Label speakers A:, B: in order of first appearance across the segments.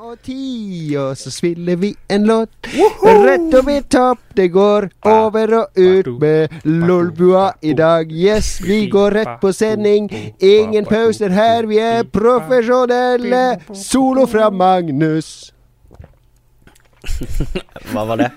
A: og ti, og så spiller vi en låt. Rett over topp, det går over og ut med Lolbua i dag. Yes, vi går rett på sending. Ingen pauser her, vi er profesjonelle. Solo fra Magnus.
B: Hva var det?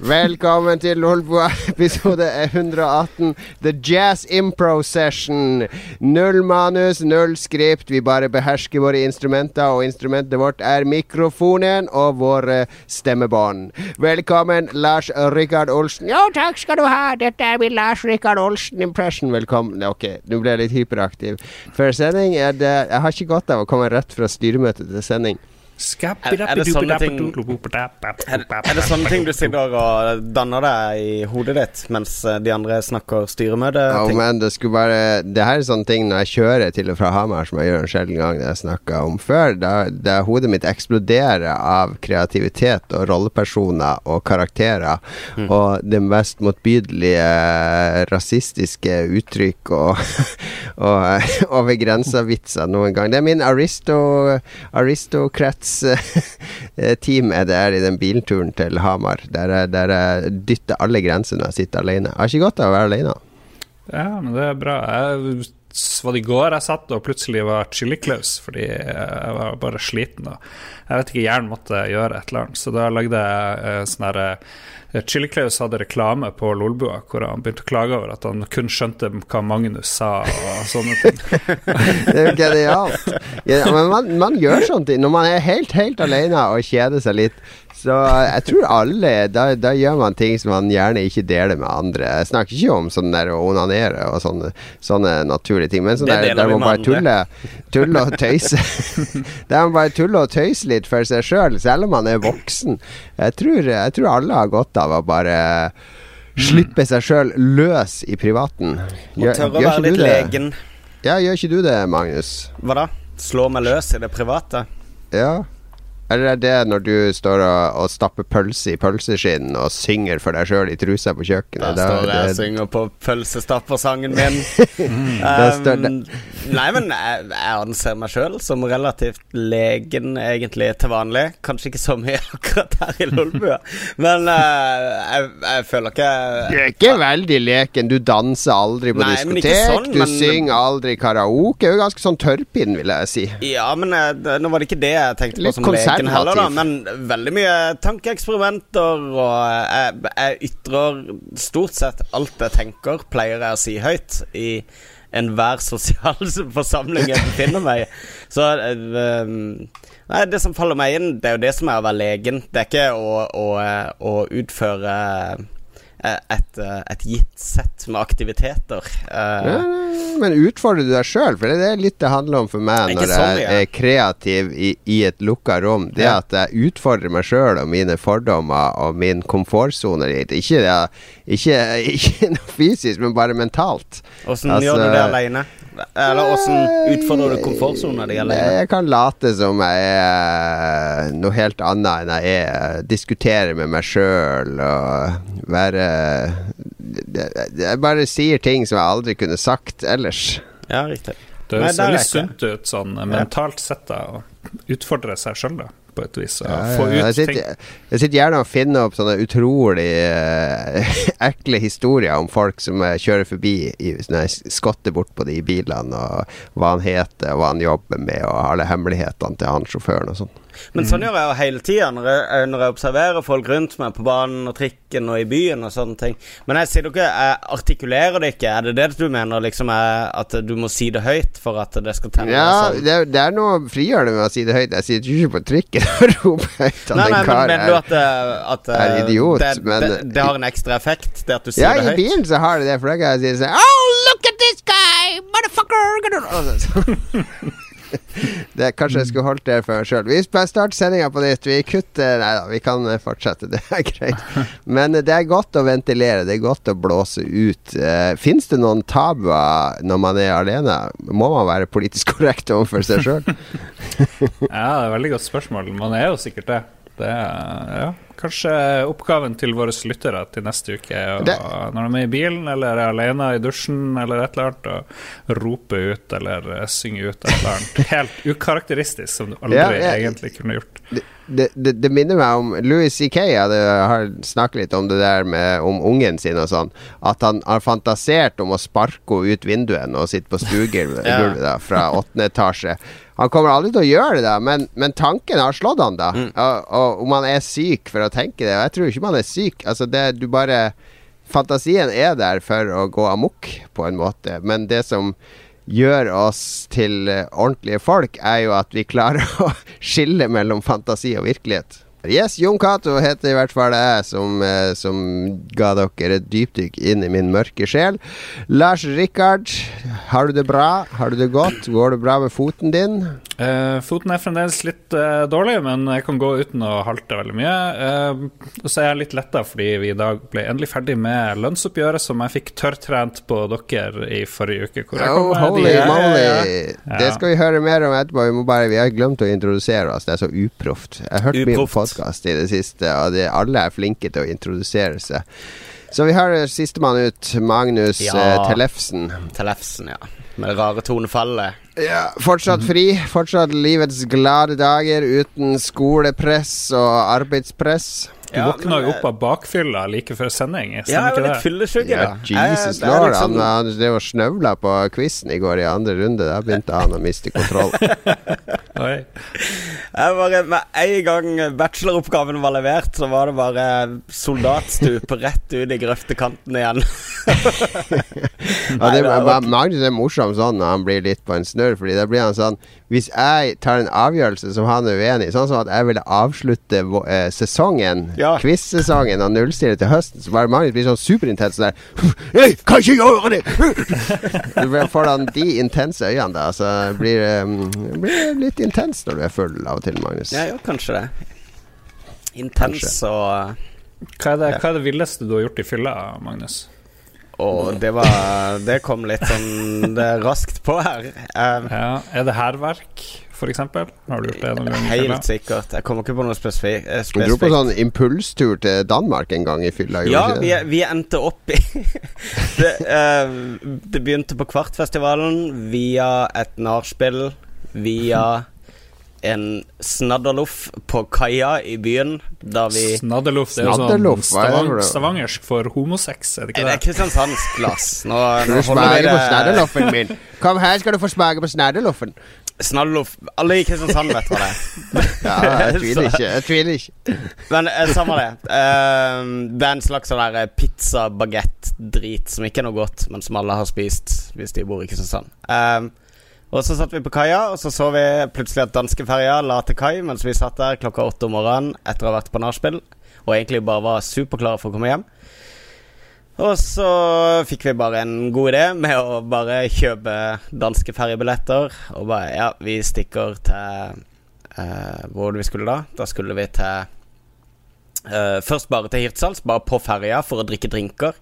A: Velkommen til Lolbua, episode 118. The Jazz Impro Session. Null manus, null skript. Vi bare behersker våre instrumenter, og instrumentet vårt er mikrofonen og våre stemmebånd. Velkommen, Lars Rikard Olsen. Jo, takk skal du ha. Dette er min Lars Rikard Olsen-impression. Velkommen. Ok, nå ble jeg litt hyperaktiv. Før sending er det Jeg har ikke godt av å komme rett fra styremøte til sending.
B: Er, er, det sånne ting er, er det sånne ting du sitter og danner deg i hodet ditt mens eh, de andre snakker styremøte?
A: Ja, men det skulle bare Det her er sånne ting når jeg kjører til og fra Hamar, som jeg gjør en sjelden gang det jeg snakka om før, da, da hodet mitt eksploderer av kreativitet og rollepersoner og karakterer mm. og det mest motbydelige rasistiske uttrykk og, og over grensa-vitser noen gang. Det er min aristo, aristokrat team er det er i den bilturen til Hamar, der jeg, der jeg dytter alle grenser når jeg sitter alene. Jeg har ikke godt av å være alene.
C: Ja, men det er bra. Jeg var det i går jeg satt og plutselig var chili-klaus fordi jeg var bare sliten. Og jeg vet ikke, hjernen måtte gjøre et eller annet. Så da lagde jeg eh, sånn herre eh, Chili-Klaus hadde reklame på Lolbua hvor han begynte å klage over at han kun skjønte hva Magnus sa og sånne ting.
A: det er jo genialt. Ja, men man, man, gjør sånne ting når man er helt, helt alene og kjeder seg litt. Så jeg tror alle da, da, gjør man ting som man gjerne ikke deler med andre. Jeg snakker ikke om sånn der å onanere og sånne, sånne naturlige ting, men sånn der, der man bare tuller tulle og tøyser. der man bare tuller og tøyser litt for seg sjøl, selv, selv om man er voksen. Jeg tror, jeg tror alle har godt av å bare slippe seg sjøl løs i privaten.
B: Gjør, tørre å være litt legen.
A: Ja, gjør ikke du det, Magnus?
B: Hva da? Slå meg løs i det private?
A: Ja. Eller er det når du står og, og stapper pølse i pølseskinn og synger for deg sjøl i trusa på kjøkkenet?
B: Da står jeg og synger på pølsestappersangen min. um, nei, men jeg, jeg anser meg sjøl som relativt legen egentlig til vanlig. Kanskje ikke så mye akkurat her i Lolbua, men uh, jeg, jeg, føler ikke
A: Du er ikke veldig leken. Du danser aldri på nei, diskotek. Sånn, du men, synger aldri karaoke. Du er ganske sånn tørrpinn, vil jeg si.
B: Ja, men uh, nå var det ikke det jeg tenkte på som legen boken heller, da, men veldig mye tankeeksperimenter. Og jeg, jeg, ytrer stort sett alt jeg tenker, pleier jeg å si høyt i enhver sosial forsamling jeg befinner meg i. Så um, Nei, det som faller meg inn, det er jo det som er å være legen. Det er ikke å, å, å utføre Eh, et, eh, et, gitt sett med aktiviteter.
A: Uh, ja, men utfordrer du deg sjøl? For det er litt det handler om for meg når sånn, jeg er kreativ i, i et lukka rom. Det ja. at jeg utfordrer meg sjøl og mine fordommer og min komfortsone Ikke, ikke, ikke, noe fysisk, men bare mentalt.
B: Åssen altså, gjør du det aleine? Eller åssen utfordrer du komfortsona di alene?
A: Jeg kan late som jeg er noe helt annet enn jeg er. Diskutere med meg sjøl og være Jeg bare sier ting som jeg aldri kunne sagt ellers.
B: Ja, riktig.
C: Det høres veldig sunt ut sånn mentalt sett, da, å utfordre seg sjøl, da på et vis. Ja, ja, ut
A: jeg, sitter, jeg sitter gjerne og finner opp sånne utrolig eh, ekle historier om folk som kjører forbi i, når jeg skotter bort på de bilene, og hva han heter, og hva han jobber med, og alle hemmelighetene til han sjåføren og sånn.
B: Men sånn gjør jeg jo hele tida når, når, jeg observerer folk rundt meg på banen og trikken og i byen og sånne ting. Men jeg sier ikke, jeg artikulerer det ikke. Er det det du mener, liksom, er, at du må si det høyt for at det skal tenne?
A: Ja, sånn? det, det, er noe frigjørende med å si det høyt. Jeg sitter ikke på trikken og roper høyt at nei, nei, en kar
B: men, er,
A: at,
B: at,
A: er idiot.
B: Det,
A: men,
B: det, det, har en ekstra effekt, det at du sier
A: ja,
B: det høyt?
A: Ja, i bilen så har det det, for da kan jeg si sånn Oh, look at this guy, motherfucker! det, kanskje jeg skulle holdt det for meg sjøl. Vi starter sendinga på nytt. Vi kutter Nei da, vi kan fortsette. Det er greit. Men det er godt å ventilere. Det er godt å blåse ut. Uh, Fins det noen tabuer når man er alene? Må man være politisk korrekt overfor seg sjøl?
C: ja, det er et veldig godt spørsmål. Man er jo sikkert det. Det er, ja, Kanskje oppgaven til våre lyttere til neste uke er det, når de er i bilen eller er alene i dusjen eller et eller annet, å rope ut eller synge ut et eller annet helt ukarakteristisk som du aldri ja, ja, egentlig kunne gjort.
A: Det, det, det, det, minner meg om Louis C.K. hadde, har snakket litt om det der med om ungen sin og sånn. At han har fantasert om å sparke henne ut vinduet og sitte på stuegulvet ja. fra åttende etasje. Han kommer aldri til å gjøre det, da, men, men tanken har slått han, da. Mm. Og, og, om han er syk for å tenke det. Og jeg tror ikke man er syk. Altså, det, du bare Fantasien er der for å gå amok, på en måte. Men det som gjør oss til uh, ordentlige folk, er jo at vi klarer å skille mellom fantasi og virkelighet. Yes, Jon Cato heter i hvert fall jeg som, uh, som ga dere et dypdykk inn i min mørke sjel. Lars Rikard, har du det bra? Har du det godt? Går det bra med foten din?
C: Uh, foten er fremdeles litt uh, dårlig, men jeg kan gå uten å halte veldig mye. Uh, og så er jeg litt letta fordi vi i dag ble endelig ferdig med lønnsoppgjøret som jeg fikk tørrtrent på dere i forrige uke.
A: oh, holy de, moly! Ja. Det skal vi høre mer om etterpå. Vi, må bare, vi har glemt å introdusere oss. Det er så uproft. Jeg har hørt mye på podkast i det siste, og de, alle er flinke til å introdusere seg. Så vi har sistemann ut, Magnus ja. Tellefsen.
B: Tellefsen, ja. Med det rare tonefallet.
A: Ja, fortsatt fri. Fortsatt livets glade dager uten skolepress og arbeidspress.
C: Du ja, våkna jo opp av bakfylla like før sending.
B: Stemmer Ja, jeg var litt fyllesyk.
A: Ja, Jesus lord. Liksom... Han, han drev og snøvla på quizen i går i andre runde. Da begynte han å miste kontroll.
B: Oi. Jeg bare, Med en gang bacheloroppgaven var levert, så var det bare soldatstup rett ut i grøftekanten igjen.
A: ja, det, Magnus er morsom sånn når han blir litt på en snurr, Fordi da blir han sånn Hvis jeg tar en avgjørelse som han er uenig i, sånn som at jeg ville avslutte eh, sesongen, ja. quiz-sesongen, og nullstille til høsten, så bare Magnus blir sånn superintens sånn der Jeg kan ikke gjøre det! du får han de intense øynene, da. Så blir det blir litt intens når du er full av og til, Magnus.
B: Ja, jo, kanskje det. Intens og
C: hva er, det, hva er det villeste du har gjort i fylla, Magnus?
B: Og det var Det kom litt sånn det raskt på her.
C: Um, ja, er det hærverk, f.eks.? Har du gjort det noen
B: ganger? Helt sikkert. Jeg kommer ikke på noe spesifikt.
A: Eh, du dro på sånn impulstur til Danmark en gang i fylla?
B: Ja, vi, vi, endte opp i det, uh, det begynte på Kvartfestivalen via et nachspiel, via en snadderloff på kaia i byen. Da vi
C: Snadderloff, det er jo sånn stavang, stavangersk for homosex, er det ikke det?
B: Det er kristiansandsk, Lars. Nå,
A: nå holder vi på snadderloffen min. Kom her, skal du få smake på snadderloffen.
B: Snadderloff Alle i Kristiansand vet hva det
A: er. ja, jeg tviler ikke. Jeg tviler ikke.
B: Men uh, samme det. Uh, det er en slags sånn der eh, pizza-bagett-drit som ikke er noe godt, men som alle har spist hvis de bor i Kristiansand. Uh, og så satt vi på kaia, og så så vi plutselig at danskeferja la til kai mens vi satt der klokka åtte om morgenen etter å ha vært på nachspiel og egentlig bare var superklare for å komme hjem. Og så fikk vi bare en god idé med å bare kjøpe danske ferjebilletter. Og bare Ja, vi stikker til uh, Hvor vi skulle da? Da skulle vi til uh, Først bare til Hirtshals, bare på ferja for å drikke drinker.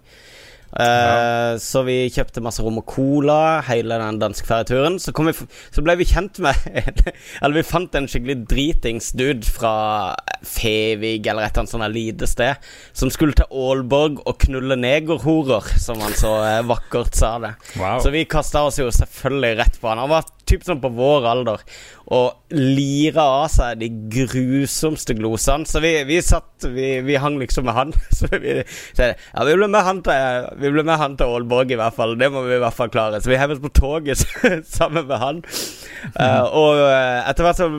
B: Uh, så vi kjøpte masse rom og cola hele den danskferieturen. Så, vi, så ble vi kjent med Eller vi fant en skikkelig dritings dude fra Fevig eller et eller annet sånt lite sted som skulle til Aalborg og knulle negerhorer, som han så uh, vakkert sa det. Wow. Så vi kasta oss jo selvfølgelig rett på han. Han var typ sånn på vår alder og lira av seg de grusomste glosene. Så vi, vi satt vi, vi, hang liksom med han. Så vi sa ja, vi ble med han til Vi ble med han til Aalborg, i hvert fall. Det må vi i hvert fall klare. Så vi hev på toget sammen med han. Uh, og uh, etter hvert så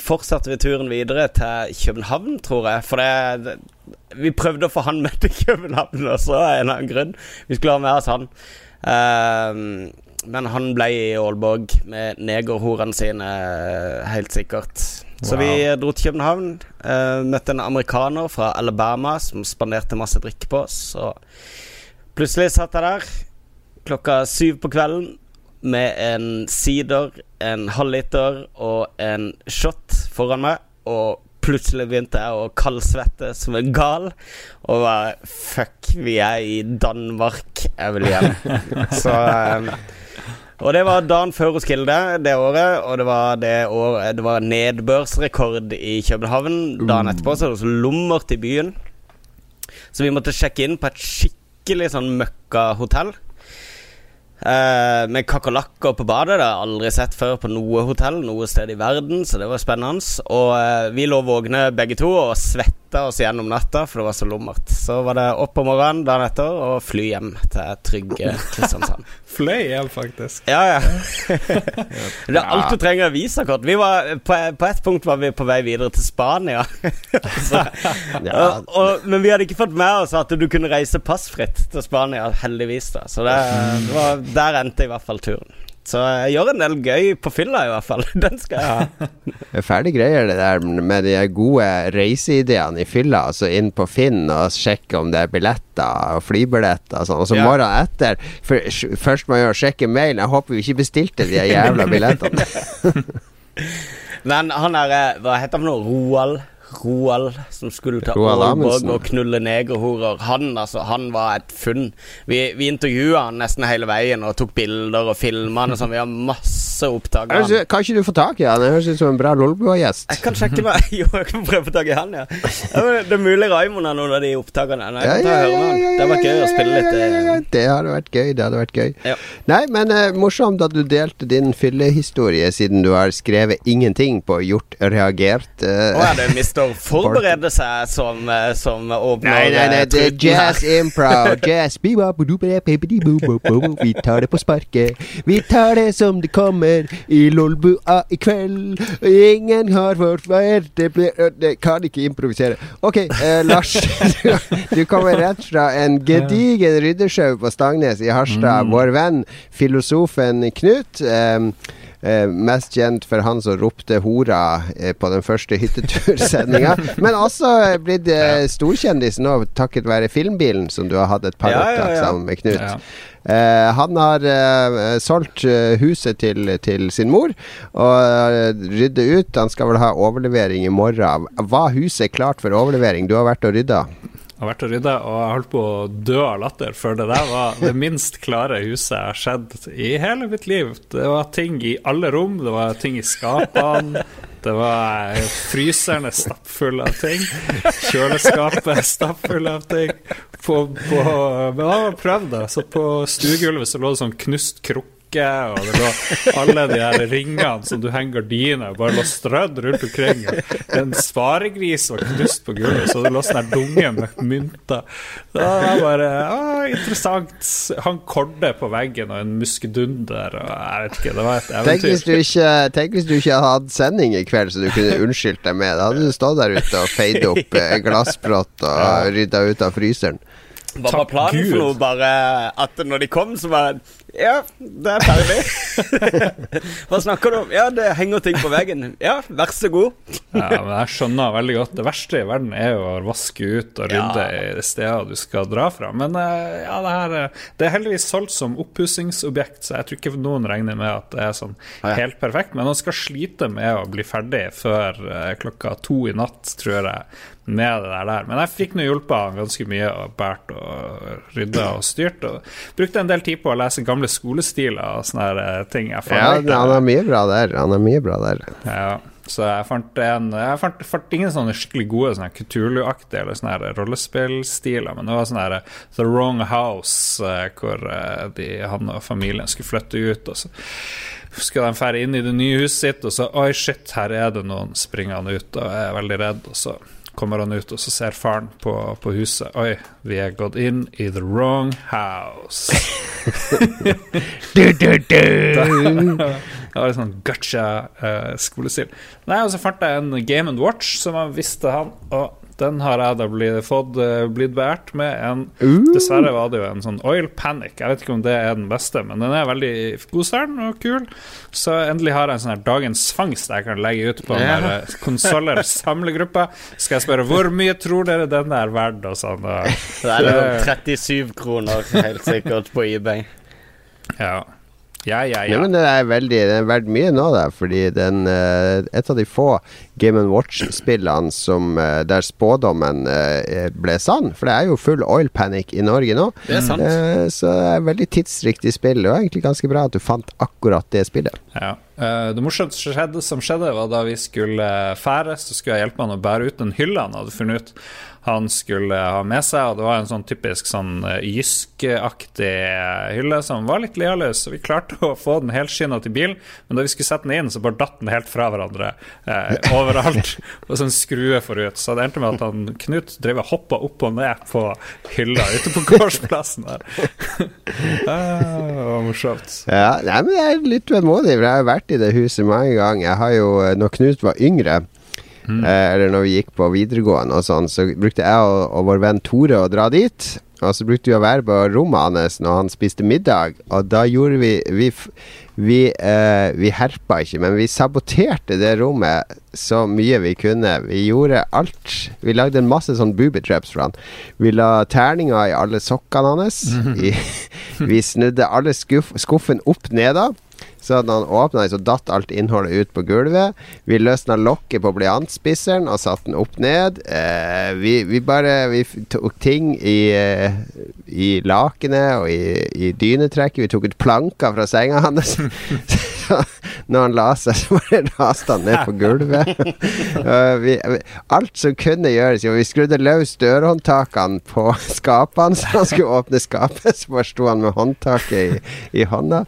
B: fortsatte vi turen videre til København, tror jeg. For det, vi prøvde å få han med til København også, av en eller annen grunn. Vi skulle ha med oss han. Uh, men han ble i Aalborg med negerhorene sine, eh, helt sikkert. Så wow. vi dro til København. Uh, møtte en amerikaner fra Alabama som spanderte masse drikke på oss. Og plutselig satt jeg der klokka syv på kvelden med en sider, en halvliter og en shot foran meg. Og plutselig begynte jeg å kaldsvette som en gal. Og bare Fuck, vi er i Danmark. Jeg vil hjem. Så um, Og det var dagen før hos Kilde det året, og det var, det året, det var nedbørsrekord i København dagen uh. etterpå, så det var så lummert i byen. Så vi måtte sjekke inn på et skikkelig sånn møkkahotell. Uh, med kakerlakker på badet. Det har jeg aldri sett før på noe hotell noe sted i verden, så det var spennende. Og uh, vi lå våkne begge to og svetta oss gjennom natta, for det var så lummert. Så var det opp om morgenen dagen etter og fly hjem til trygge Kristiansand.
C: Fløy hjem, faktisk.
B: Ja, ja. det er alt du trenger av visakort. Vi var, på, på, et punkt var vi på vei videre til Spania. så, ja. og, og, men vi hadde ikke fått med oss at du kunne reise passfritt til Spania, heldigvis. da Så det, det var der endte i hvert fall turen. Så jeg gjør en del gøy på fylla, i hvert fall. Den skal jeg ha.
A: Det er ferdig greier, det der med de gode reiseideene i fylla. Altså inn på Finn og sjekke om det er billetter og flybilletter og sånn. Og så ja. morgenen etter for, Først må jeg sjekke mailen. Jeg håper vi ikke bestilte de jævla billettene.
B: Men han er eh, Hva heter han nå? Roald? Roald som skulle ta Aalborg og knulle negerhorer. Han, altså, han var et funn. Vi, vi intervjua han nesten hele veien og tok bilder og filma han. Sånn. Vi har masse opptak
A: av han. Kan ikke du få tak i han? Det høres ut som en bra Lolbua-gjest.
B: Jeg kan sjekke meg Jo, jeg kan prøve å få tak i han, ja. Det er mulig Raymond har noen av de opptakene. Nei, ja, ja, ja, det hadde vært gøy å spille litt.
A: Eh. Det hadde vært gøy. Det hadde vært gøy. Nei, men uh, morsomt at du delte din fyllehistorie, siden du har skrevet ingenting på Gjort reagert. Uh.
B: Oh, ja, det Mr. Forberede seg som, eh, som åpner
A: Nei, nei, nei, det er jazz impro. Jazz Vi tar det på sparket. Vi tar det som det kommer i Lolbua i kveld. Ingen har forferd det blir Det kan ikke improvisere. OK, eh, Lars. Du, du, kommer rett fra en gedigen ryddesjau på Stangnes i Harstad. Mm. Vår venn filosofen Knut. Eh, Eh, mest kjent for han som ropte 'hora' eh, på den første hyttetursendinga. Men også blitt eh, storkjendis nå takket være Filmbilen, som du har hatt et par ja, opptak ja, ja. sammen med Knut. Uh, han har uh, solgt huset til, til, sin mor og rydder ut. Han skal vel ha overlevering i morgen. Var huset klart for overlevering? Du har vært og rydda?
C: Har vært og rydda, og jeg holdt på å dø av latter, for det der var det minst klare huset jeg har sett i hele mitt liv. Det var ting i alle rom, det var ting i skapene. Det var fryseren er stappfull av ting. Kjøleskapet er stappfull av ting. På, på, men da har prøvd det. Så på stuegulvet så lå det sånn knust krukke og det lå alle de her ringene som du henger gardiner bare lå strødd rundt omkring. En sparegris var knust på gulvet, så det lå sånn her dunge med mynter. Det var bare ah, interessant. Han kordde på veggen og en muskedunder og jeg vet ikke, det var et eventyr.
A: Tenk hvis du ikke, tenk hvis du ikke hadde sending i kveld, så du kunne unnskyldt deg med. Da hadde du stått der ute og feid opp glassbrott og rydda ut av fryseren.
B: Hva var planen for noe? Bare at når de kom, så var ja, det er ferdig. Hva snakker du om? Ja, det henger ting på veggen. Ja, vær så god.
C: ja, men Jeg skjønner veldig godt. Det verste i verden er jo å vaske ut og rydde ja. i steder du skal dra fra. Men eh, ja, det her eh, Det er heldigvis solgt som oppussingsobjekt, så jeg tror ikke noen regner med at det er sånn helt perfekt. Men man skal slite med å bli ferdig før eh, klokka to i natt, tror jeg med det der. Men jeg fikk nå hjulpet ganske mye og båret og rydda og styrt. Og brukte en del tid på å lese gamle skolestiler og sånne eh, ting.
A: ja, han er mye bra der. Han er mye bra der.
C: Ja. Så jeg fant, en, jeg fant, fant ingen sånne skikkelig gode sånne Kutulu-aktige eller sånne rollespillstiler, men det var sånn The Wrong House, eh, hvor de, han og familien skulle flytte ut. Og så skal de fære inn i det nye huset sitt, og så Oi, shit, her er det noen springende ut, og jeg er veldig redd. Og så kommer han ut, og så ser faren på, på huset Oi, vi er gått inn i the wrong house. du, du, du. det var litt sånn gutcha uh, skolestil. Nei, og så fant jeg en Game and Watch som jeg visste han. Og den har jeg da blitt, fått, uh, blitt beært med en uh. Dessverre var det jo en sånn Oil Panic. Jeg vet ikke om det er den beste, men den er veldig godstern og kul. Så endelig har jeg en sånn her dagens fangst jeg kan legge ut på ja. den uh, konsoller samlegruppa. Skal jeg spørre hvor mye tror dere den er verdt og sånn. Og,
B: det er 37 kroner helt sikkert på eBay.
C: Ja. Ja, ja,
A: ja. Nei, men det er, veldig, det er verdt mye nå, da, fordi den, uh, et av de få Game Watch-spillene som uh, der spådommen uh, ble sann. For det er jo full oil panic i Norge nå.
B: Det er sant.
A: så det er veldig tidsriktig spill. Det var egentlig ganske bra at du fant akkurat det spillet.
C: Ja. det morsomste som skjedde, var da vi skulle fære, så skulle jeg hjelpe han å bære ut den hylla han hadde funnet ut han skulle ha med seg. Og det var en sånn typisk sånn eh, Jysk-aktig hylle som var litt lealøs. Så vi klarte å få den helskinna til bilen, men da vi skulle sette den inn, så bare datt den helt fra hverandre eh, overalt. og sånn skrue forut. Så det endte med at han Knut drev og hoppa opp og ned på hylla ute på gårdsplassen der. ah, det var morsomt.
A: Ja, nei, men jeg er litt vemodig, for jeg har vært i det huset mange ganger. Jeg har jo, eh, når Knut var yngre Mm. Eh, eller når vi gikk på videregående og sånn, så brukte jeg og, og vår venn Tore å dra dit. Og så brukte vi å være på rommet hans når han spiste middag, og da gjorde vi Vi, vi, eh, vi herpa ikke, men vi saboterte det rommet så mye vi kunne. Vi gjorde alt. Vi lagde en masse sånn booby traps for han. Vi la terninger i alle sokkene hans. Mm -hmm. vi, vi snudde alle skuff, skuffen opp ned da. Så da han åpna så datt alt innholdet ut på gulvet. Vi løsna lokket på blyantspisseren og satte den opp ned. Eh, vi, vi, bare Vi tok ting i, eh, i lakenet og i, i dynetrekket. Vi tok ut planker fra senga hans. når han la seg, så bare raste han ned på gulvet. vi, alt som kunne gjøres jo Vi skrudde løs dørhåndtakene på skapene, så han skulle åpne skapet. Så bare sto han med håndtaket i, i hånda.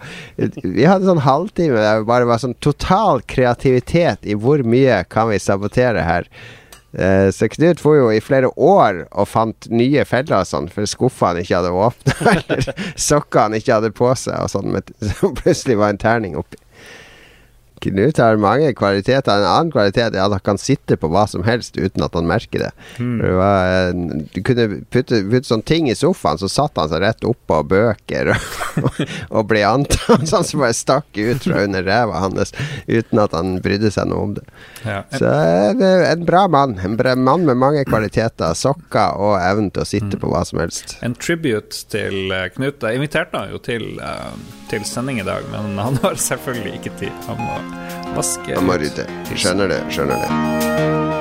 A: Vi hadde sånn halvtime der det bare var sånn total kreativitet i hvor mye kan vi sabotere her. Uh, så Knut får jo i flere år og fant nye feller og sånn, for skuffa han ikke hadde åpna, eller sokka han ikke hadde på seg, og sånn, men så plutselig var en terning oppi. Knut har mange kvaliteter. En annen kvalitet er at han kan sitte på hva som helst uten at han merker det. Mm. Du, var, du kunne putte, putte sånne ting i sofaen, så satt han seg rett oppå bøker og, og antatt Sånn som bare stakk ut fra under ræva hans uten at han brydde seg noe om det. Ja. Så en bra mann. En bra mann med mange kvaliteter. Sokker og evnen til å sitte mm. på hva som helst.
C: En tribute til eh, Knut. Jeg inviterte han jo til, uh, til sending i dag, men han har selvfølgelig ikke tid. Han må vaske
A: Han må rydde. Skjønner det, skjønner det.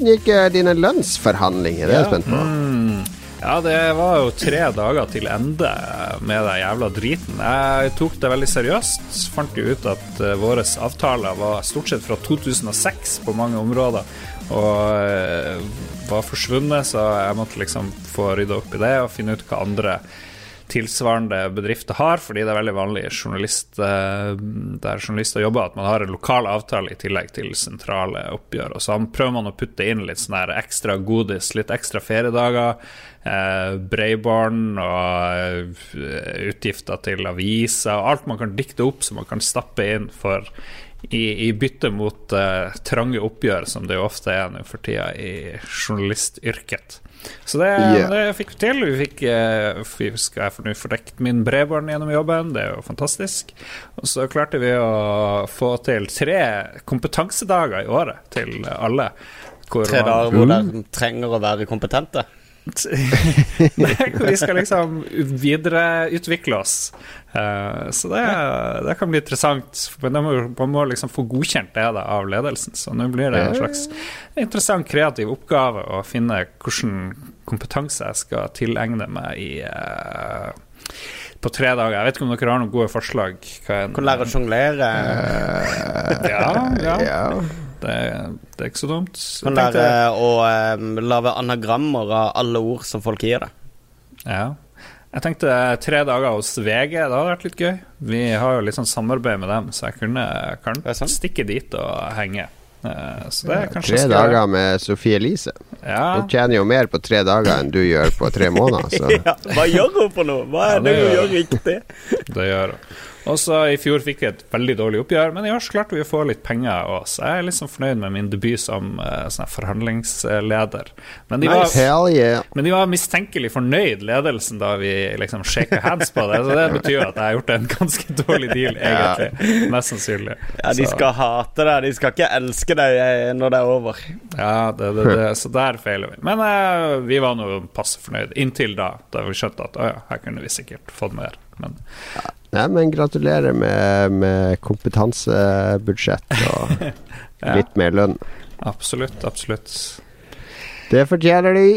A: Åssen gikk eh, dine lønnsforhandlinger? Det er jeg spent på. Mm.
C: Ja, det var jo tre dager til ende med den jævla driten. Jeg tok det veldig seriøst. Fant jo ut at uh, våre avtaler var stort sett fra 2006 på mange områder. Og uh, var forsvunnet, så jeg måtte liksom få rydda opp i det og finne ut hva andre tilsvarende bedrifter har, fordi det er veldig vanlig journalist, eh, der journalister jobber, at man har en lokal avtale i tillegg til sentrale oppgjør. Og så prøver man å putte inn litt sånn ekstra godis, litt ekstra feriedager, eh, Breibarn og eh, utgifter til aviser, og alt man kan dikte opp som man kan stappe inn for i, i bytte mot uh, trange oppgjør, som det jo ofte er nå for tida i journalistyrket. Så det, yeah. det fikk vi til. Vi fikk uh, vi skal jeg få fordekt min bredbånd gjennom jobben, det er jo fantastisk. Og så klarte vi å få til tre kompetansedager i året til alle.
B: Tre dager hvor de trenger å være kompetente?
C: Nei, vi skal liksom videreutvikle oss. Uh, så det, det, kan bli interessant. Men må, man må liksom få godkjent det da, av ledelsen. Så nå blir det en slags interessant, kreativ oppgave å finne hvilken kompetanse jeg skal tilegne meg i uh, på tre dager. Jeg vet ikke om dere har noen gode forslag.
B: Kan lære å sjonglere.
C: ja, ja. Det, det, er ikke så dumt.
B: Kan lære å um, lage anagrammer av alle ord som folk gir deg.
C: Ja. Jeg tenkte tre dager hos VG, det hadde vært litt gøy. Vi har jo litt sånn samarbeid med dem, så jeg kunne kan stikke dit og henge.
A: Uh, ja, tre dager med Sofie Elise. Ja. Hun tjener jo mer på tre dager enn du gjør på tre måneder.
B: ja, hva gjør hun for noe? Hva er det, det hun gjør riktig?
C: det gjør hun. Og så I fjor fikk vi et veldig dårlig oppgjør, men i år så klarte vi å få litt penger. Også. Jeg er liksom fornøyd med min debut som uh, sånn forhandlingsleder. Men de, nice. var, yeah. men de, var, mistenkelig fornøyd, ledelsen, da vi liksom shaka hands på det. Så det betyr at jeg har gjort en ganske dårlig deal, egentlig. Ja. Mest sannsynlig.
B: Ja, de skal hate deg, de skal ikke elske deg eh, når det er over.
C: Ja, det, det, det, så der feiler vi. Men uh, vi var nå passe fornøyd inntil da, da vi skjønte at å ja, her kunne vi sikkert fått mer. Men
A: Nei, men gratulerer med, med kompetansebudsjett og ja. litt mer lønn.
C: Absolutt, absolutt.
A: Det fortjener de.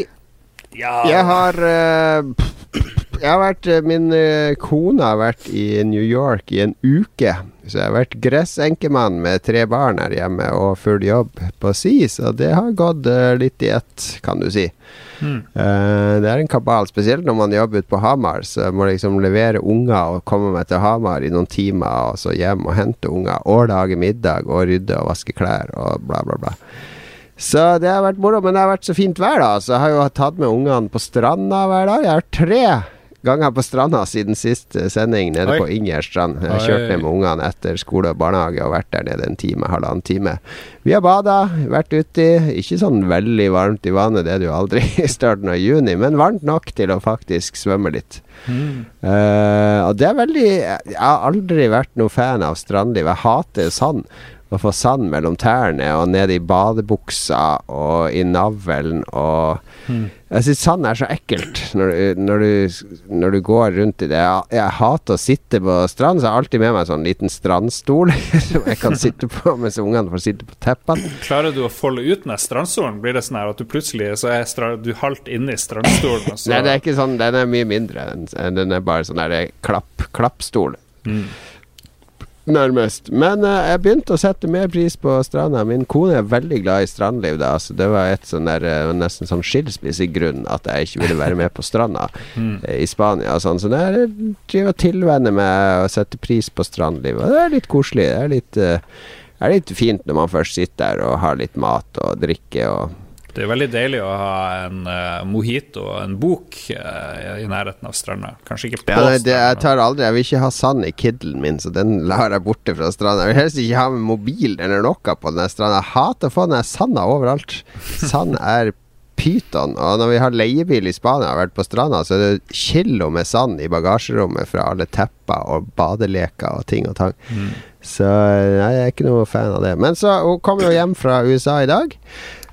A: Ja. Jeg har uh, Jeg har vært eh, Min uh, kone har vært i New York i en uke. Så jeg har vært gressenkemann med tre barn her hjemme og full jobb på si, så det har gått uh, litt i ett, kan du si. Mm. Uh, det er en kabal, spesielt når man jobber ute på Hamar. Så jeg må liksom levere unger og komme meg til Hamar i noen timer, og så hjem og hente unger. Og lage middag og rydde og vaske klær og bla, bla, bla. Så det har vært moro, men det har vært så fint vær, da. Så jeg har jo tatt med ungene på stranda hver dag. Jeg har tre ganger på stranda siden sist sending, nede Oi. på Inger strand. Jeg har kjørt ned med ungene etter skole og barnehage og vært der nede en time, halvannen time. Vi har bada, vært uti. Ikke sånn veldig varmt i vannet, det er det jo aldri i starten av juni, men varmt nok til å faktisk svømme litt. Mm. Uh, og det er veldig Jeg har aldri vært noen fan av strandliv. Jeg hater sand å få sand mellom tærne og ned i badebuksa og i navlen og mm. Jeg syns sand er så ekkelt når du, når, du, når du, går rundt i det. Jeg, jeg, hater å sitte på strand, så jeg har alltid med meg en sånn liten strandstol som jeg kan sitte på mens ungene får sitte på teppene.
C: Klarer du å folde ut den strandstolen? Blir det sånn her at du plutselig så er strand, du halvt inne i strandstolen?
A: Nei, det er ikke sånn, den er mye mindre. Den er bare sånn der klapp, klappstol. Mm nærmest. Men uh, jeg begynte å sette mer pris på stranda. Min kone er veldig glad i strandliv, da, så det var et sånn der, uh, nesten sånn skilsmissegrunn at jeg ikke ville være med på stranda mm. uh, i Spania og sånn. Så det er driver og tilvenner meg å sette pris på strandliv. Og det er litt koselig. Det er litt, det er litt fint når man først sitter der og har litt mat og drikke og
C: det er veldig deilig å ha en uh, mojito og en bok uh, i nærheten av stranda. Kanskje ikke på
A: ja, nei, det, Jeg tar aldri Jeg vil ikke ha sand i kiddelen min, så den lar jeg borte fra stranda. Jeg vil helst ikke ha med mobil eller noe på den stranda. Jeg hater å få den sanda overalt. Sand er pyton. Og når vi har leiebil i Spania og vært på stranda, så er det kilo med sand i bagasjerommet fra alle tepper og badeleker og ting og tang. Mm. Så nei, jeg er ikke noe fan av det. Men så hun kom jo hjem fra USA i dag.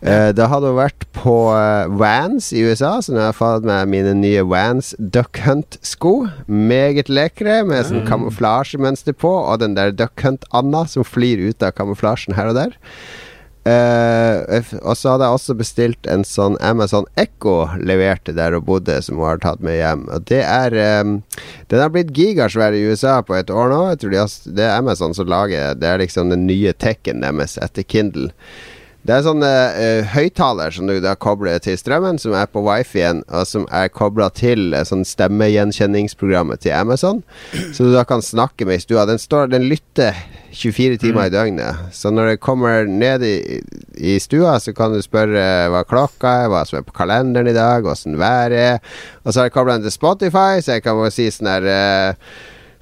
A: Uh, da hadde hun vært på uh, Vans i USA, så nå har jeg fått med mine nye Vans Duck Hunt-sko. Meget lekre, med sånn mm. kamuflasjemønster på, og den der Duck Hunt-Anna som flyr ut av kamuflasjen her og der. Uh, og så hadde jeg også bestilt en sånn Amazon Echo leverte der hun bodde, som hun har tatt med hjem. Og det er um, Den har blitt gigasvær i USA på et år nå. Jeg tror de har, Det er Amazon som lager Det er liksom den nye tekken deres etter Kindle. Det er sånn uh, høyttaler som du da kobler til strømmen, som er på wifi-en, og som er kobla til uh, sånn stemmegjenkjenningsprogrammet til Amazon. Så du da kan snakke med i stua. Den, står, den lytter 24 timer mm. i døgnet. Så når det kommer ned i, i, stua, så kan du spørre hva klokka er, hva som er på kalenderen i dag, åssen været er. Og så har jeg kobla den til Spotify, så jeg kan bare si sånn her uh,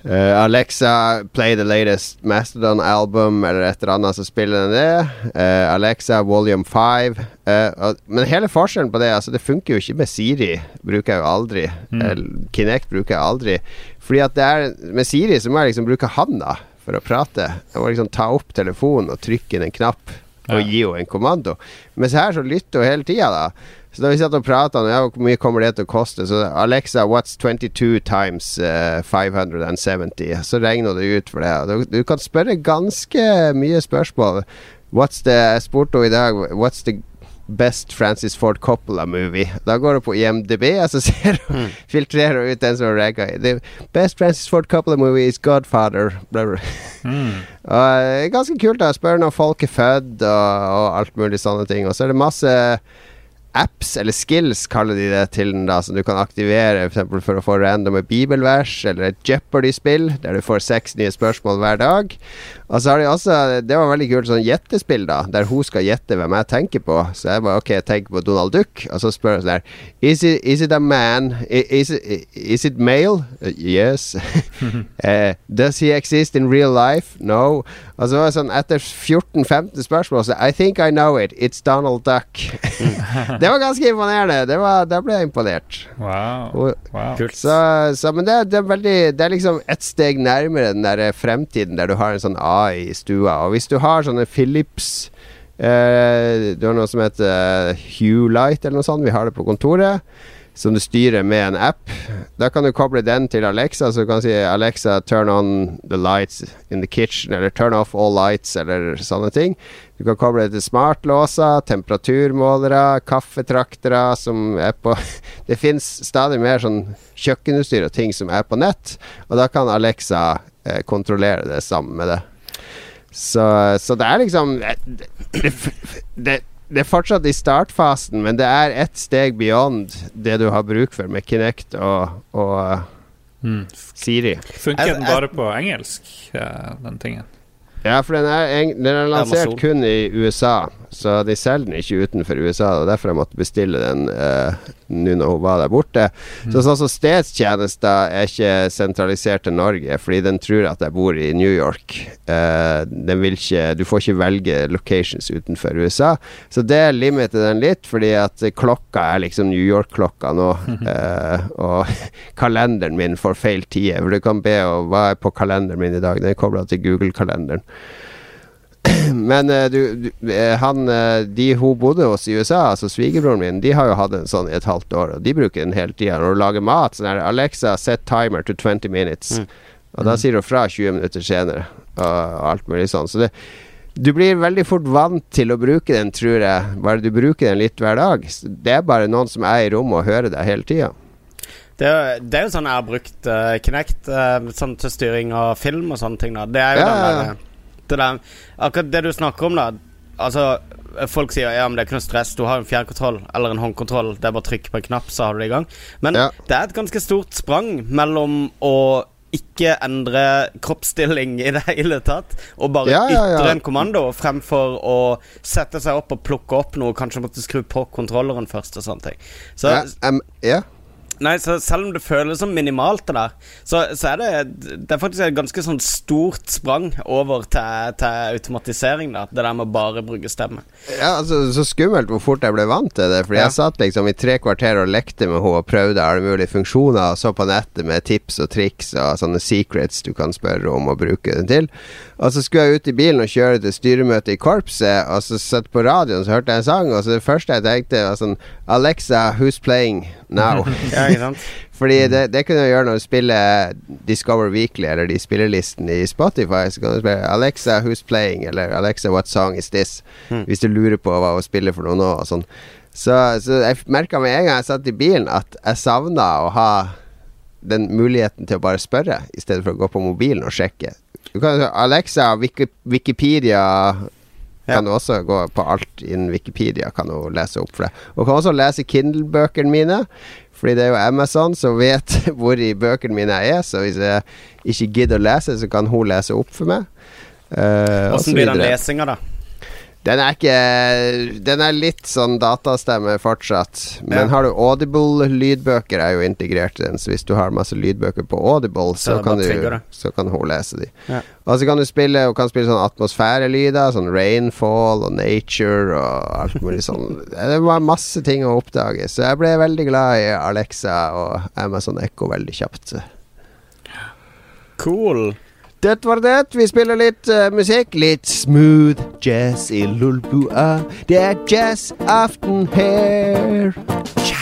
A: Uh, Alexa, play the latest Mastodon album, eller et eller annet, så spiller den det. Uh, Alexa, volume 5. Uh, men hele forskjellen på det Altså Det funker jo ikke med Siri. Bruker jeg jo aldri. Mm. Kinect bruker jeg aldri. Fordi at det er med Siri så må jeg liksom bruke handa for å prate. Jeg må liksom ta opp telefonen og trykke inn en knapp og gi henne en kommando. Mens her så lytter hun hele tida, da. Så da vi satt og prata om ja, hvor mye kommer det til å koste, så Alexa, what's 22 times uh, 570? Så regner det ut for det. Du, du, kan spørre ganske mye spørsmål. What's the, Jeg spurte henne i dag What's the Best Francis Ford Coppola-movie. Da går du på IMDb, og så ser du mm. filtrerer ut den som ragga The best Francis Ford Coppola-movie is Godfather. Mm. og, uh, ganske kult å spørre når folk er født, og, og alt mulig sånne ting. Og så er det masse apps, eller skills kaller de det til den, da, som du kan aktivere f.eks. For, for å få randomme bibelvers, eller et Jeopardy-spill, der du får seks nye spørsmål hver dag. Og så har de også Det var veldig kult sånn gjettespill, da, der hun skal gjette hvem jeg tenker på. Så jeg bare OK, jeg tenker på Donald Duck, og så spør hun sånn her Is is it a man? Is it, is it male? Uh, yes. uh, does he exist in real life? No. Og så var det sånn etter 14-15 spørsmål så I think I know it. It's Donald Duck. det var ganske imponerende. Det var, da ble jeg imponert.
C: Wow.
A: Og, wow. Så, så, men det, det, er veldig Det er liksom ett steg nærmere den der fremtiden der du har en sånn A i stua. Og hvis du har sånne Philips uh, Du har noe som heter Hue Light eller noe sånt, vi har det på kontoret. Som du styrer med en app. Da kan du koble den til Alexa, så du kan si Alexa, turn on the lights in the kitchen, eller turn off all lights, eller sånne ting. Du kan koble det til smartlåser, temperaturmålere, kaffetraktere som er på Det fins stadig mer sånn kjøkkenutstyr og ting som er på nett, og da kan Alexa eh, kontrollere det sammen med det. Så, så det er liksom det, det, det, er fortsatt i startfasen, men det er ett steg beyond det du har bruk for med Kinect og, og mm. Siri.
C: Funker den bare på engelsk, den tingen?
A: Ja, for den er, den er lansert kun i USA. Så de selger den ikke utenfor USA. Og derfor jeg måtte bestille den eh, nå når hun var der borte. Mm. Så sånn som stedstjenester er ikke sentralisert til Norge, fordi den tror at jeg bor i New York. Eh, den vil ikke Du får ikke velge locations utenfor USA. Så det limiter den litt, fordi at klokka er liksom New York-klokka nå. Eh, og kalenderen min får feil tid. For du kan be om hva er på kalenderen min i dag. Den er kobla til Google-kalenderen. Men uh, du, du, eh, han uh, De hun bodde hos i USA, altså svigerbroren min, de har jo hatt en sånn i et halvt år, og de bruker den hele tida. Når du lager mat, sånn her Alexa, set timer to 20 minutes. Mm. Og da mm. sier hun fra 20 minutter senere, og alt mulig sånn. Så det du blir veldig fort vant til å bruke den, tror jeg. Bare du bruker den litt hver dag. Det er bare noen som er i rommet og hører deg hele tida.
B: Det, det, er jo sånn jeg har brukt uh, Kinect uh, sånn til styring av film og sånne ting. Da. Det er jo ja, den der, det der, Akkurat det du snakker om, da. Altså, folk sier ja, men det er ikke noe stress, du har en fjernkontroll eller en håndkontroll. Det er bare å trykke på en knapp, så har du det i gang. Men ja. det er et ganske stort sprang mellom å ikke endre kroppsstilling i det hele tatt, og bare ja, ja, ytre en kommando fremfor å sette seg opp og plukke opp noe, kanskje måtte skru på kontrolleren først og sånne ting. Så,
A: ja, um.
B: Nei, så selv om det føles som minimalt, det der, så, så er det Det er faktisk et ganske sånn stort sprang over til, til automatisering, da. Det der med å bare bruke stemme.
A: Ja, altså, så skummelt hvor fort jeg ble vant til det. Fordi ja. jeg satt liksom i tre kvarter og lekte med henne og prøvde alle mulige funksjoner, og så på nettet med tips og triks og sånne secrets du kan spørre om å bruke den til. Og så skulle jeg ut i bilen og kjøre til styremøte i korpset, og så satt på radioen, så hørte jeg en sang, og så det første jeg tenkte, var sånn Alexa, who's playing now?
B: ja?
A: Fordi det, det kunne du gjøre når du spiller Discover Weekly eller de spillelisten i Spotify. Så kan du spille Alexa Who's Playing eller Alexa What Song Is This? Mm. Hvis du lurer på hva hun spiller for noe nå. Og sånn. Så, så jeg merka med en gang jeg satt i bilen, at jeg savna å ha den muligheten til å bare spørre, i stedet for å gå på mobilen og sjekke. Du kan, Alexa, Wikipedia kan du også gå på alt innen Wikipedia kan du lese opp for deg. Hun kan også lese Kindle-bøkene mine, fordi det er jo Amazon som vet hvor i bøkene mine jeg er. Så hvis jeg ikke gidder å lese, så kan hun lese opp for meg.
B: Uh, Hvordan blir den lesinga, da?
A: Den er ikke Den er litt sånn datastemme fortsatt. Men ja. har du Audible-lydbøker, er jo integrert i den. Så hvis du har masse lydbøker på Audible, så, så, kan, du, så kan, hun lese de. Ja. Og så kan du spille Hun kan spille sånn atmosfærelyder, sånn rainfall og nature og alt mulig sånn. Det var masse ting å oppdage. Så jeg ble veldig glad i Alexa og Amazon Echo veldig kjapt.
B: Cool.
A: Det var det. Vi spiller litt uh, musikk. Litt smooth jazz i Lulbua. Det er jazzaften her. Ciao.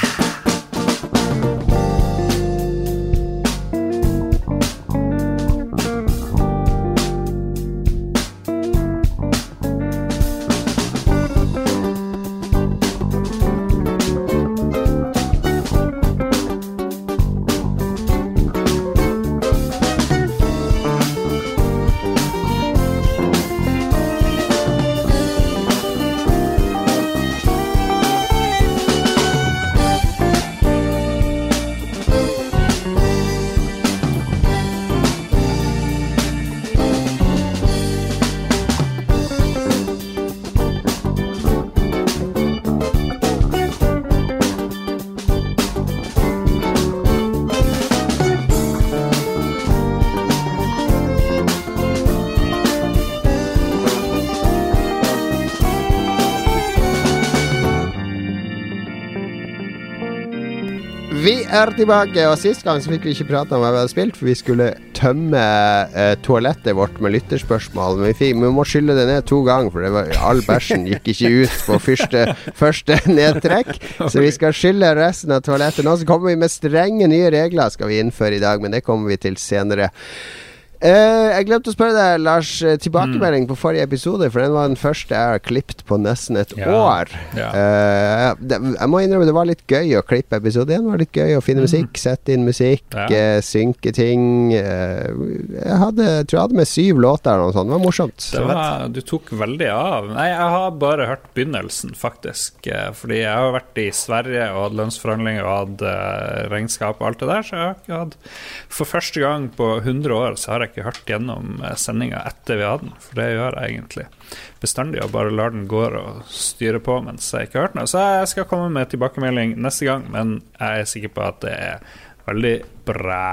A: Er tilbake, og sist gang så fikk vi ikke prate om hva vi hadde spilt, for vi skulle tømme eh, toalettet vårt med lytterspørsmål. Men vi, fikk, vi må skylle det ned to ganger, for var, all bæsjen gikk ikke ut på første, første nedtrekk. Så vi skal skylle resten av toalettet nå. Så kommer vi med strenge nye regler skal vi innføre i dag, men det kommer vi til senere. Uh, jeg glemte å spørre deg, Lars, eh, tilbakemelding mm. på forrige episode. For den var den første jeg har klippet på nesten et ja. år. Ja. Uh, det, jeg må innrømme det var litt gøy å klippe episode én. Det var litt gøy å finne mm. musikk, sette inn musikk, ja. uh, synke ting. jeg hadde, tror jeg hadde med syv låter eller noe sånt. Det var morsomt.
C: Det var, du tok veldig av. Nei, jeg har bare hørt begynnelsen, faktisk. fordi jeg har vært i Sverige og hatt lønnsforhandlinger og hatt regnskap og alt det der. Så jeg har ikke hatt For første gang på 100 år så har jeg ikke hørt gjennom eh, sendinga etter vi hadde den, for det gjør jeg egentlig bestandig, og bare lar den gå og styre på mens jeg ikke har hørt noe. Så jeg skal komme med tilbakemelding neste gang, men jeg er sikker på at det er veldig bra.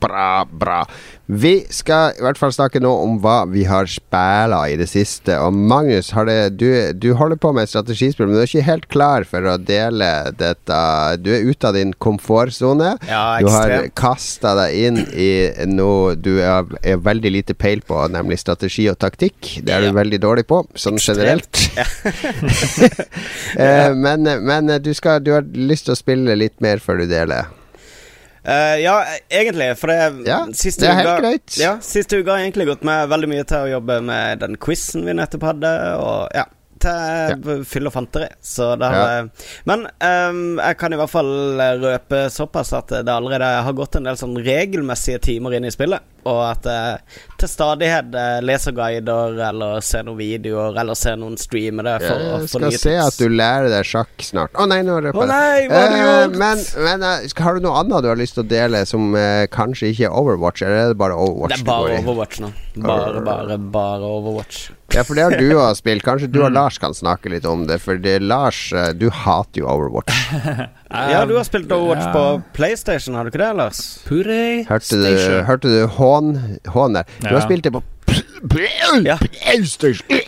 A: Bra, bra. Vi skal i hvert fall snakke nå om hva vi har spilla i det siste. Og Magnus, det, du, du, holder på med et strategispill, men du er ikke helt klar for å dele dette. Du er ute av din komfortsone.
B: Ja,
A: du har kasta deg inn i noe du er, er, veldig lite peil på, nemlig strategi og taktikk. Det er ja. du veldig dårlig på, sånn generelt. Ja. Eh, men, men du, skal, du har lyst til å spille litt mer før du deler.
B: Uh, ja, egentlig. For det,
A: ja, siste det er helt greit.
B: Ja, siste uka har egentlig gått med veldig mye til å jobbe med den quizen vi nettopp hadde. Og ja, til ja. fyll og fanteri. Så det har ja. Men um, jeg kan i hvert fall røpe såpass at det allerede har gått en del sånn regelmessige timer inn i spillet. Og at jeg til stadighet leser guider eller ser noen videoer eller ser noen streamere for
A: jeg. Skal se at du lærer deg sjakk snart. Å oh, nei, nå
B: røper jeg oh, nei, hva har du gjort?
A: Uh, men, men uh, har du noe annet du har lyst til å dele som uh, kanskje ikke er Overwatch, eller er det bare Overwatch?
B: Det er bare Overwatch nå. Bare, bare, bare Overwatch.
A: Ja, for det har du òg spilt. Kanskje du og mm. Lars kan snakke litt om det. For det, Lars, eh, du hater jo Overwatch.
B: ja, du har spilt Overwatch ja. på PlayStation, har du ikke det, Lars?
A: Hørte du, hørte du hån, hån der? Du ja. har spilt det på PlayStation.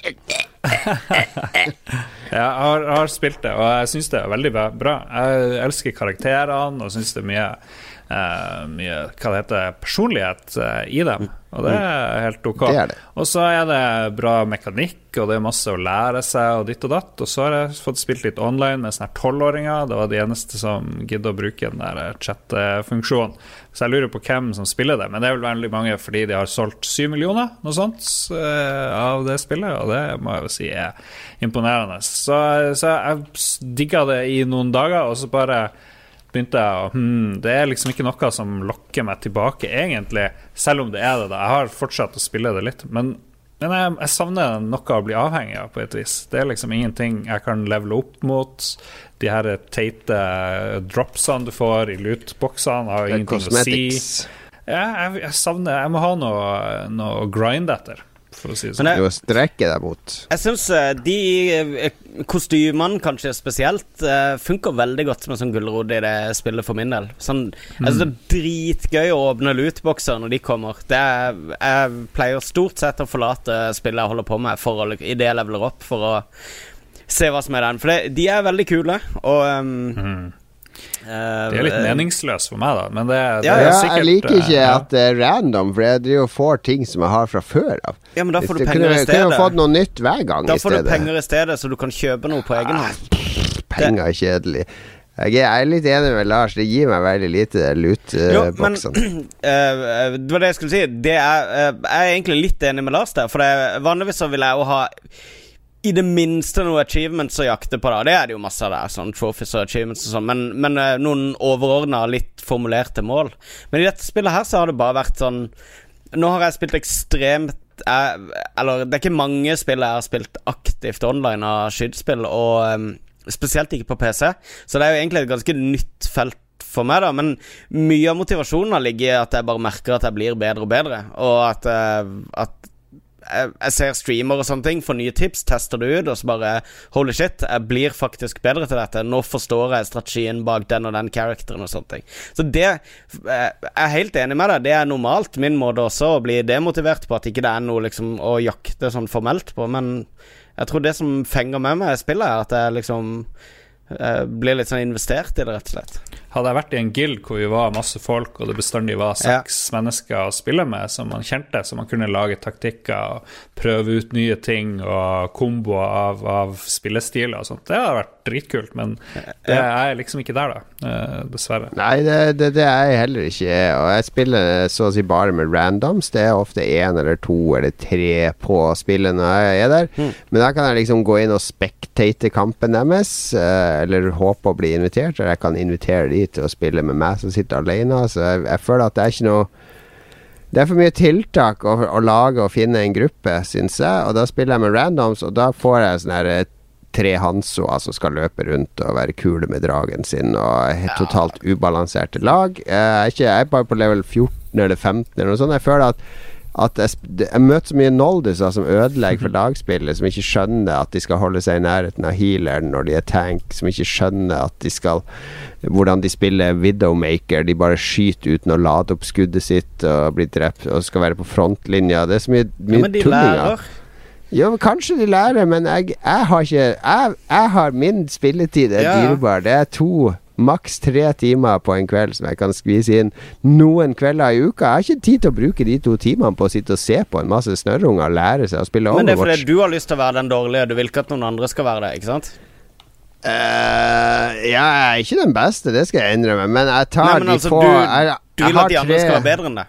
C: jeg har, har, spilt det, og jeg syns det er veldig bra. Jeg elsker karakterene og syns det er mye uh, mye hva det heter, personlighet uh, i dem. Og det er helt ok. Og så er det bra mekanikk, og det er masse å lære seg, og ditt og datt. Og så har jeg fått spilt litt online med sånne tolvåringer. Det var de eneste som gidder å bruke den der chat-funksjonen. Så jeg lurer på hvem som spiller det. Men det er vel veldig mange fordi de har solgt syv millioner, noe sånt, uh, av det spillet. Og det må jeg jo si er imponerende. Så, så jeg digga det i noen dager, og så bare begynte jeg å hmm, Det er liksom ikke noe som lokker meg tilbake, egentlig. Selv om det er det. da Jeg har fortsatt å spille det litt. Men, men jeg, jeg, savner noe å bli avhengig av, på et vis. Det er liksom ingenting jeg kan levele opp mot. De her teite dropsene du får i lootboxene, har ingenting å si. Ja, jeg, jeg, savner Jeg må ha noe, noe å grinde etter. For å si det sånn.
A: Må strekke deg mot.
B: Jeg syns eh, de eh, kostymene, kanskje spesielt, uh, funker veldig godt som en sånn gulrot i det spillet for min del. Sånn, mm. altså, det er dritgøy å åpne lootboxer når de kommer. Det er, jeg pleier stort sett å forlate spillet jeg holder på med, for å, i det jeg leveler opp, for å se hva som er den. For det, de er veldig kule, og um, mm.
C: Uh, det er litt meningsløst for meg, da. Men det,
A: det ja, ja, sikkert, Jeg liker ikke uh, at det er random, for jeg driver og får ting som jeg har fra før av.
B: Ja, men da får du penger i stedet.
A: Kunne fått noe nytt hver gang
B: Da får du penger i stedet, så du kan kjøpe noe på egen ah, hånd.
A: Penger er kjedelig. Jeg er litt enig med Lars. Det gir meg veldig lite loot-boksene.
B: Uh, det var det jeg skulle si. Det er, uh, jeg er egentlig litt enig med Lars der. For det, vanligvis så vil jeg jo ha i det minste noe achievements å jakte på. da Det er det jo masse av der, sånn trophies og achievements og sånn, men, men uh, noen overordna, litt formulerte mål. Men i dette spillet her så har det bare vært sånn Nå har jeg spilt ekstremt jeg, Eller det er ikke mange spill jeg har spilt aktivt online av skytespill, og um, spesielt ikke på PC, så det er jo egentlig et ganske nytt felt for meg, da. Men mye av motivasjonen har ligget i at jeg bare merker at jeg blir bedre og bedre, og at, uh, at jeg, ser streamer og sånne ting, får nye tips, tester det ut, og så bare Holy shit, jeg blir faktisk bedre til dette. Nå forstår jeg strategien bak den og den characteren og sånne ting. Så det Jeg er helt enig med deg, det er normalt. Min måte også å bli demotivert på at ikke det er noe liksom å jakte sånn formelt på, men jeg tror det som fenger med meg i spillet, er at jeg liksom blir litt sånn investert i det, rett og slett.
C: Hadde jeg vært i en guild hvor vi var masse folk, og det bestandig var seks ja. mennesker å spille med som man kjente, så man kunne lage taktikker og prøve ut nye ting og komboer av, av spillestiler og sånt, det hadde vært dritkult. Men det er liksom ikke der, da. Eh, dessverre.
A: Nei, det, det, det, er jeg heller ikke. Og jeg spiller så å si bare med randoms. Det er ofte én eller to eller tre på spillet når jeg er der. Mm. Men da kan jeg liksom gå inn og spektate kampen deres, eh, eller håpe å bli invitert, eller jeg kan invitere de til å spille med meg som sitter alene. Så jeg, jeg føler at det er ikke noe det er for mye tiltak å, å lage og finne en gruppe, syns jeg. Og da spiller jeg med randoms, og da får jeg sånn her eh, tre Hansoer som skal løpe rundt og være kule med dragen sin, og ja. totalt ubalanserte lag. Jeg er, ikke, jeg er bare på level 14 eller 15 eller noe sånt. Jeg føler at at jeg, jeg, møter så mye noldiser som ødelegger for lagspillet, som ikke skjønner at de skal holde seg i nærheten av healeren når de er tank, som ikke skjønner at de skal hvordan de spiller Widowmaker. De bare skyter uten å lade opp skuddet sitt og blir drept og skal være på frontlinja. Det er så mye, mye ja, men de tullinger. Lærer. Ja, kanskje de lærer, men jeg, jeg har ikke jeg, jeg, har Min spilletid er ja. dyrebar. Det er to maks tre timer på en kveld som jeg kan skvise inn noen kvelder i uka. Jeg har ikke tid til å bruke de to timene på å sitte og se på en masse snørrunger og lære seg å spille Overwatch.
B: Men det er fordi du har lyst til å være den dårlige, du vil ikke at noen andre skal være det, ikke sant?
A: Uh, ja, jeg er ikke den beste, det skal jeg innrømme, men jeg tar Nei, men altså, de få
B: Du, jeg, du vil at de andre tre... skal være bedre enn det?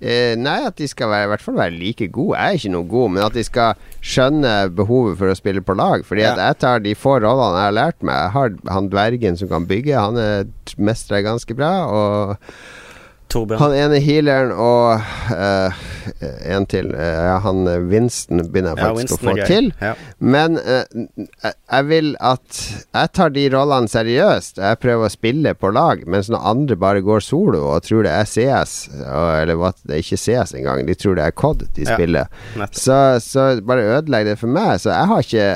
A: Uh, nei, at de skal være, i hvert fall være like gode. Jeg er ikke noe god, men at de skal skjønne behovet for å spille på lag. Fordi ja. at jeg tar de få rollene jeg har lært meg. Jeg har han dvergen som kan bygge, han er mestrer ganske bra. Og
B: Torbjørn.
A: Han ene healeren og uh, en til. Uh, han Winston begynner jeg faktisk ja, å få til. Ja. Men uh, jeg vil at Jeg tar de rollene seriøst. Jeg prøver å spille på lag, mens når andre bare går solo og tror det er CS, eller at det ikke CS engang, de tror det er COD de ja. spiller, så, så, bare ødelegg det for meg. Så jeg har ikke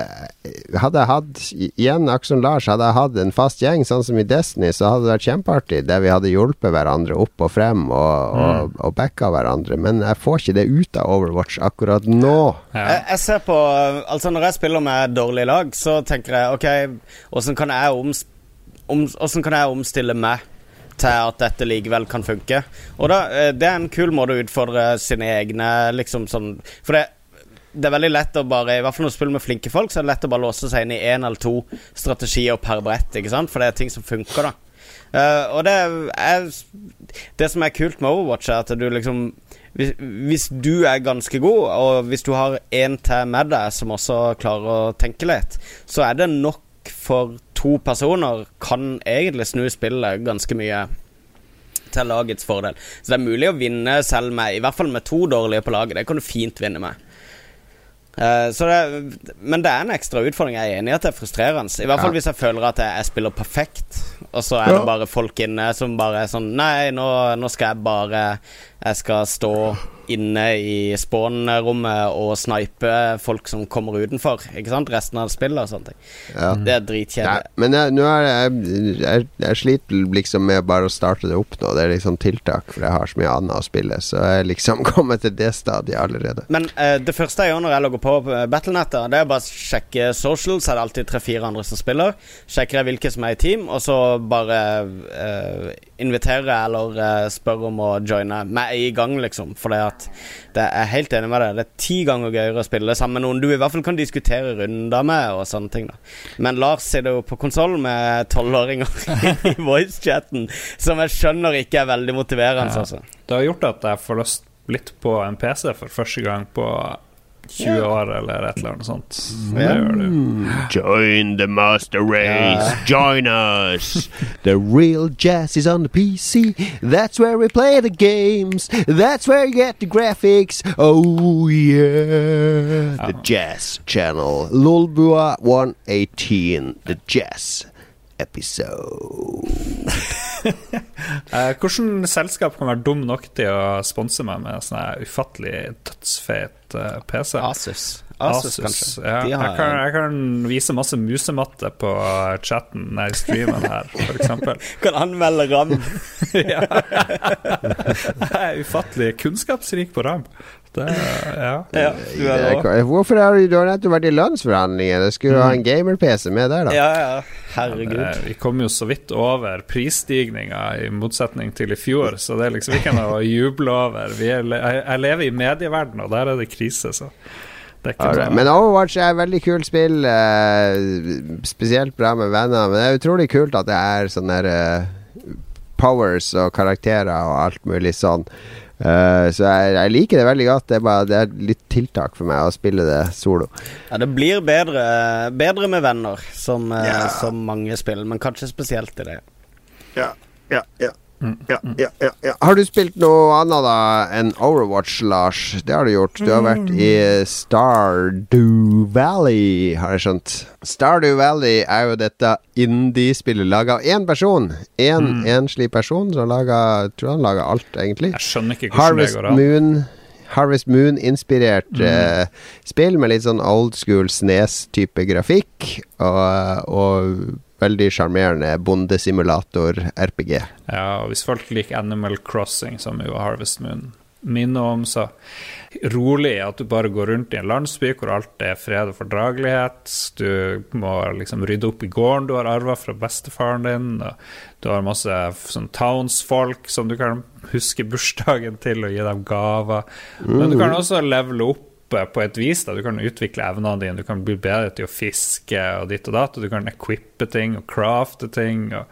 A: Hadde jeg hatt Igjen, Akson Lars, hadde jeg hatt en fast gjeng, sånn som i Destiny, så hadde det vært kjempeartig, der vi hadde hjulpet hverandre opp og frem frem og, og, mm. og backa hverandre, men jeg får ikke det ut av Overwatch akkurat nå.
B: Ja. Jeg, jeg, ser på Altså, når jeg spiller med dårlig lag, så tenker jeg OK, åssen kan om, kan jeg omstille meg? til at dette likevel kan funke. Og da, eh, Det er en kul måte å utfordre sine egne liksom sånn For det, det er veldig lett å bare I hvert fall når du spiller med flinke folk, så er det lett å bare låse seg inn i én eller to strategier per brett. Ikke sant? For det er ting som funker, da. Uh, og det er Det som er kult med Overwatch, er at du liksom hvis, hvis, du er ganske god, og hvis du har en til med deg som også klarer å tenke litt, så er det nok for to personer kan egentlig snu spillet ganske mye til lagets fordel. Så det er mulig å vinne selv med I hvert fall med to dårlige på laget. Det kan du fint vinne med. Uh, det, men det er en ekstra utfordring. Jeg er enig i at det er frustrerende. I hvert fall ja. hvis jeg føler at jeg, jeg, spiller perfekt, og så er det bare folk inne som bare er sånn Nei, nå, nå skal jeg bare Jeg skal stå inne i spawn-rommet og snipe folk som kommer utenfor. Ikke sant? Resten av spillet og sånne ting. Ja. Det er dritkjedelig.
A: Men jeg, nå er jeg, jeg, jeg, sliter liksom med bare å starte det opp nå. Det er liksom tiltak, for jeg har så mye annet å spille. Så jeg er liksom kommet til det stadiet allerede.
B: Men uh, det første jeg gjør når jeg logger på Battlenetter, det er bare å sjekke social, så er det alltid tre-fire andre som spiller. Sjekker jeg hvilke som er i team, og så bare uh, inviterer jeg eller uh, spør om å joine. Er i gang, liksom. For det at at det er helt enig med deg. Det er ti ganger gøyere å spille sammen med noen du i hvert fall kan diskutere runder med, og sånne ting. da Men Lars sitter jo på konsoll med tolvåringer i voicechatten, som jeg skjønner ikke er veldig motiverende. Ja. Altså.
C: Det har gjort at jeg får lyst litt på en PC for første gang på 20 år eller et eller annet sånt.
A: Mm. Join the master race. Join us. The real jazz is on the PC. That's where we play the games. That's where you get the graphics. Oh yeah. The Jazz Channel. Lolbua 118. The Jazz episode.
C: uh, Hvilket selskap kan være dum nok til å sponse meg med sånn ufattelig dødsfet PC?
B: Asus.
C: Asus, Asus. Ja. Har... Jeg, kan, jeg, kan, vise masse musematte på chatten i streamen her, f.eks.
B: kan anmelde RAM. ja.
C: Jeg er ufattelig kunnskapsrik på RAM. Det, ja.
A: ja Hvorfor har du, du har nettopp vært i lønnsforhandlinger? Skulle mm. ha en mm. gamer-PC med der, da.
B: Ja, ja. Herregud. Det,
C: vi kom jo så vidt over prisstigninga, i motsetning til i fjor, så det er liksom ikke noe å juble over. Er, jeg lever i medieverdenen, og der er det krise, så
A: Right. Men Overwatch er et veldig kult spill. Uh, spesielt bra med venner. Men det er utrolig kult at det er sånne uh, powers og karakterer og alt mulig sånn. Uh, så jeg, jeg, liker det veldig godt. Det er, bare, det er litt tiltak for meg å spille det solo.
B: Ja, det blir bedre, bedre med venner, som, yeah. som mange spiller, men kanskje spesielt i det.
A: Ja, ja, ja. Ja, ja, ja, ja, Har du spilt noe annet da enn Overwatch, Lars? Det har du gjort. Du har vært i Stardew Valley, har jeg skjønt. Stardew Valley er jo dette indie-spillet laga av én person. Én en, mm. enslig person som laga Tror han laga alt, egentlig.
C: Jeg skjønner ikke hvordan Harvest det går an.
A: Moon Harvest Moon-inspirert mm. eh, spill med litt sånn old school Snes-type grafikk. Og, og Veldig sjarmerende bondesimulator-RPG.
C: Ja, og hvis folk liker Animal Crossing, som jo Harvest Moon minner om, så rolig at du bare går rundt i en landsby hvor alt er fred og fordragelighet. Du må liksom rydde opp i gården du har arva fra bestefaren din. Og du har masse sånn townsfolk som du kan huske bursdagen til og gi dem gaver. Men du kan mm. også levele opp på et vis. da Du kan utvikle evnene dine, du kan bli bedre til å fiske og ditt og datt. Og du kan equippe ting og crafte ting. Og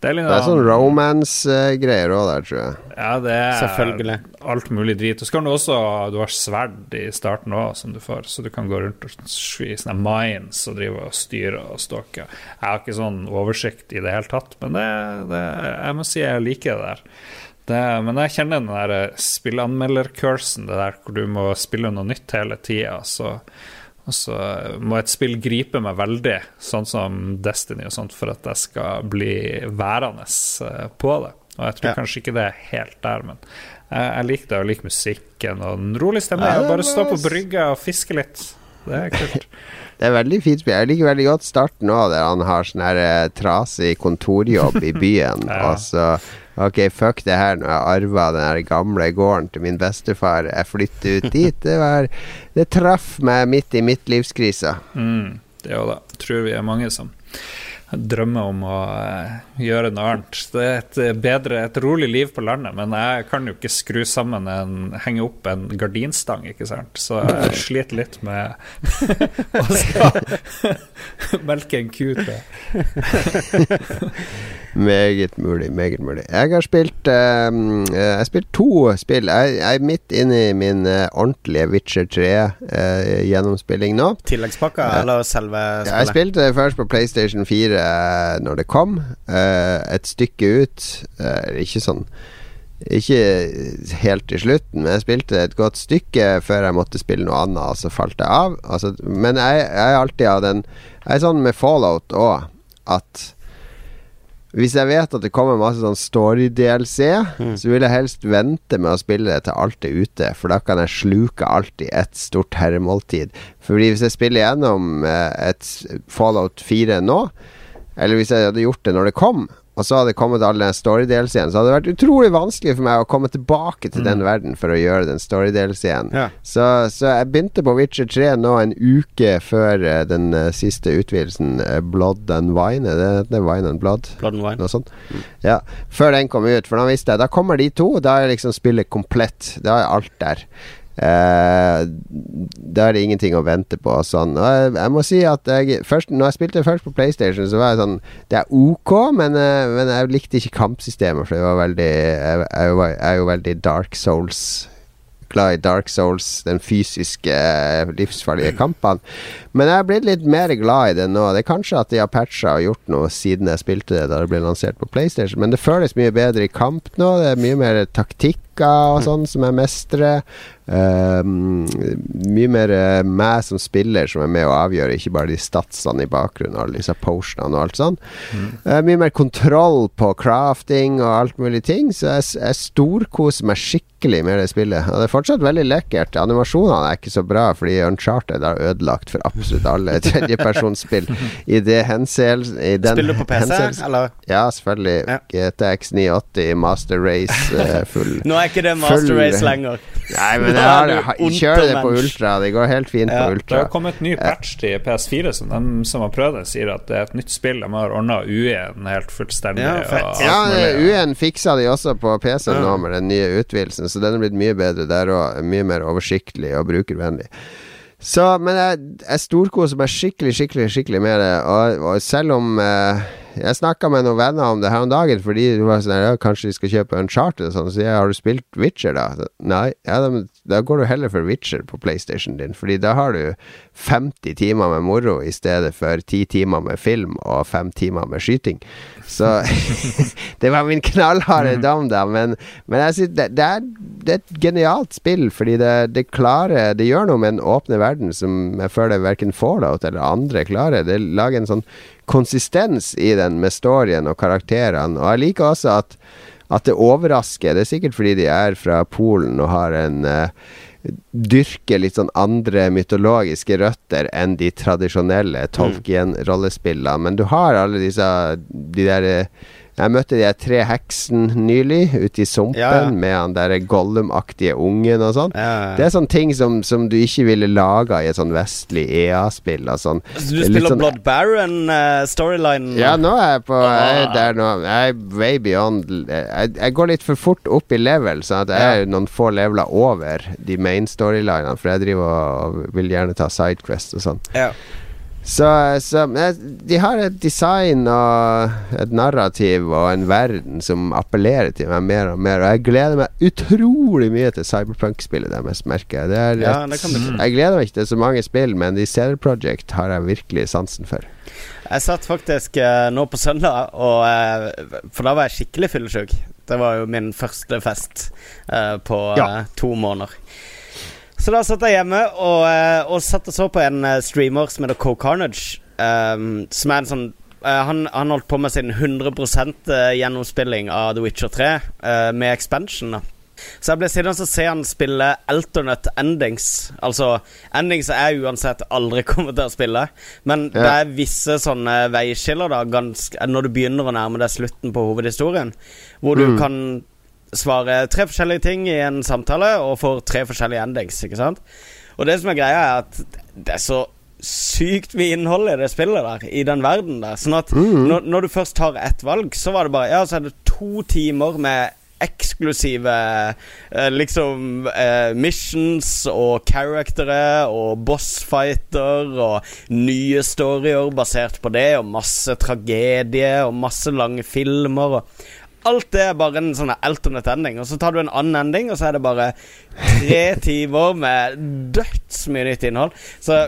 A: det, er litt, det er sånn romance-greier òg der, tror jeg.
C: Ja, det er Selvfølgelig. alt mulig drit. Og så kan du også Du har sverd i starten òg, som du får, så du kan gå rundt og i sånne mines og drive og styre og stalke. Jeg har ikke sånn oversikt i det hele tatt, men det, det, jeg må si jeg liker det der. Det, men jeg kjenner den der eh, spillanmelder-cursen, det der hvor du må spille noe nytt hele tida. Så, så må et spill gripe meg veldig, sånn som Destiny og sånt, for at jeg skal bli værende eh, på det. Og jeg tror ja. kanskje ikke det er helt der, men jeg, jeg liker det. Jeg liker musikken og den rolige stemmen. Ja, bare stå på brygga og fiske litt. Det er kult.
A: Det er veldig fint. Jeg liker veldig godt starten òg, der han har sånn her eh, trasig kontorjobb i byen. ja. Og så Ok, fuck det her når jeg arva den her gamle gården til min bestefar. Jeg flytter ut dit. Det, var, det traff meg midt i midtlivskrisa.
C: Mm, det òg, da. Tror vi er mange som drømmer om å uh, gjøre noe annet. Det er et, eh, bedre, et rolig liv på landet, men jeg kan jo ikke skru sammen en henge opp en gardinstang, ikke sant. Så jeg sliter litt med å skal melke en ku til.
A: Meget mulig, meget mulig. Jeg har spilt uh, Jeg har spilt to spill. Jeg, jeg er midt inne i min uh, ordentlige Witcher 3-gjennomspilling uh, nå.
B: Tilleggspakka, eller selve
A: spillet? Jeg spilte først på PlayStation 4 når det kom. et stykke ut. ikke sånn ikke helt til slutten, men jeg spilte et godt stykke før jeg måtte spille noe annet, og så falt jeg av. Altså, men jeg, jeg er alltid av den Jeg er sånn med Fallout òg, at hvis jeg vet at det kommer masse sånn story-DLC, mm. så vil jeg helst vente med å spille det til alt er ute, for da kan jeg sluke alt i ett stort herremåltid. Fordi hvis jeg spiller gjennom eh, et Fallout 4 nå, eller hvis jeg hadde gjort det når det kom, og så hadde det kommet alle story-DLC-en, så hadde det vært utrolig vanskelig for meg å komme tilbake til mm. den verden for å gjøre den story-DLC-en. Ja. Så, så, jeg begynte på Witcher 3 nå en uke før uh, den uh, siste utvidelsen, uh, Blood and Wine. Er det, det er Wine and Blood?
B: Blood and Wine.
A: Noe sånt. Mm. Ja, før den kom ut, for da visste jeg Da kommer de to, da er liksom spillet komplett. Da er alt der. Uh, da er det ingenting å vente på. Sånn. Jeg, jeg, må si at jeg, først, når jeg spilte først på PlayStation, så var jeg sånn Det er ok, men, uh, men jeg likte ikke kampsystemet, for det var veldig Jeg, jeg, er jo veldig Dark Souls glad i Dark Souls, den fysiske, uh, livsfarlige kampene. Men jeg er blitt litt mer glad i det nå. Det er kanskje at de har patcha og gjort noe siden jeg spilte det da det ble lansert på PlayStation, men det føles mye bedre i kamp nå. Det er mye mer taktikk og sånn som jeg mestrer. Uh, mye mer uh, meg som spiller som er med å avgjøre, ikke bare de statsene i bakgrunnen, alle disse potionene og alt sånn. Mm. Uh, mye mer kontroll på crafting og alt mulig ting, så jeg, jeg storkoser meg skikkelig med det spillet. Og det er fortsatt veldig lekkert. Animasjonene er ikke så bra, fordi Uncharted har ødelagt for absolutt alle tredjepersonsspill i det henseelse
B: Spiller du på PC, eller?
A: Ja, selvfølgelig. Ja. GTX 980 Master Race uh, full
B: Nå er ikke det Master Race lenger.
A: Nei, men jeg, har, jeg kjører det på Ultra. Det går helt fint ja, på Ultra.
C: Det har kommet ny patch til PS4 som de som har prøvd det, sier at det er et nytt spill. De har ordna UE-en helt fullstendig.
A: Ja, ja UE-en fiksa de også på PC ja. nå med den nye utvidelsen, så den er blitt mye bedre der òg. Mye mer oversiktlig og brukervennlig. Så, men jeg, jeg storkoser meg skikkelig, skikkelig skikkelig med det. Og, og selv om eh, Jeg snakka med noen venner om det her om dagen, fordi de var sånn ja, Kanskje de skal kjøpe Uncharted og sånn. Så jeg har du spilt Witcher, da? Nei. Ja, da, da, går du heller for Witcher på PlayStation din, fordi da har du 50 timer med moro i stedet for 10 timer med film og 5 timer med skyting. Så Det var min knallharde dom, da. Men, men jeg synes det, det, er, det, er, et genialt spill, fordi det, det, klarer Det gjør noe med den åpne verden som jeg føler verken Fallout eller andre klarer. Det lager en sånn konsistens i den med storyen og karakterene. Og jeg liker også at, at det overrasker. Det er sikkert fordi de er fra Polen og har en uh, dyrker litt sånn andre mytologiske røtter enn de tradisjonelle mm. Tolkien-rollespillene. Men du har alle disse de der jeg møtte de tre heksene nylig ute i sumpen ja, ja. med han der Gollum-aktige ungen og sånn. Ja, det er sånne ting som, som du ikke ville laga i et sånn vestlig EA-spill. Sånn.
B: Så du spiller sånn, Blood Baron-storylinen?
A: Uh, ja, nå er jeg på Jeg er nå. Jeg er way beyond jeg, jeg, går litt for fort opp i level, sånn at jeg er noen få leveler over de main storylinene, for jeg driver og vil gjerne ta Sidequest og sånn. Ja. Så, så, de har et design og et narrativ og en verden som appellerer til meg mer og mer. Og jeg gleder meg utrolig mye til Cyberpunk-spillet deres, merker jeg. Ja, jeg gleder meg ikke til så mange spill, men de CD Project har jeg virkelig sansen for.
B: Jeg satt faktisk uh, nå på søndag, og, uh, for da var jeg skikkelig fyllesyk. Det var jo min første fest uh, på ja. to måneder. Så da satt jeg hjemme og, eh, og satt og så på en eh, streamer som heter Co Carnage. Um, som er en sånn uh, han, han, holdt på med sin 100% gjennomspilling av The Witcher 3 uh, med expansion. da så jeg ble sittende og se han spille alternate endings. Altså endings jeg uansett aldri kommer til å spille. Men ja. det er visse sånne veiskiller da ganske, når du begynner å nærme deg slutten på hovedhistorien, hvor du mm. kan svare tre forskjellige ting i en samtale og får tre forskjellige endings, ikke sant? Og det som er greia, er at det er så sykt mye innhold i det spillet der, i den verden der. Sånn at mm. når, når, du først tar ett valg, så var det bare Ja, så er det to timer med eksklusive eh, liksom eh, missions og charactere og bossfighter og nye storyer basert på det, og masse tragedie og masse lange filmer og alt det er bare en sånn alternate ending. Og så tar du en annen ending, og så er det bare tre timer med dødsmye nytt innhold. Så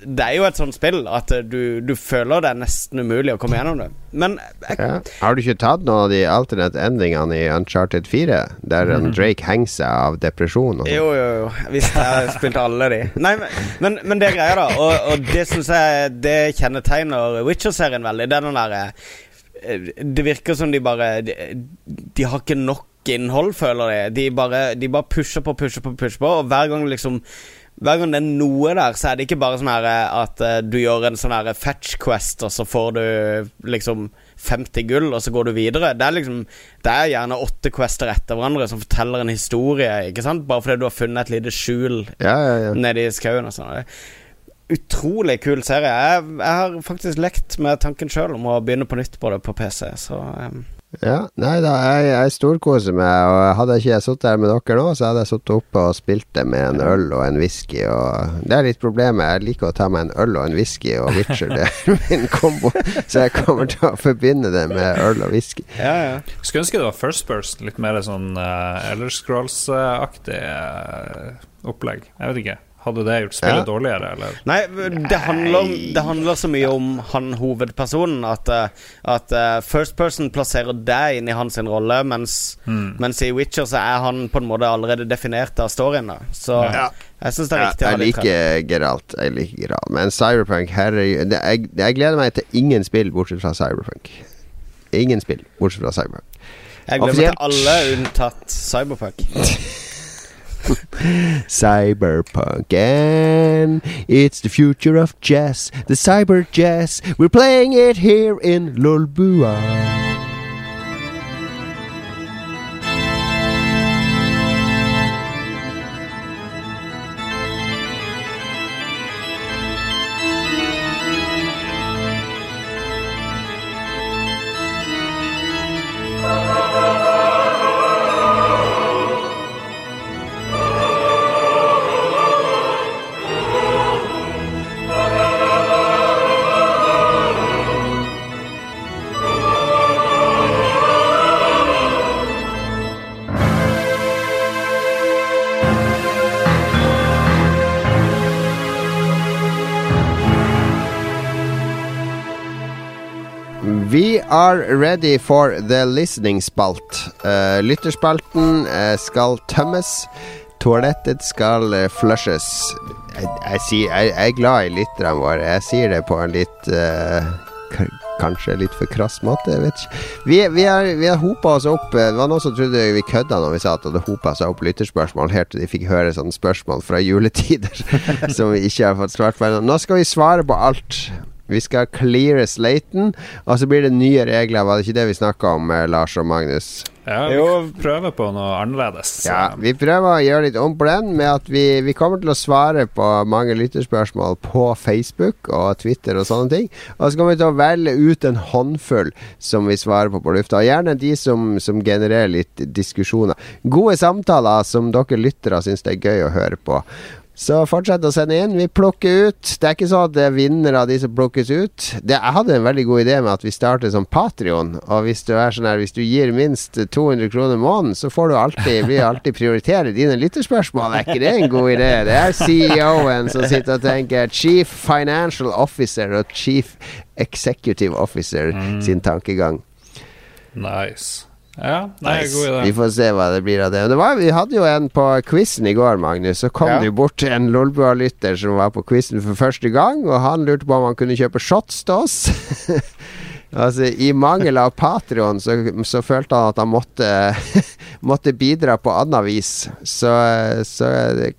B: det er jo et sånt spill at du, du, føler det er nesten umulig å komme gjennom det. Men
A: jeg, ja. Har du ikke tatt noen av de alternate endingene i Uncharted 4, der mm. Drake henger seg av depresjon?
B: Jo, jo, jo. Hvis jeg har spilt alle de. Nei, men, men, men det er greia, da. Og, og det syns jeg Det kjennetegner Witcher-serien veldig. Det er den derre eh, Det virker som de bare de, de har ikke nok innhold, føler de. De bare, de bare pusher på, pusher på, pusher på, og hver gang liksom hver gang det er noe der, så er det ikke bare sånn her eh, at uh, du gjør en sånn her fetch quest, og så får du liksom 50 gull, og så går du videre. Det er liksom Det er gjerne åtte quester etter hverandre som forteller en historie, ikke sant? Bare fordi du har funnet et lite skjul
A: ja, ja, ja.
B: nede i skauen og sånn. Utrolig kul serie. Jeg, jeg, har faktisk lekt med tanken sjøl om å begynne på nytt på det på PC, så um
A: ja, nei da, jeg, jeg storkoser meg. Og hadde ikke jeg sittet her med dere nå, så hadde jeg sittet oppe og spilt det med en øl og en whisky. Og det er litt problemet. Jeg liker å ta meg en øl og en whisky, og Witcher det er min kombo. Så jeg kommer til å forbinde det med øl og whisky.
C: Ja, ja. Skulle ønske det var first person, litt mer sånn uh, Elder Scrolls-aktig uh, opplegg. Jeg vet ikke. Hadde det gjort spillet ja. dårligere, eller?
B: Nei, det handler, det handler, så mye om han hovedpersonen at, eh, at uh, First Person plasserer deg inn i hans rolle, mens, mm. mens, i Witcher så er han på en måte allerede definert av storyen. Så ja. jeg syns det er riktig.
A: ja, Jeg liker Geralt. Jeg liker Geralt. Men Cyberpunk herregud jeg, jeg gleder meg til ingen spill bortsett fra Cyberpunk. Ingen spill bortsett fra Cyberpunk.
B: Jeg gleder meg til alle unntatt Cyberpunk.
A: Cyberpunk, and it's the future of jazz, the cyber jazz. We're playing it here in Are ready for the listening spalt. Uh, lytterspalten uh, skal tømmes. Toalettet skal uh, flushes. Jeg, jeg, sier, jeg, jeg, er glad i lytterne våre. Jeg sier det på en litt Kanskje litt for krass måte, jeg vet ikke. Vi, vi har, vi har hopa oss opp Det var noen som trodde vi kødda når vi sa at det hopa seg opp lytterspørsmål helt til de fikk høre sånne spørsmål fra juletider som vi ikke har fått svart på. Nå skal vi svare på alt. Vi skal cleare slaten, og så blir det nye regler. Var det ikke det vi snakka om, eh, Lars og Magnus?
C: Ja, vi prøver på noe annerledes.
A: Så. Ja, vi prøver å gjøre litt om på den, med at vi, vi, kommer til å svare på mange lytterspørsmål på Facebook og Twitter og sånne ting. Og så kommer vi til å velge ut en håndfull som vi svarer på på lufta. Og gjerne de som, som genererer litt diskusjoner. Gode samtaler som dere lyttere syns det er gøy å høre på. Så fortsett å sende inn. Vi plukker ut. Det er ikke sånn at det er vinnere av de som plukkes ut. Det, jeg hadde en veldig god idé med at vi starter som Patrion. Og hvis du er sånn her Hvis du gir minst 200 kroner måneden, så får du alltid blir alltid prioritere dine lytterspørsmål. Er ikke det en god idé? Det er CEO-en som sitter og tenker Chief Financial Officer og Chief Executive Officer mm. sin tankegang.
C: Nice. Ja, er god idé.
A: Vi får se hva det blir av det. det var, vi hadde jo en på quizen i går, Magnus. Så kom ja. det jo bort en Lolbua-lytter som var på quizen for første gang, og han lurte på om han kunne kjøpe shots til oss. altså, I mangel av Patrion så, så, følte han at han måtte, måtte bidra på annet vis. Så, så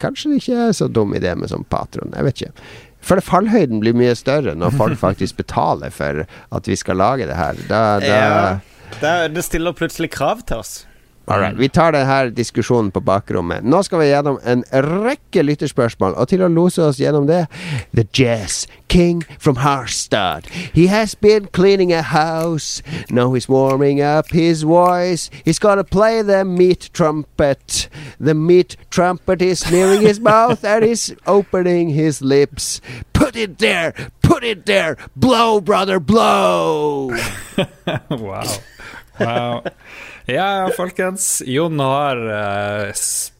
A: kanskje det ikke er så dum idé med sånn Patron. Jeg vet ikke. For fallhøyden blir mye større når folk faktisk betaler for at vi skal lage det her. Da, da ja.
B: Det, det stiller plutselig krav til oss.
A: Alright, Vi tar denne diskusjonen på bakrommet. Nå skal vi gjennom en rekke lytterspørsmål, og til å lose oss gjennom det The Jazz King from Harstad. He has been cleaning a house. Now he's warming up his voice. He's gonna play the meat trumpet. The meat trumpet is nearing his mouth and he's opening his lips. Put it there! Put it there! Blow, brother, blow!
C: wow. Wow. Ja, folkens. Jon har uh,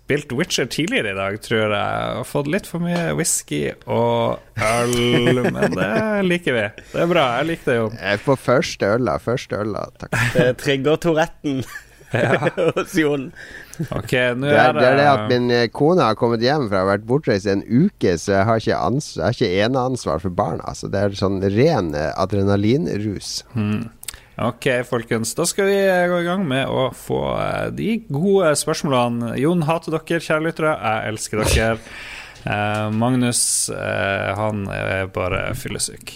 C: spilt Witcher tidligere i dag, tror jeg. Og fått litt for mye whisky og øl, men det liker vi. Det er bra. Jeg liker det Jon.
A: Jeg på første øla. Første øla, takk.
B: Det trigger Touretten hos Jon.
C: Ok, nå
A: det, er, det er det at min eh, kone har kommet hjem fra å ha vært bortreist en uke, så jeg har ikke, ansvar, jeg har ikke eneansvar for barna. Så det er sånn ren eh, adrenalinrus.
C: Hmm. Ok, folkens. Da skal vi gå i gang med å få eh, de gode spørsmålene. Jon hater dere, kjære lyttere. Jeg elsker dere. Uh, Magnus, uh, han er bare fyllesyk.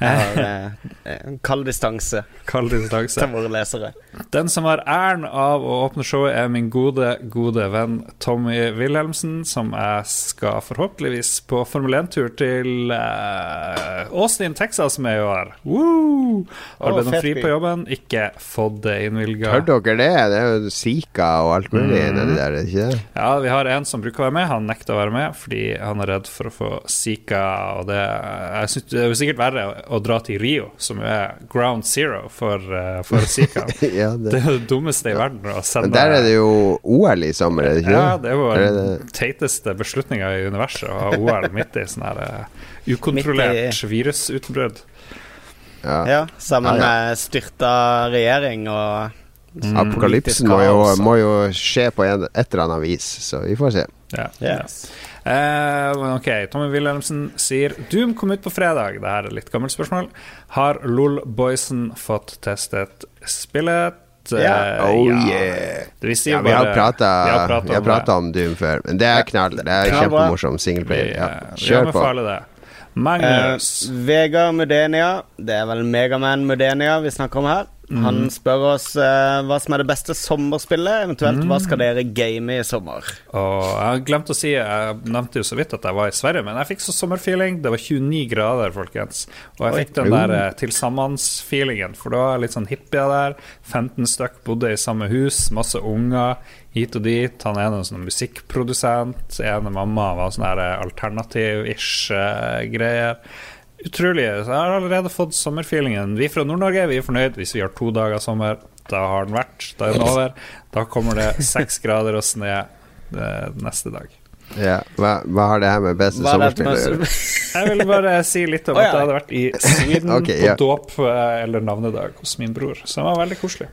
B: Eh, kald distanse
C: Kald distanse
B: til våre lesere.
C: Den som har æren av å åpne showet, er min gode, gode venn Tommy Wilhelmsen, som jeg skal forhåpentligvis på Formel 1-tur til uh, Austin, Texas med i år. Woo! Har bedt om fri på jobben, ikke fått det innvilga.
A: Hørte dere det? Det er jo Zika og alt mulig mm. nedi der, ikke det?
C: Ja, vi har en som bruker å være med. Han nekter å være med fordi han er redd for å få Zika, og det, jeg synes, det er jo sikkert verre å dra til Rio, som er ground zero for, uh, for Zika. ja, det. det. er det dummeste i verden å sende
A: Men Der er det jo OL i sommer, er det ikke?
C: Ja, det er jo den det... teiteste beslutninga i universet å ha OL midt i sånn her uh, ukontrollert i... virusutbrudd.
B: Ja. ja, sammen ja, med styrta regjering og
A: mm, Apokalypsen må jo, må jo, skje på en, et eller annet vis, så vi får se.
C: Ja, yes. Uh, ok, Tommy Wilhelmsen sier Doom kom ut på fredag. Dette er et litt gammelt spørsmål. Har LOL-boysen fått testet spillet?
A: Yeah. Oh ja. yeah. Vi, ja, vi, har prata om, om, Doom før, men det er knall. Det er kjempemorsom singleplayer. Ja. Kjør på.
C: Magnus.
B: Uh, Vegard Mudenia. Det er vel Megaman Mudenia vi snakker om her. Mm. Han spør oss uh, hva som er det beste sommerspillet, eventuelt mm. hva skal dere game i sommer?
C: Og jeg glemte å si, jeg nevnte jo så vidt at jeg var i Sverige, men jeg fikk så sommerfeeling. Det var 29 grader, folkens. Og jeg Oi. fikk den der uh, tilsammensfeelingen, for da var litt sånn hippier der. 15 stykk bodde i samme hus, masse unger hit og dit. Han er en sånn musikkprodusent. Ene mamma var sånn eh, alternativ-ish uh, utrolig. Så jeg har allerede fått sommerfeelingen. Vi fra Nord-Norge vi er fornøyd hvis vi har to dager sommer. Da har den vært. Da er den over. Da kommer det seks grader og snø eh, neste dag.
A: Ja, hva, hva, har det her med beste sommerspill å gjøre?
C: Jeg ville bare si litt om at jeg hadde vært i Syden okay, ja. på dåp eh, eller navnedag hos min bror, som var veldig koselig.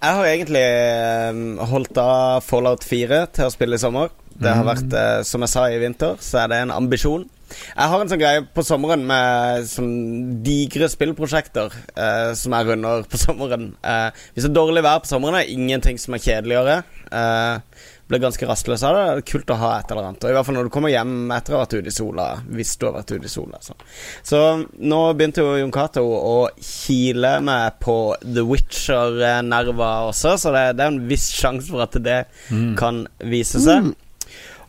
B: Jeg har egentlig eh, holdt av Fallout 4 til å spille i sommer. Det har mm. vært, som jeg sa i vinter, så er det en ambisjon. Jeg har en sånn greie på sommeren med sånn digre spillprosjekter eh, som jeg runder på sommeren. Eh, hvis det er dårlig vær på sommeren, er det ingenting som er kjedeligere. Eh, blir ganske rastløs av det. Det er kult å ha et eller annet. Og I hvert fall når du kommer hjem etter å ha vært ute i sola. Hvis du har vært ute i sola. Så, så nå begynte jo Jon Cato å kile meg på The Witcher-nerver også, så det, det, er en viss sjanse for at det mm. kan vise seg. Mm.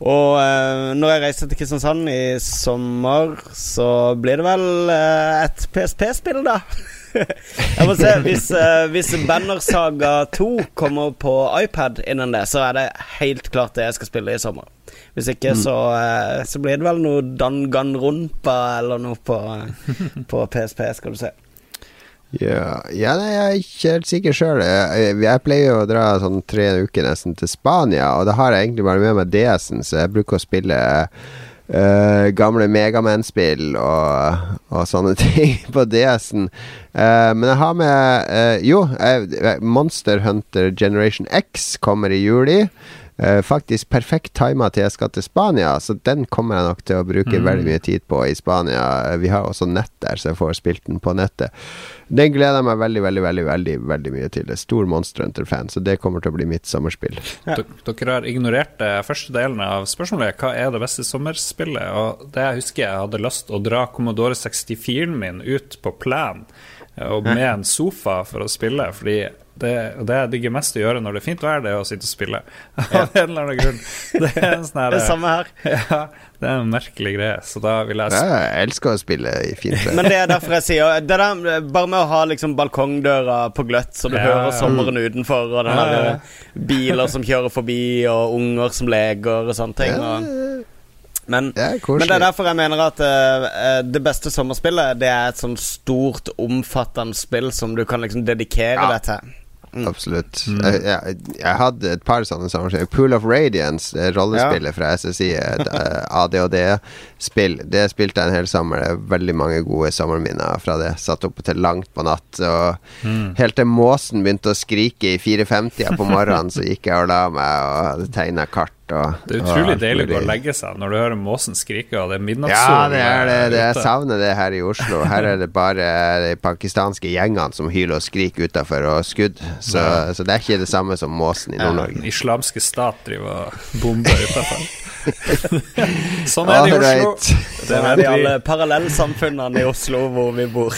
B: Og eh, når jeg reiser til Kristiansand i sommer, så blir det vel eh, et PSP-spill, da. jeg må se Hvis, eh, hvis Bannersaga 2 kommer på iPad innen det, så er det helt klart det jeg skal spille i sommer. Hvis ikke, mm. så, eh, så blir det vel noe Danganronpa eller noe på, på PSP, skal du se.
A: Ja, ja nei, jeg er ikke helt sikker sjøl. Jeg, jeg, pleier jo å dra sånn tre uker nesten til Spania, og da har jeg egentlig bare med meg DS-en, så jeg bruker å spille uh, gamle Megaman-spill og, og, sånne ting på DS-en. Uh, men jeg har med uh, Jo, Monster Hunter Generation X kommer i juli. Uh, faktisk perfekt tima til jeg skal til Spania, så den kommer jeg nok til å bruke mm. veldig mye tid på i Spania. Vi har også nett der, så jeg får spilt den på nettet. Den gleder jeg meg veldig, veldig veldig, veldig, veldig mye til. Jeg er stor Monster Hunter-fan, så det kommer til å bli mitt sommerspill.
C: Ja. Dere har ignorert det første delen av spørsmålet. Hva er det beste sommerspillet? Og det jeg husker jeg hadde lyst å dra Commodore 64-en min ut på plan eh, og med en sofa for å spille, fordi det, det jeg digger mest å gjøre når det er fint vær, det er å sitte og spille. Av en eller annen grunn. Det er en sånn
B: Det samme her.
C: Ja, det er en merkelig greie. Så da vil jeg
A: ja, Jeg elsker å spille i fint vær.
B: Men det er derfor jeg sier det der, Bare med å ha liksom balkongdøra på gløtt, så du ja, hører sommeren utenfor, og den der, biler som kjører forbi, og unger som leker, og sånne ting. Og men, det men, det er derfor jeg mener at uh, det beste sommerspillet Det er et sånn stort, omfattende spill som du kan liksom dedikere ja. deg til.
A: Mm. absolutt. Mm. Jeg, jeg, jeg, hadde et par sånne sammenhenger. Pool of Radiance, rollespillet ja. fra SSI, et ADHD-spill. Det spilte jeg en hel sommer. Det er veldig mange gode sommerminner fra det. Satt oppe til langt på natt. Og mm. helt til måsen begynte å skrike i 4.50 på morgenen, så gikk jeg og la meg og hadde tegna kart. Og,
C: det er utrolig deilig å legge seg når du hører måsen skrike og det er midnattssol.
A: Ja, det er det. det jeg savner det her i Oslo. Her er det bare de pakistanske gjengene som hyler og skriker utafor og skudd. Så, ja. så, det er ikke det samme som måsen i Nord-Norge.
C: Den islamske stat driver og bomber utafor. sånn er det i Oslo.
B: Det er de alle parallellsamfunnene i Oslo hvor vi bor.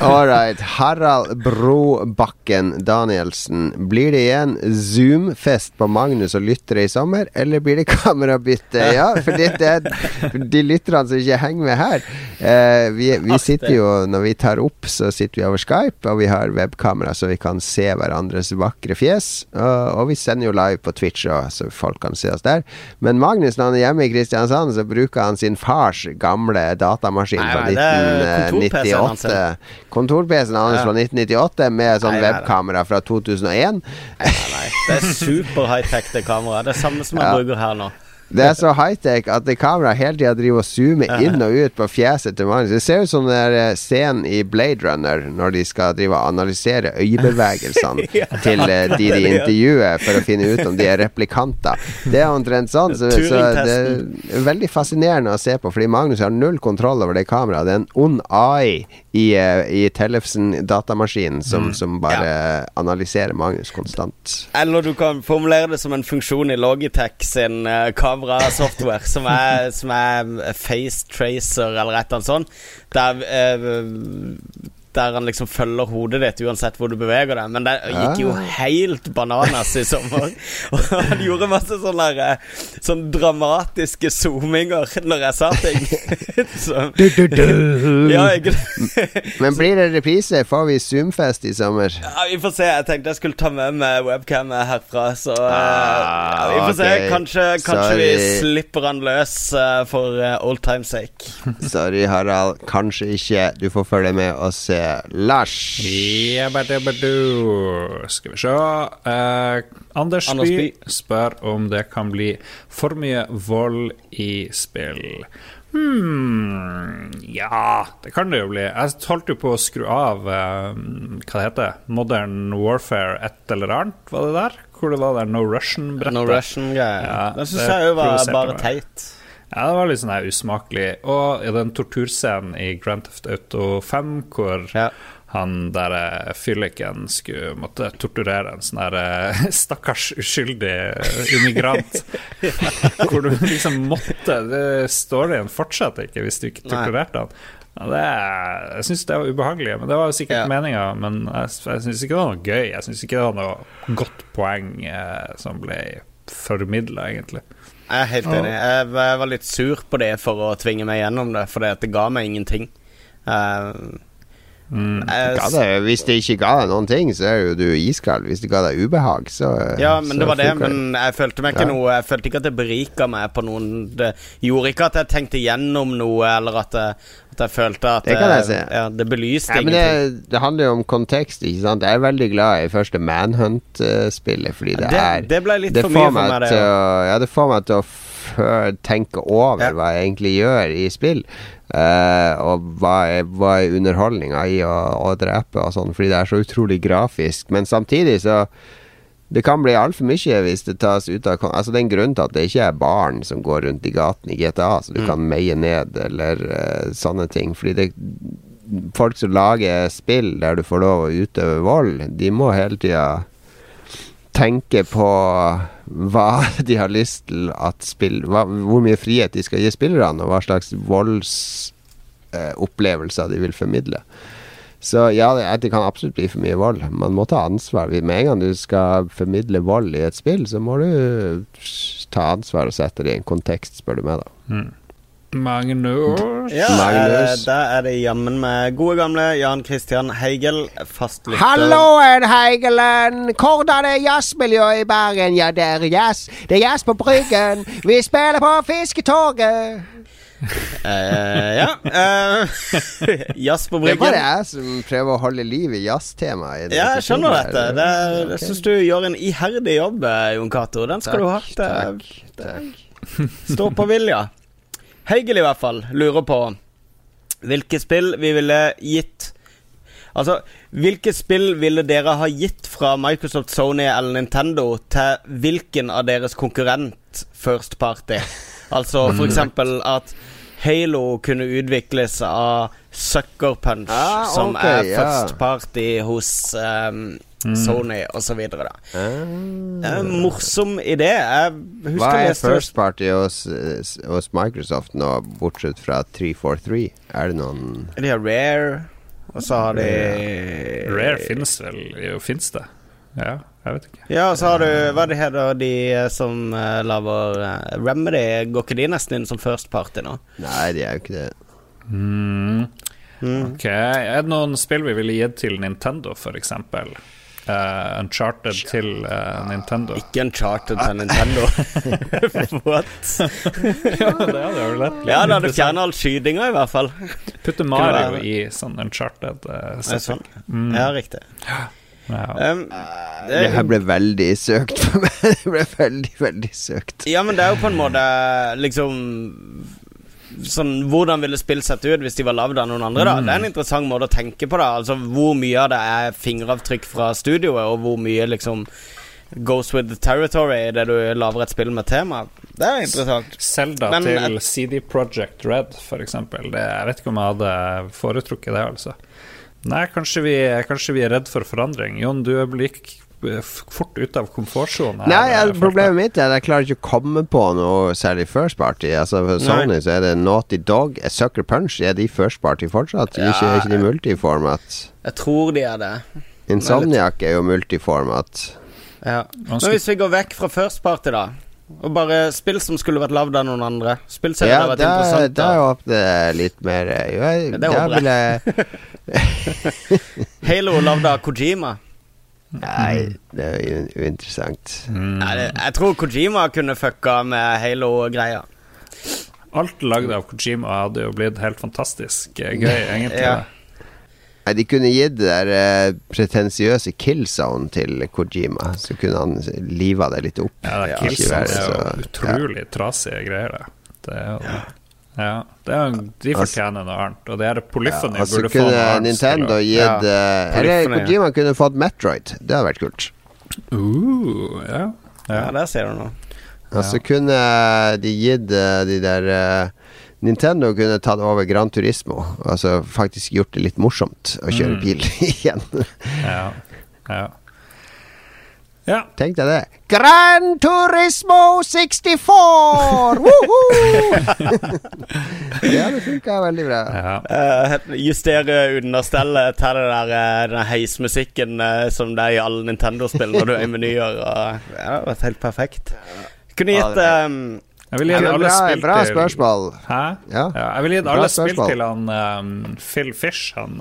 A: All right. Harald Brobakken Danielsen. Blir det igjen Zoom-fest på Magnus og lyttere i sommer, eller blir det kamerabytte? Ja, for det, er de lytterne som ikke henger med her. Eh, vi, vi, sitter jo, når vi tar opp, så sitter vi over Skype, og vi har webkamera, så vi kan se hverandres vakre fjes. Og, og vi sender jo live på Twitch, også, så folk kan se oss der. Men Magnus, når han er hjemme i Kristiansand, så bruker han sin fars gamle datamaskin fra 1998 kontor-PC-en hans fra 1998 med sånn webkamera fra 2001.
B: Nei, nei, Det er super high-tech, det kameraet. Det er samme som jeg bruker her nå.
A: Det er så high-tech at det kameraet hele tida driver og zoomer inn og ut på fjeset til Magnus. Det ser ut som den eh, scenen i Blade Runner når de skal drive og analysere øyebevegelsene ja, til eh, de de intervjuer for å finne ut om de er replikanter. Det er omtrent sånn. Så, så, det er veldig fascinerende å se på, fordi Magnus har null kontroll over det kameraet. Det er en ond AI i, eh, i Tellefsen-datamaskinen som, mm. som, bare ja. analyserer Magnus konstant.
B: Eller du kan formulere det som en funksjon i Logitech sin uh, kamerasoftware som er, som er face tracer eller et eller annet sånt. Der eh, der han liksom følger hodet ditt uansett hvor du beveger deg. Men det gikk jo helt bananas i sommer. Og han gjorde masse sånne, der, eh, sånn dramatiske zoominger når jeg sa ting. Så, du, du, du.
A: Ja, ikke Men blir det reprise? Får vi Zoomfest i sommer?
B: Ja, Vi får se. Jeg tenkte jeg skulle ta med meg webcamet herfra, så eh, ah, ja, Vi får okay. se. Kanskje, kanskje vi slipper han løs uh, for uh, old times sake.
A: Sorry, Harald. Kanskje ikke. Du får følge med og se Lars.
C: Skal vi se uh, Anders, Anders By spør om det kan bli for mye vold i spill. Hmm, ja, det kan det jo bli. Jeg holdt jo på å skru av uh, Hva det heter Modern Warfare et eller annet, var det der? Hvor det var der No Russian-brettet?
B: No Russian, ja. Ja, Den syns jeg jo var bare teit.
C: Ja, det var litt sånn usmakelig. Og i den torturscenen i Grand Theft Auto 5 hvor ja. han der eh, fylliken skulle måtte torturere en sånn der eh, stakkars uskyldig immigrant. hvor du liksom måtte det Storyen fortsetter ikke hvis du ikke torturerte han. Det, jeg syns det var ubehagelig, men det var sikkert ja. meninga. Men jeg, jeg syns ikke det var noe gøy. Jeg syns ikke det var noe godt poeng eh, som ble formidla, egentlig.
B: Jeg er helt enig. Jeg var litt sur på det for å tvinge meg gjennom det, for det ga meg ingenting. Uh,
A: mm. jeg, det, hvis det ikke ga deg noen ting, så er jo du iskald. Hvis det ga deg ubehag, så
B: Ja, men så det var det. Men jeg følte meg ikke ja. noe Jeg følte ikke at det berika meg på noen Det gjorde ikke at jeg tenkte gjennom noe, eller at, at jeg følte at
A: Det kan jeg se.
B: Ja, det belyste
A: ja, ingenting. Det, det, handler jo om kontekst, ikke sant. Jeg er veldig glad i første Manhunt-spillet, fordi det, det, er
B: Det ble litt for mye for meg, det.
A: Å, ja, det får meg til å tenke over ja. hva jeg egentlig gjør i spill. Uh, og hva er, hva er underholdninga i å, å drepe og sånn, fordi det er så utrolig grafisk. Men samtidig så det kan bli altfor mye hvis det tas ut av Altså Det er en grunn til at det ikke er barn som går rundt i gaten i GTA, så du mm. kan meie ned eller uh, sånne ting. Fordi det folk som lager spill der du får lov å utøve vold, de må hele tida tenke på hva de har lyst til at spill hva, Hvor mye frihet de skal gi spillerne, og hva slags voldsopplevelser eh, de vil formidle. Så ja, det kan absolutt bli for mye vold. Man må ta ansvar. Med en gang du skal formidle vold i et spill, så må du ta ansvar og sette det i en kontekst, spør du meg, da. Mm.
C: Magnus.
B: Ja, Magnus. da er det jammen med gode gamle Jan Christian Heigel, fastlytter.
A: Halloen, Heigelen! Hvordan er jazzmiljøet i Bergen? Ja, det er jazz. Det er jazz på Bryggen. Vi spiller på Fisketorget.
B: Uh, ja. Uh, jazz på bryggen.
A: Det er bare jeg som prøver å holde liv i jazztemaet.
B: Ja, jeg skjønner dette. Det, okay. Jeg syns du gjør en iherdig jobb, Jon Cato. Den skal takk, du ha. Takk, takk. Stå på vilja. Heigel i hvert fall lurer på hvilke spill vi ville gitt Altså, hvilke spill ville dere ha gitt fra Microsoft, Sony eller Nintendo til hvilken av deres konkurrent first party? Altså for mm. at Halo kunne utvikles av Sucker Punch, ah, okay, som er first party hos um. Sony osv. er En morsom idé.
A: Hva er first party hos, hos, Microsoft nå, bortsett fra 343? Er det noen
B: De har Rare. Og så har de
C: Rare finnes vel jo, finnes det? Ja, jeg vet ikke.
B: Ja, og så har du Hva det heter? De som uh, lager uh, Remedy, går ikke de nesten inn som first party nå?
A: Nei, de er jo ikke det.
C: Mm. Mm. Ok, Er det noen spill vi ville gitt til Nintendo, f.eks.? Uh, Uncharted til uh, Nintendo.
B: Ikke Uncharted til Nintendo. What?
C: ja, det hadde jo lett
B: Ja, da hadde fjerna all skytinga, i hvert fall.
C: Putte Mario i sånn Uncharted. Uh,
B: sånn. mm. Ja, riktig. Ja.
A: Um, det, det her ble veldig søkt for meg. det ble veldig, veldig søkt.
B: Ja, men det er jo på en måte liksom sånn, Hvordan ville spill sett ut hvis de var lagd av noen andre? da Det er en mm. interessant måte å tenke på. da Altså Hvor mye av det er fingeravtrykk fra studioet, og hvor mye liksom goes with the territory i det du lager et spill med tema. Det er interessant.
C: Selda til CD Project Red. Det, jeg vet ikke om jeg hadde foretrukket det, altså. Nei, kanskje vi, kanskje vi er redd for forandring. Jon, du er lik fort ut av komfortsonen.
A: Nei, ja, problemet mitt er at jeg klarer ikke å komme på noe særlig First Party. Altså For Sony Nei. så er det Naughty Dog, Sucker Punch. Er de First Party fortsatt? Ja, ikke, er ikke de multiformat?
B: Jeg tror de er det.
A: Insomniac er jo multiformat.
B: Ja. Men hvis vi går vekk fra First Party, da. Og bare spill som skulle vært lagd av noen andre. Spill som ja, vært interessant.
A: Da åpner det litt mer jo, Det håper jeg.
B: Halo lagd av Kojima.
A: Nei, det er uinteressant.
B: Mm. Nei, det, jeg tror Kojima kunne fucka med Halo-greia.
C: Alt lagd av Kojima hadde jo blitt helt fantastisk gøy, egentlig. ja.
A: Nei, de kunne gitt det der uh, pretensiøse killzone til Kojima, så kunne han liva det litt opp.
C: Ja, det er killzone er jo utrolig ja. trasige greier, det. det er jo ja. Ja, er, de fortjener noe annet. Og det er Polyphony
A: ja, altså burde kunne få Nintendo gitt ja, uh, Eller Kojima kunne fått Metroid. Det hadde vært kult.
C: Uh, ja.
B: ja. der ser du noe.
A: Og så kunne de gitt uh, de der uh, Nintendo kunne tatt over Gran Turismo. Altså faktisk gjort det litt morsomt å kjøre mm. bil igjen.
C: ja. ja. Ja.
A: Tenk deg det. Gran Turismo 64! ja, det funka veldig bra. Ja.
B: Uh, justere understellet til det der, uh, den heismusikken uh, som det er i alle Nintendo-spill når du er i menyer. Og, ja, det har vært helt perfekt. Kunne gitt um,
C: jeg vil gi alle
A: bra,
C: spill
A: bra spørsmål.
C: Hæ? Ja. ja jeg vil gi alle spill til han um, Phil Fish, han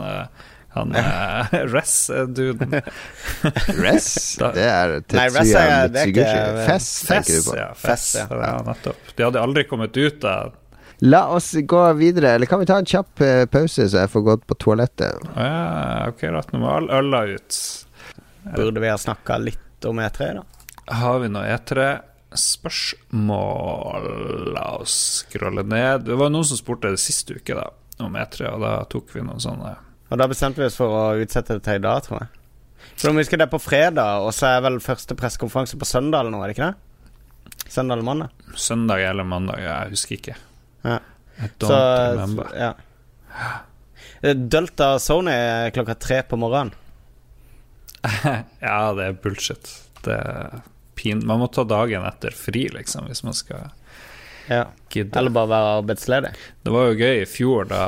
C: han uh, Ress-duden.
A: Ress? det er Tetsuya Mitsuguchi. Fess, tenker du på.
C: Ja, Fess, ja. ja, nettopp. De hadde aldri kommet ut av
A: La oss gå videre, eller kan vi ta en kjapp uh, pause, så jeg får gått på toalettet?
C: Ja, ok, da. Nå må all øla ut.
B: Burde vi ha snakka litt om E3, da?
C: Har vi noe E3? Spørsmål La oss scrolle ned. Det var noen som spurte det siste uke da om E3, og da tok vi noen sånne
B: og da bestemte vi oss for å utsette det til i dag, tror jeg. For om vi husker det på fredag, og så er vel første pressekonferanse på søndag eller noe, er det ikke det? Søndag eller mandag?
C: Søndag eller mandag, jeg husker ikke.
B: Ja. Så, ja. Delta Sony klokka tre på morgenen.
C: ja, det er bullshit. Det er pin... Man må ta dagen etter fri, liksom, hvis man skal
B: ja. Eller bare være arbeidsledig.
C: Det var jo gøy i fjor da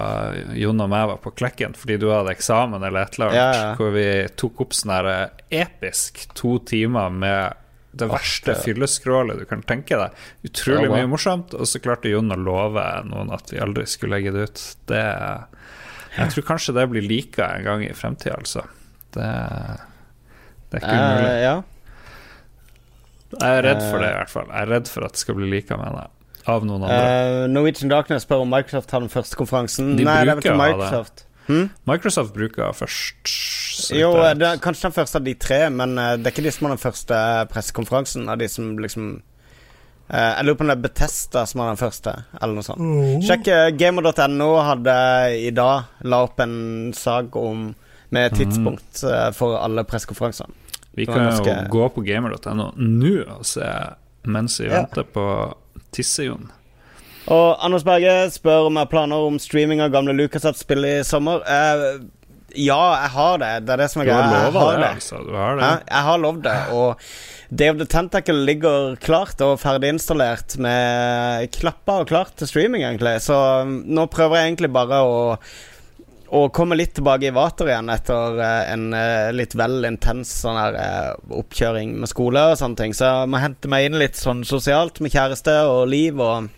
C: Jon og meg var på Klekken fordi du hadde eksamen eller et eller annet, ja, hvor vi tok opp sånn her eh, episk to timer med det verste fylleskrålet du kan tenke deg. Utrolig mye morsomt, og så klarte Jon å love noen at vi aldri skulle legge det ut. Det Jeg tror kanskje det blir lika en gang i fremtida, altså. Det, det er ikke umulig. Uh, ja. Jeg er redd for det, i hvert fall. Jeg er redd for at det skal bli lika med det. Av noen andre.
B: Uh, Norwegian Darkness spør om Microsoft har den første konferansen.
C: De
B: Nei,
C: det er vel
B: ikke Microsoft.
C: Hmm? Microsoft bruker først.
B: Jo, det er kanskje den første av de tre, men uh, det er ikke de som har den første pressekonferansen. Av de som liksom uh, Jeg lurer på om det er Betesta som har den første, eller noe sånt. Mm. Sjekk uh, gamer.no hadde i dag la opp en sak om med tidspunkt uh, for alle pressekonferansene.
C: Vi kan jo gå på gamer.no nå og se mens vi ja. venter på Tisse-Jon.
B: Og Anders Berge spør om jeg planer om streaming av gamle LucasArts-spill i sommer. Eh, ja, jeg har det. Det er det som er
C: greia. Jeg har det, altså. Du har det.
B: Ja, jeg har lovd det. Og Day of the Tentacle ligger klart og ferdig installert med klappa og klart til streaming, egentlig. Så nå prøver jeg egentlig bare å og komme litt tilbake i vater igjen etter uh, en uh, litt vel intens sånn her uh, oppkjøring med skole og sånne ting. Så jeg må hente meg inn litt sånn sosialt med kjæreste og liv og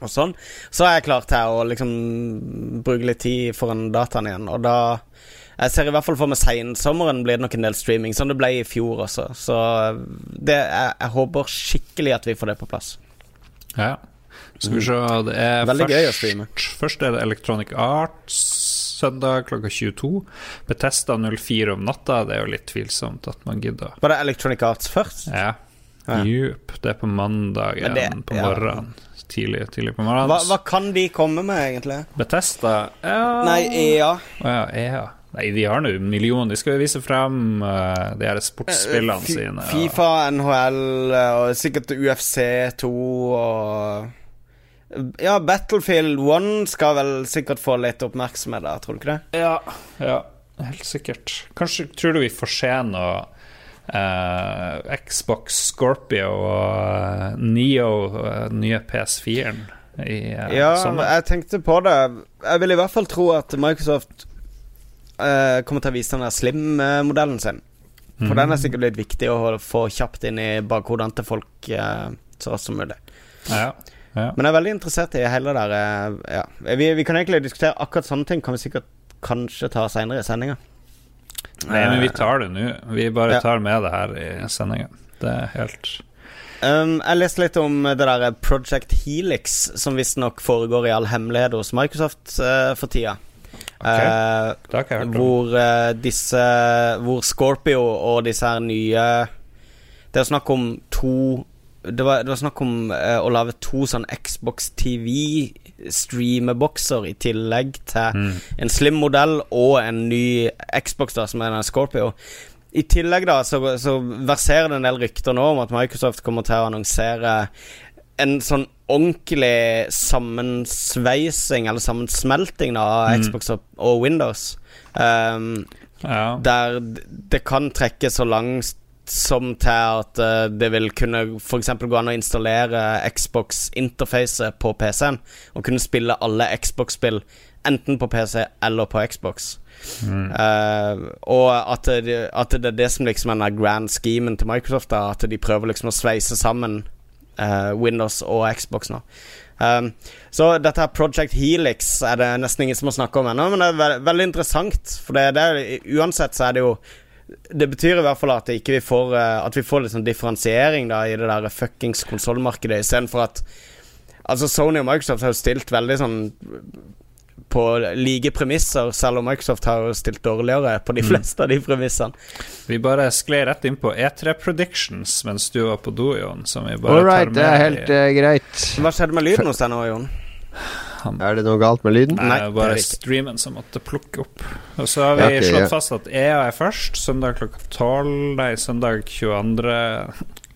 B: og sånn, så er jeg klar til å liksom bruke litt tid foran dataen igjen. Og da Jeg ser i hvert fall for meg seinsommeren blir det nok en del streaming, som det ble i fjor også. Så det, jeg, jeg håper skikkelig at vi får det på plass.
C: Ja. Skal vi se Det er
B: Veldig først, gøy å streame.
C: Først er det Electronic Arts søndag klokka 22. Betesta 04 om natta. Det er jo litt tvilsomt at man gidder.
B: Var det Electronic Arts først?
C: Ja. ja. Jup. Det er på mandagen det, på morgenen. Ja tidlig, tidlig på morgenen.
B: Hva, hva, kan de komme med, egentlig?
C: Betesta ja.
B: Nei, EA.
C: Ja, EA. Nei, de har nå millioner. De skal jo vise frem uh, de her sportsspillene F sine.
B: Fifa, NHL og sikkert UFC2 og Ja, Battlefield 1 skal vel sikkert få litt oppmerksomhet da, tror du ikke
C: det? Ja, ja helt sikkert. Kanskje tror du vi får se noe uh, Xbox Scorpio og uh, Neo, uh, nye PS4-en i uh,
B: ja,
C: sommer.
B: jeg tenkte på det. Jeg vil i hvert fall tro at Microsoft kommer til å vise den der Slim-modellen sin. For mm. den er sikkert litt viktig å få kjapt inn i bakhodene til folk så raskt som mulig.
C: Ja, ja.
B: Men jeg er veldig interessert i hele det der ja. vi, vi, kan egentlig diskutere akkurat sånne ting. Kan vi sikkert kanskje ta seinere i sendinga.
C: Nei, men vi tar det nå. Vi bare tar med det her i sendinga. Det er helt
B: um, Jeg leste litt om det der Project Helix, som visstnok foregår i all hemmelighet hos Microsoft uh, for tida.
C: Okay. Uh,
B: hvor uh, disse Hvor Scorpio og disse her nye Det er snakk om to det var, det var, snakk om uh, å lage to sånn Xbox TV-streamebokser i tillegg til mm. en slim modell og en ny Xbox, da som er en Scorpio. I tillegg da så, så verserer det en del rykter nå om at Microsoft kommer til å annonsere en sånn ordentlig sammensveising, eller sammensmelting, da, av mm. Xbox og, og Windows. Um,
C: ja.
B: Der det kan trekke så langt som til at uh, det vil kunne f.eks. gå an å installere Xbox-interfacet på PC-en, og kunne spille alle Xbox-spill enten på PC eller på Xbox. Mm. Uh, og at det, at det, er det som liksom er den grand schemen til Microsoft, da, at de prøver liksom å sveise sammen uh, Windows og Xbox nå. Um, så dette her Project Helix er det nesten ingen som har snakka om ennå, men det er ve veldig interessant. For det, det, uansett så er det jo det betyr i hvert fall at, vi får, eh, at vi får litt sånn differensiering da, i det der fuckings konsollmarkedet, istedenfor at Altså, Sony og Microsoft har jo stilt veldig sånn på like premisser, selv om Microsoft har jo stilt dårligere på de mm. fleste mm. av de premissene.
C: Vi bare skled rett inn på E3 Predictions mens du var på do, Jon. Som vi bare
A: All right, det er helt uh, greit.
B: Hva skjedde med lyden hos deg nå, Jon?
A: Han, er det noe galt med lyden?
C: Nei, Nei bare streamen som måtte plukke opp. Og så har vi okay, slått ja. fast at EA er først. Søndag klokka 12. Nei, søndag 22.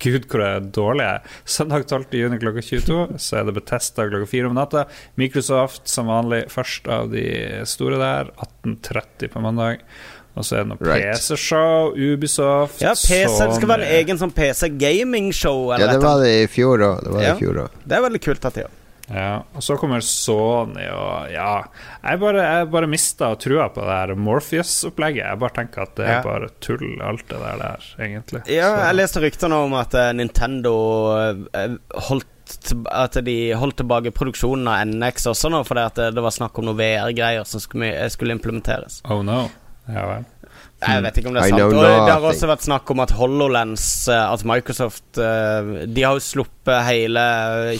C: Gud, hvor er dårlig jeg er. Søndag 12. juni klokka 22. Så er det Betesta klokka 4 om natta. Microsoft som vanlig først av de store der. 18.30 på mandag. Og så er det noe right. PC-show, Ubisoft
B: Ja, PC det skal være egen sånn PC-gaming-show.
A: Ja, det var det i fjor òg. Det,
B: ja, det er veldig kult at de gjør.
C: Ja, og så kommer Sony og Ja. Jeg bare, jeg bare mista trua på det her Morpheus-opplegget. Jeg bare tenker at det er bare tull, alt det der, der egentlig.
B: Ja, så. jeg leste ryktene om at uh, Nintendo uh, holdt at de holdt tilbake produksjonen av NX også nå, fordi at det, var snakk om noen VR-greier som skulle, skulle, implementeres.
C: Oh no. Ja vel.
B: Jeg vet ikke om det er sant. Og det har også vært snakk om at HoloLens eh, At Microsoft eh, De har jo sluppet hele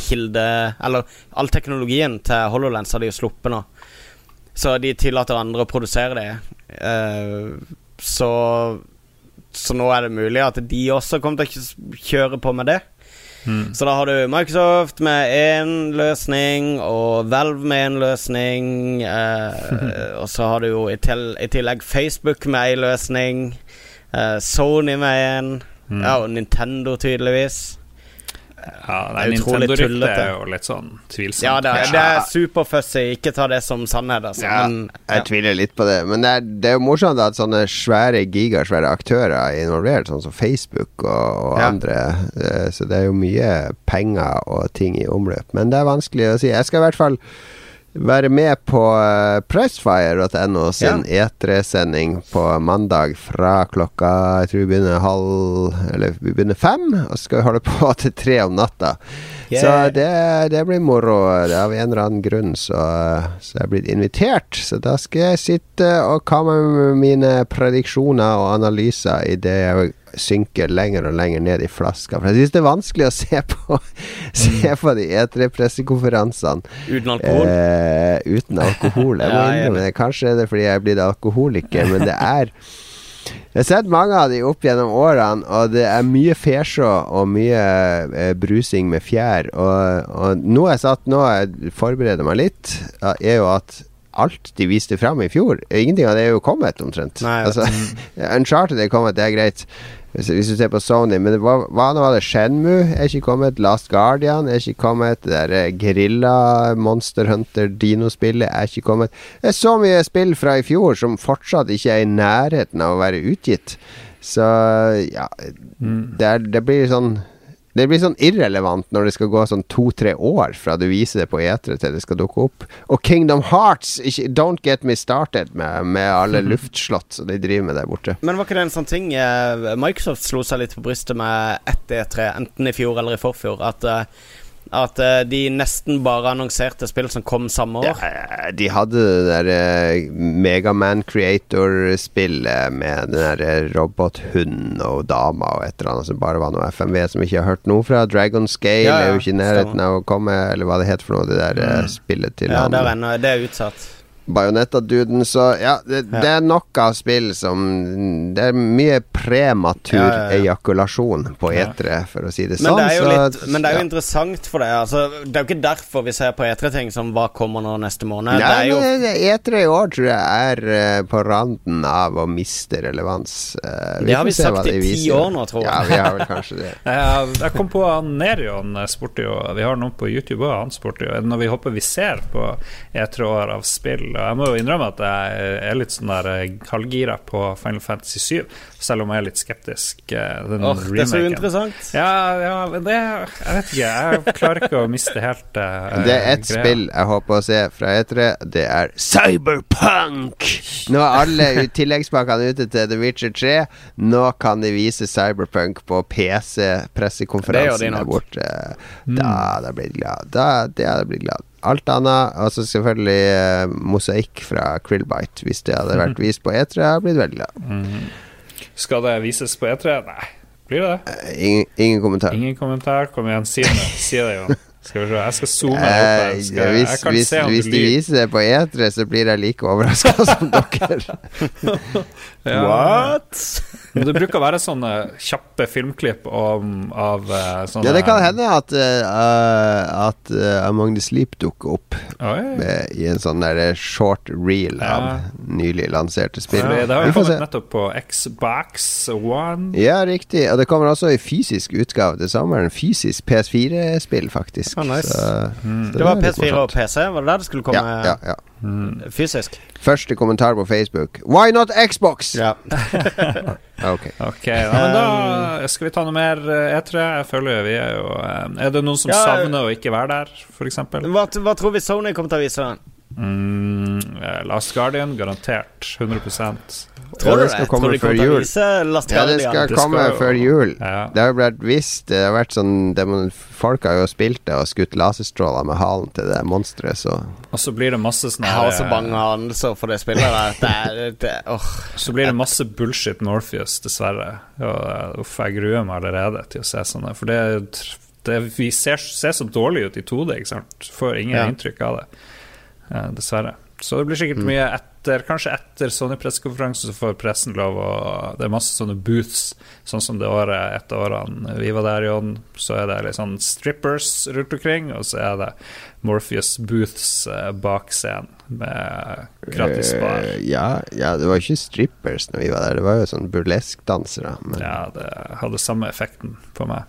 B: kilde Eller all teknologien til HoloLens har de jo sluppet nå. Så de tillater andre å produsere det. Uh, så Så nå er det mulig at de også kommer til å kjøre på med det. Mm. Så da har du Microsoft med én løsning, og Valve med én løsning. Eh, og så har du jo i, til, i tillegg Facebook med én løsning. Eh, Sony med én. Mm. Ja, og Nintendo, tydeligvis.
C: Ja, nei, Nintendo-ryktet er jo litt sånn tvilsomt.
B: Ja, det er, det er superfussy. Ikke ta det som sannhet, altså.
A: Ja, men, ja. Jeg tviler litt på det. Men det er, det er jo morsomt at sånne svære gigasvære aktører er involvert, sånn som Facebook og, og ja. andre. Eh, så det er jo mye penger og ting i omløp. Men det er vanskelig å si. Jeg skal i hvert fall være med på uh, Pressfire.no sin ja. E3-sending på mandag fra klokka Jeg tror vi begynner halv Eller vi begynner fem, og så skal vi holde på til tre om natta. Yeah. Så det, det, blir moro. Det Av en eller annen grunn så, så jeg er blitt invitert. Så da skal jeg sitte og komme med mine prediksjoner og analyser i det jeg synker lenger og lenger ned i flaska. For jeg syns det er vanskelig å se på Se på de E3-pressekonferansene
B: Uten alkohol?
A: Eh, uten alkohol. Jeg må innrømme det. Kanskje er det fordi jeg er blitt alkoholiker, men det er jeg har sett mange av de opp gjennom årene, og det er mye fesjå og mye eh, brusing med fjær. Og, og nå jeg satt Nå jeg forbereder meg litt, er jo at alt de viste fram i fjor Ingenting av det er jo kommet, omtrent. Nei, altså, Uncharted er kommet, det er greit. Hvis, hvis, du ser på Sony. Men hva, hva nå var det? Shenmue er ikke kommet. Last Guardian er ikke kommet. Det der Grilla Monster Hunter Dino-spillet er ikke kommet. Det er så mye spill fra i fjor som fortsatt ikke er i nærheten av å være utgitt. Så ja mm. det, er, det blir sånn det blir sånn irrelevant når det skal gå sånn to-tre år fra du viser det på E3 til det skal dukke opp. Og Kingdom Hearts, ikke, don't get me started med, med alle luftslott som de driver med der borte.
B: Men var ikke det en sånn ting eh, Microsoft slo seg litt på brystet med ett E3, enten i fjor eller i forfjor, at uh, at uh, de nesten bare annonserte spill som kom samme år.
A: Ja, de hadde det der uh, Megaman Creator-spillet med den der eh, robothunden og dama og et eller annet som bare var noe FMV som vi ikke har hørt noe fra. Dragon Scale ja, ja, er jo ikke i nærheten av å komme, eller hva det heter for noe, det der mm. spillet til
B: ja, han. Det er utsatt.
A: Bajonetta-duden, så ja det, ja det, er nok av spill som Det er mye prematur ja, ja, ejakulasjon på E3, for å si det sånn.
B: Det så, litt, men det er jo interessant for deg. Altså, det er jo ikke derfor vi ser på E3-ting som hva kommer nå neste måned.
A: Nei, jo... E3 i år tror jeg er uh, på randen av å miste relevans.
B: Uh, det har vi sagt i ti år nå, tror
A: jeg. Ja, vi har vel kanskje det.
C: jeg kom på Nerion spurte jo Vi har noen på YouTube òg, han spurte jo Når vi håper vi ser på E3-år av spill jeg må jo innrømme at jeg er litt sånn der eh, halvgira på Final Fantasy 7, selv om jeg er litt skeptisk.
B: Eh, den oh, det er så interessant.
C: Ja, ja men det Jeg vet ikke. Jeg klarer ikke å miste helt uh,
A: Det er ett spill jeg håper å se fra E3. Det er Cyberpunk! Nå er alle tilleggspakkene ute til The Witcher 3. Nå kan de vise Cyberpunk på PC-pressekonferansen der borte. Da hadde jeg blitt glad. Da, det hadde jeg blitt glad alt annet. Og så selvfølgelig uh, mosaikk fra Krillbite. Hvis det hadde vært vist på E3, hadde jeg blitt veldig glad. Mm.
C: Skal det vises på E3? Nei. Blir det
A: det? ingen, ingen, kommentar.
C: Ingen kommentar. Kom igjen, si det. Si det, Jon. Skal vi se, jeg skal zoome opp.
A: Eh, skal, hvis, jeg hvis, hvis de viser det på E3, så blir jeg like overraska som dere.
B: What?
C: Men det bruker å være sånne kjappe filmklipp om, av uh, sånne
A: Ja, det kan hende at, uh, at uh, Among the Sleep dukker opp med, i en sånn der short reel ja. av nylig lanserte spill.
C: Ja, det har jo kommet nettopp på Xbox One.
A: Ja, riktig. Og det kommer også i fysisk utgave til sommeren. Fysisk PS4-spill, faktisk.
B: Oh, nice. så, mm. så det, var PS4 og PC? Var det der det skulle komme?
A: Ja, ja, ja.
B: Mm. Fysisk?
A: Første kommentar på Facebook. Why not Xbox?
B: Ja.
A: ok.
C: okay ja, men da skal vi ta noe mer E3. Eh, Jeg føler vi er jo eh, Er det noen som ja, savner å ikke være der, f.eks.?
B: Hva, hva tror vi Sony kommer til å vise?
C: Mm, Last Guardian, garantert. 100
B: Tror
A: du det?
B: Skal komme før jul. Ja,
A: det skal komme skal før jul. Ja. Det har jo blitt visst Det har vært sånn demon, Folk har jo spilt det og skutt laserstråler med halen til det monsteret, så
C: Og så blir det masse sånn
B: Jeg har så bange anelser for det spillet der. Det det, oh.
C: Så blir det masse bullshit Norpheus, dessverre. Og, uff, jeg gruer meg allerede til å se sånne. For det, det vi ser, ser, så dårlig ut i 2D, ikke sant. Får ingen ja. inntrykk av det, eh, dessverre. Så det blir sikkert mm. mye etter Kanskje etter sånne pressekonferanser så får pressen lov å Det er masse sånne booths, sånn som det året et av årene vi var der, Jon. Så er det litt sånn strippers rundt omkring, og så er det Morpheus Booths eh, bak scenen med gratis bar. Uh,
A: ja, ja, det var ikke strippers når vi var der, det var jo sånn burleskdansere.
C: Men... Ja, det hadde samme effekten på meg.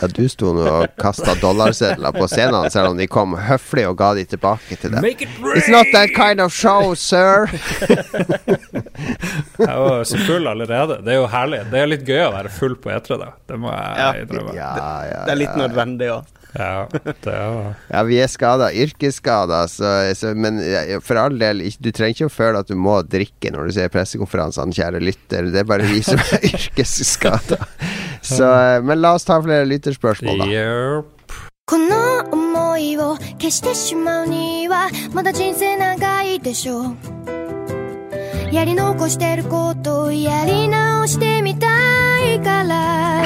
A: Ja, du sto nå og kasta dollarsedler på scenen, selv om de kom høflig og ga de tilbake til deg. It It's not that kind of show, sir.
C: jeg var så full allerede. Det er jo herlig. Det er litt gøy å være full på etere, da. Det må jeg innrømme.
B: Ja, ja, det er litt nødvendig òg.
C: Ja, det er
A: ja, vi er skada, yrkesskada, så, så, men for all del, du trenger ikke å føle at du må drikke når du ser pressekonferansene, kjære lytter. Det er bare vi som er yrkesskada. Så, men la oss ta flere lytterspørsmål, da. Yep. この思いを消してしまうにはまだ人生長いでしょうやり残してることをやり直してみたいから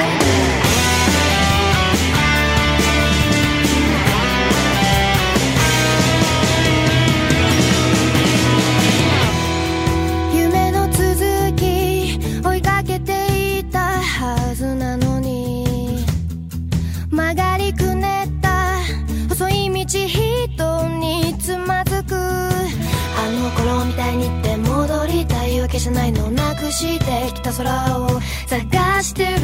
A: 戻りたいわけじゃないのをなくしてきた空を探してる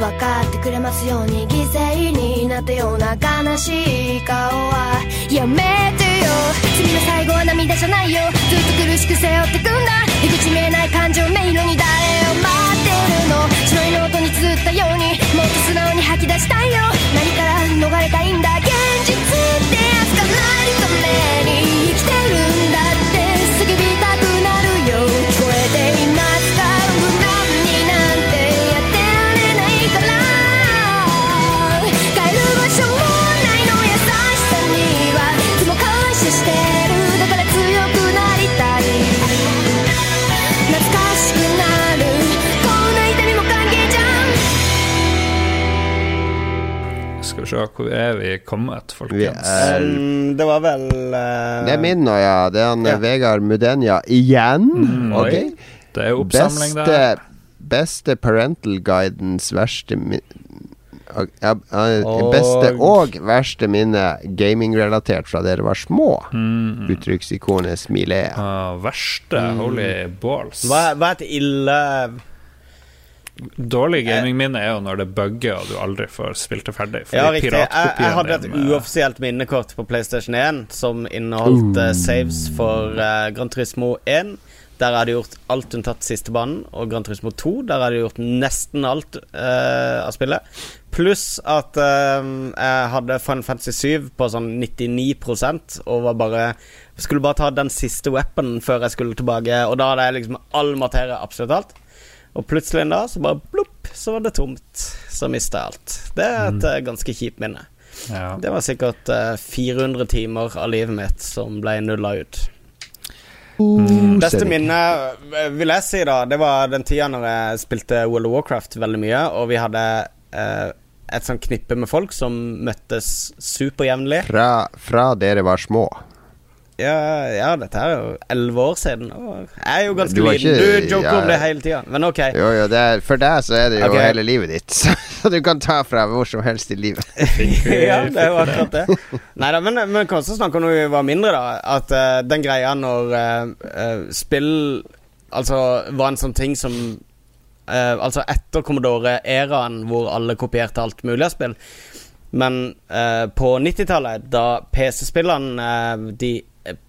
A: 分かってくれますように犠牲になったような悲しい顔はやめてよ次の最後は涙じゃないよずっと苦しく。背負ってくんだ出口見えない感情迷路に誰を待ってるの白いノートに綴ったようにもっと素直に吐き出したいよ何から逃れたいんだ
C: se, hvor er vi kommet, folkens? Er,
B: det var vel uh,
A: Det er min nå, ja. Det er han ja. Vegard Mudenja igjen. Mm, okay.
C: Det er oppsamling
A: beste, der. Beste parental guidance, verste ja, beste og verste minne gamingrelatert fra dere var små. Mm. Uttrykksikonet smiler.
C: Ah, verste? Mm. Holy balls.
B: Hva, hva er et ille
C: Dårlig gamingminne er jo når det bugger og du aldri får spilt det ferdig.
B: Ja, riktig. Jeg, jeg, hadde et uoffisielt minnekort på PlayStation 1 som inneholdt uh. saves for uh, Gran Turismo 1. Der jeg hadde gjort alt unntatt siste banen. Og Gran Turismo 2, der jeg hadde gjort nesten alt uh, av spillet. Pluss at jeg hadde Final Fantasy 7 på sånn 99% og var bare Skulle bare ta den siste weaponen før jeg skulle tilbake. Og da hadde jeg liksom all materie, absolutt alt. Og plutselig en dag så bare plopp, så var det tomt. Så mista jeg alt. Det er et mm. ganske kjipt minne. Ja. Det var sikkert uh, eh, 400 timer av livet mitt som ble nulla ut. Mm. Beste minne, eh, vil jeg si, da, det var den tida når jeg spilte World of Warcraft veldig mye, og vi hadde uh, et sånt knippe med folk som møttes superjevnlig.
A: Fra, fra dere var små?
B: Ja, ja, dette er jo elleve år siden. Jeg er jo ganske du liten. Ikke, du joker ja, om det hele tida, men ok.
A: Jo, jo, er, for deg så er det jo okay. hele livet ditt, så du kan ta fra hvor som helst i livet.
B: ja, det er jo akkurat det. Nei da, men, men kan også snakke om da vi var mindre, da. At uh, den greia når uh, spill Altså var en sånn ting som uh, Altså etter Commodore-æraen, hvor alle kopierte alt mulig av spill. Men på 90-tallet, da PC-spillene de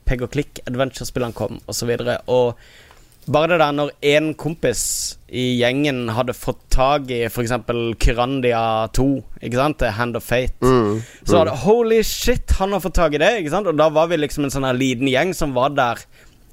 B: peg og klikk adventure-spillene kom, osv. Og, så og bare det der når én kompis i gjengen hadde fått tak i f.eks. Kyrandia 2, ikke sant, Hand of Fate, mm, mm. så var det holy shit, han har fått tak i det, ikke sant, og da var vi liksom en sånn her liten gjeng som var der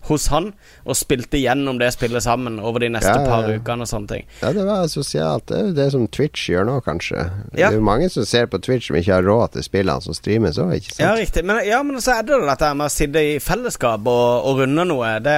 B: hos han og spilte gjennom det spillet sammen over de neste ja, par ukene og sånne ting.
A: Ja, det var sosialt. Det er jo det som Twitch gjør nå, kanskje. Det er jo mange som ser på Twitch som ikke har råd til spillene som streames òg, ikke sant?
B: Ja, riktig. Men, ja, men så er det dette med å sitte i fellesskap og, og runde noe. Det,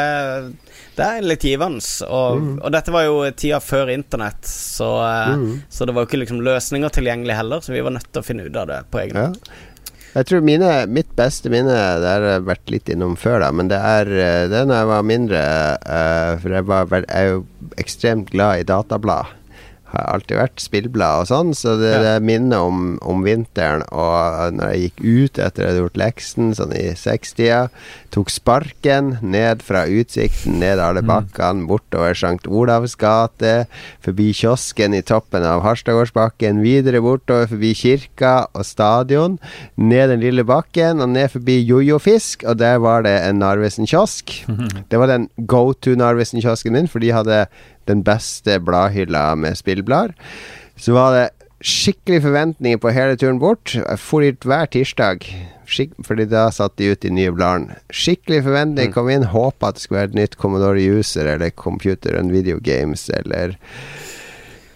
B: det er litt givende. Og, mm. og, dette var jo tida før internett, så, mm. så det var jo ikke liksom løsninger tilgjengelig heller, så vi var nødt til å finne ut av det på egen hånd. Ja.
A: Jeg tror mine, mitt beste minne Det har jeg vært litt innom før, da, men det er eh, det når jeg var mindre. Uh, for jeg, var, jeg jo ekstremt glad i datablad har alltid vært spillblad og sånn, så det, det minner om, om, vinteren og når jeg gikk ut etter at jeg hadde gjort leksen, sånn i sekstida, tok sparken ned fra utsikten, ned alle mm. bakkene, bortover St. Olavs gate, forbi kiosken i toppen av Harstadgårdsbakken, videre bortover forbi kirka og stadion, ned den lille bakken og ned forbi Jojo-fisk, og der var det en Narvesen-kiosk. Det var den go to Narvesen-kiosken min, for de hadde den beste bladhylla med spillblader. Så var det skikkelig forventninger på hele turen bort. Jeg for dit hver tirsdag, Skik fordi da satt de ut de nye bladene. Skikkelig forventninger. Mm. Kom inn, håpa at det skulle være et nytt Commodore User eller Computer and Video Games eller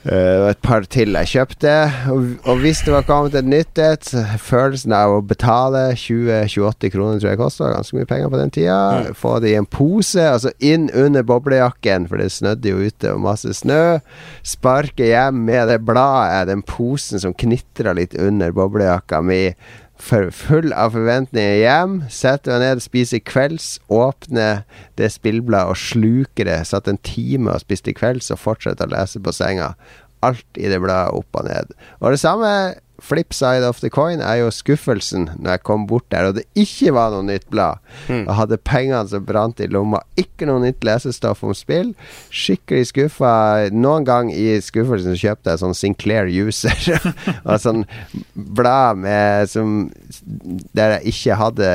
A: Uh, et par til jeg kjøpte. Og, og hvis det var kommet et nytt et, følelsen av å betale 20-28 kroner, tror jeg kosta ganske mye penger på den tida. Mm. Få det i en pose, altså inn under boblejakken, for det snødde jo ute og masse snø. Sparke hjem med det bladet, den posen som knitra litt under boblejakka mi. Full av forventninger hjem. Setter meg ned, spiser kvelds. Åpner det spillbladet og sluker det. Satt en time og spiste kvelds og fortsetter å lese på senga. Alt i det bladet opp og ned. Og det samme flip side of the coin er jo skuffelsen når jeg kom bort der og det ikke var noe nytt blad. Mm. Og hadde pengene som brant i lomma. Ikke noe nytt lesestoff om spill. Skikkelig skuffa. Noen gang i skuffelsen kjøpte jeg sånn Sinclair User. og sånn blad med som Der jeg ikke hadde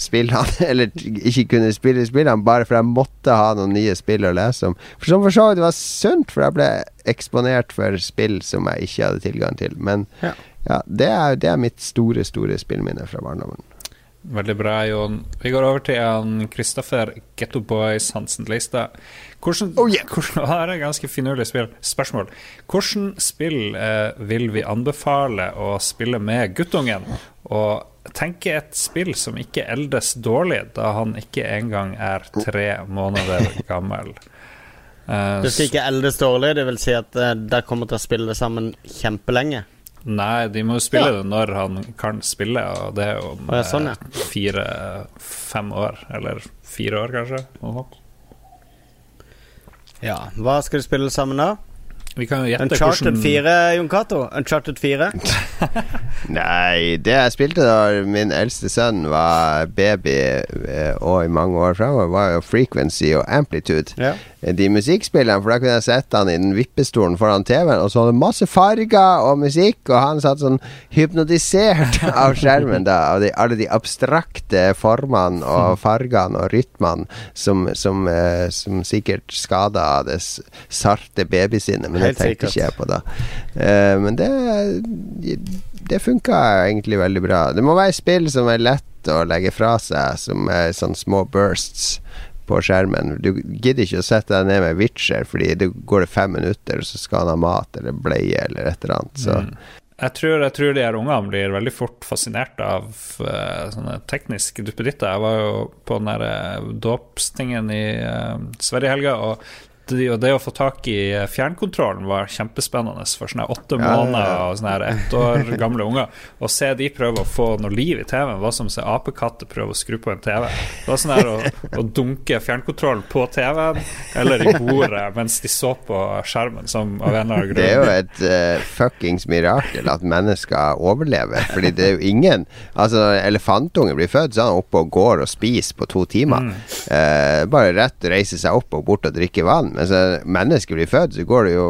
A: spillene, eller ikke kunne spille spillene, bare for jeg måtte ha noen nye spill å lese om. For som for så vidt var sunt, for jeg ble eksponert for spill som jeg ikke hadde tilgang til. Men ja. Ja, det er, det er mitt store, store spillminne fra barndommen.
C: Veldig bra, Jon. Vi går over til han Kristoffer Getto Boys Hansen Leistad. Hvordan, oh, yeah. hvordan, her er ganske finurlig spill. spørsmål. Hvordan spill eh, vil vi anbefale å spille med guttungen? Og tenke et spill som ikke eldes dårlig, da han ikke engang er tre måneder gammel.
B: Eh, det skal ikke eldes dårlig, det vil si at eh, dere kommer til å spille sammen kjempelenge?
C: Nei, de må jo spille ja. det når han kan spille, og det er jo om sånn, ja. fire-fem år. Eller fire år, kanskje.
B: Ja. Hva skal de spille sammen da?
C: Vi kan jo gjette
B: Uncharted hvordan... 4, Jon Cato? Uncharted 4?
A: Nei, det jeg spilte da min eldste sønn var baby, eh, og i mange år framover, var jo Frequency og Amplitude. Ja de musikkspillene, for da kunne jeg sette han i den vippestolen foran TV-en, og så hadde masse farger og musikk, og han satt sånn hypnotisert av skjermen da, av de, alle de abstrakte formene og fargene og rytmene som, som, eh, som sikkert skada det sarte babysinnet, men det tenkte ikke jeg på da. Uh, men det det funka egentlig veldig bra. Det må være spill som er lett å legge fra seg, som er sånn små bursts på skjermen. Du gidder ikke å sette deg ned med Witcher, fordi det går det fem minutter, og så skal han ha mat eller bleie eller et eller annet. Så. Mm.
C: Jeg, tror, jeg tror, de her ungene blir veldig fort fascinert av uh, sånne tekniske duppeditter. Jeg var jo på den der uh, dåpstingen i uh, Sverige i helga, og det, det, å få tak i fjernkontrollen var kjempespennende for sånne åtte måneder og sånne ett år gamle unger. Å se de prøve å få noe liv i TV-en, var som å se apekatter prøve å skru på en TV. Det var sånn her å, å dunke fjernkontrollen på TV-en eller i bordet mens de så på skjermen, som av en eller annen grunn.
A: Det er jo et uh, fuckings mirakel at mennesker overlever, fordi det er jo ingen Altså, når elefantunge blir født, så er han oppe og går og spiser på to timer. Mm. Uh, bare rett reise seg opp og bort og drikke vann. Mens mennesker blir født, så går det jo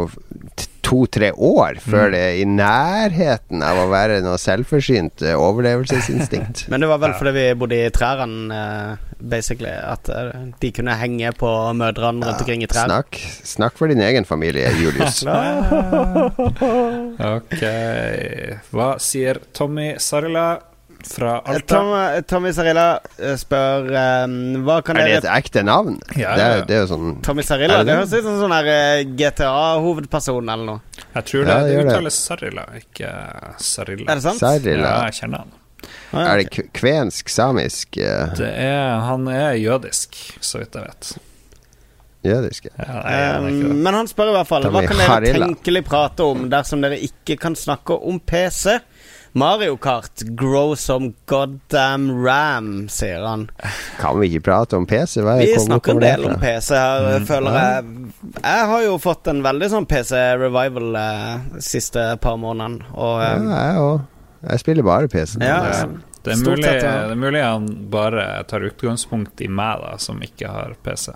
A: to-tre år før mm. det er i nærheten av å være noe selvforsynt uh, overlevelsesinstinkt.
B: Men det var vel fordi vi bodde i trærne, uh, basically, at uh, de kunne henge på mødrene rundt omkring i trær.
A: Snakk, snakk for din egen familie, Julius.
C: ok. Hva sier Tommy Sarila? Fra Alta.
B: Tom, Tommy Sarilla spør um, hva kan
A: Er det et ekte navn?
C: Ja,
A: det, er, det er jo sånn
B: Tommy Sarilla? Det høres ut som sånn GTA-hovedperson eller noe.
C: Jeg tror det, det uttales Sarilla, ikke Sarilla.
B: Er det sant?
A: Sarilla.
C: Ja, jeg kjenner han.
A: Ah, er det kvensk, samisk? Uh...
C: Det er, han er jødisk, så vidt jeg vet.
A: Jødisk,
C: ja. ja
B: han men han spør i hvert fall Hva kan dere tenkelig prate om dersom dere ikke kan snakke om PC? Mario Kart, grow some goddamn ram, sier han.
A: Kan vi ikke prate om PC?
B: vi snakker en del om PC her, mm. føler jeg. Jeg har jo fått en veldig sånn PC-revival eh, siste par månedene. Og,
A: ja, eh, jeg òg. Jeg spiller bare PC.
B: Ja,
C: det, er mulig, det er mulig han bare tar utgangspunkt i meg, da, som ikke har PC.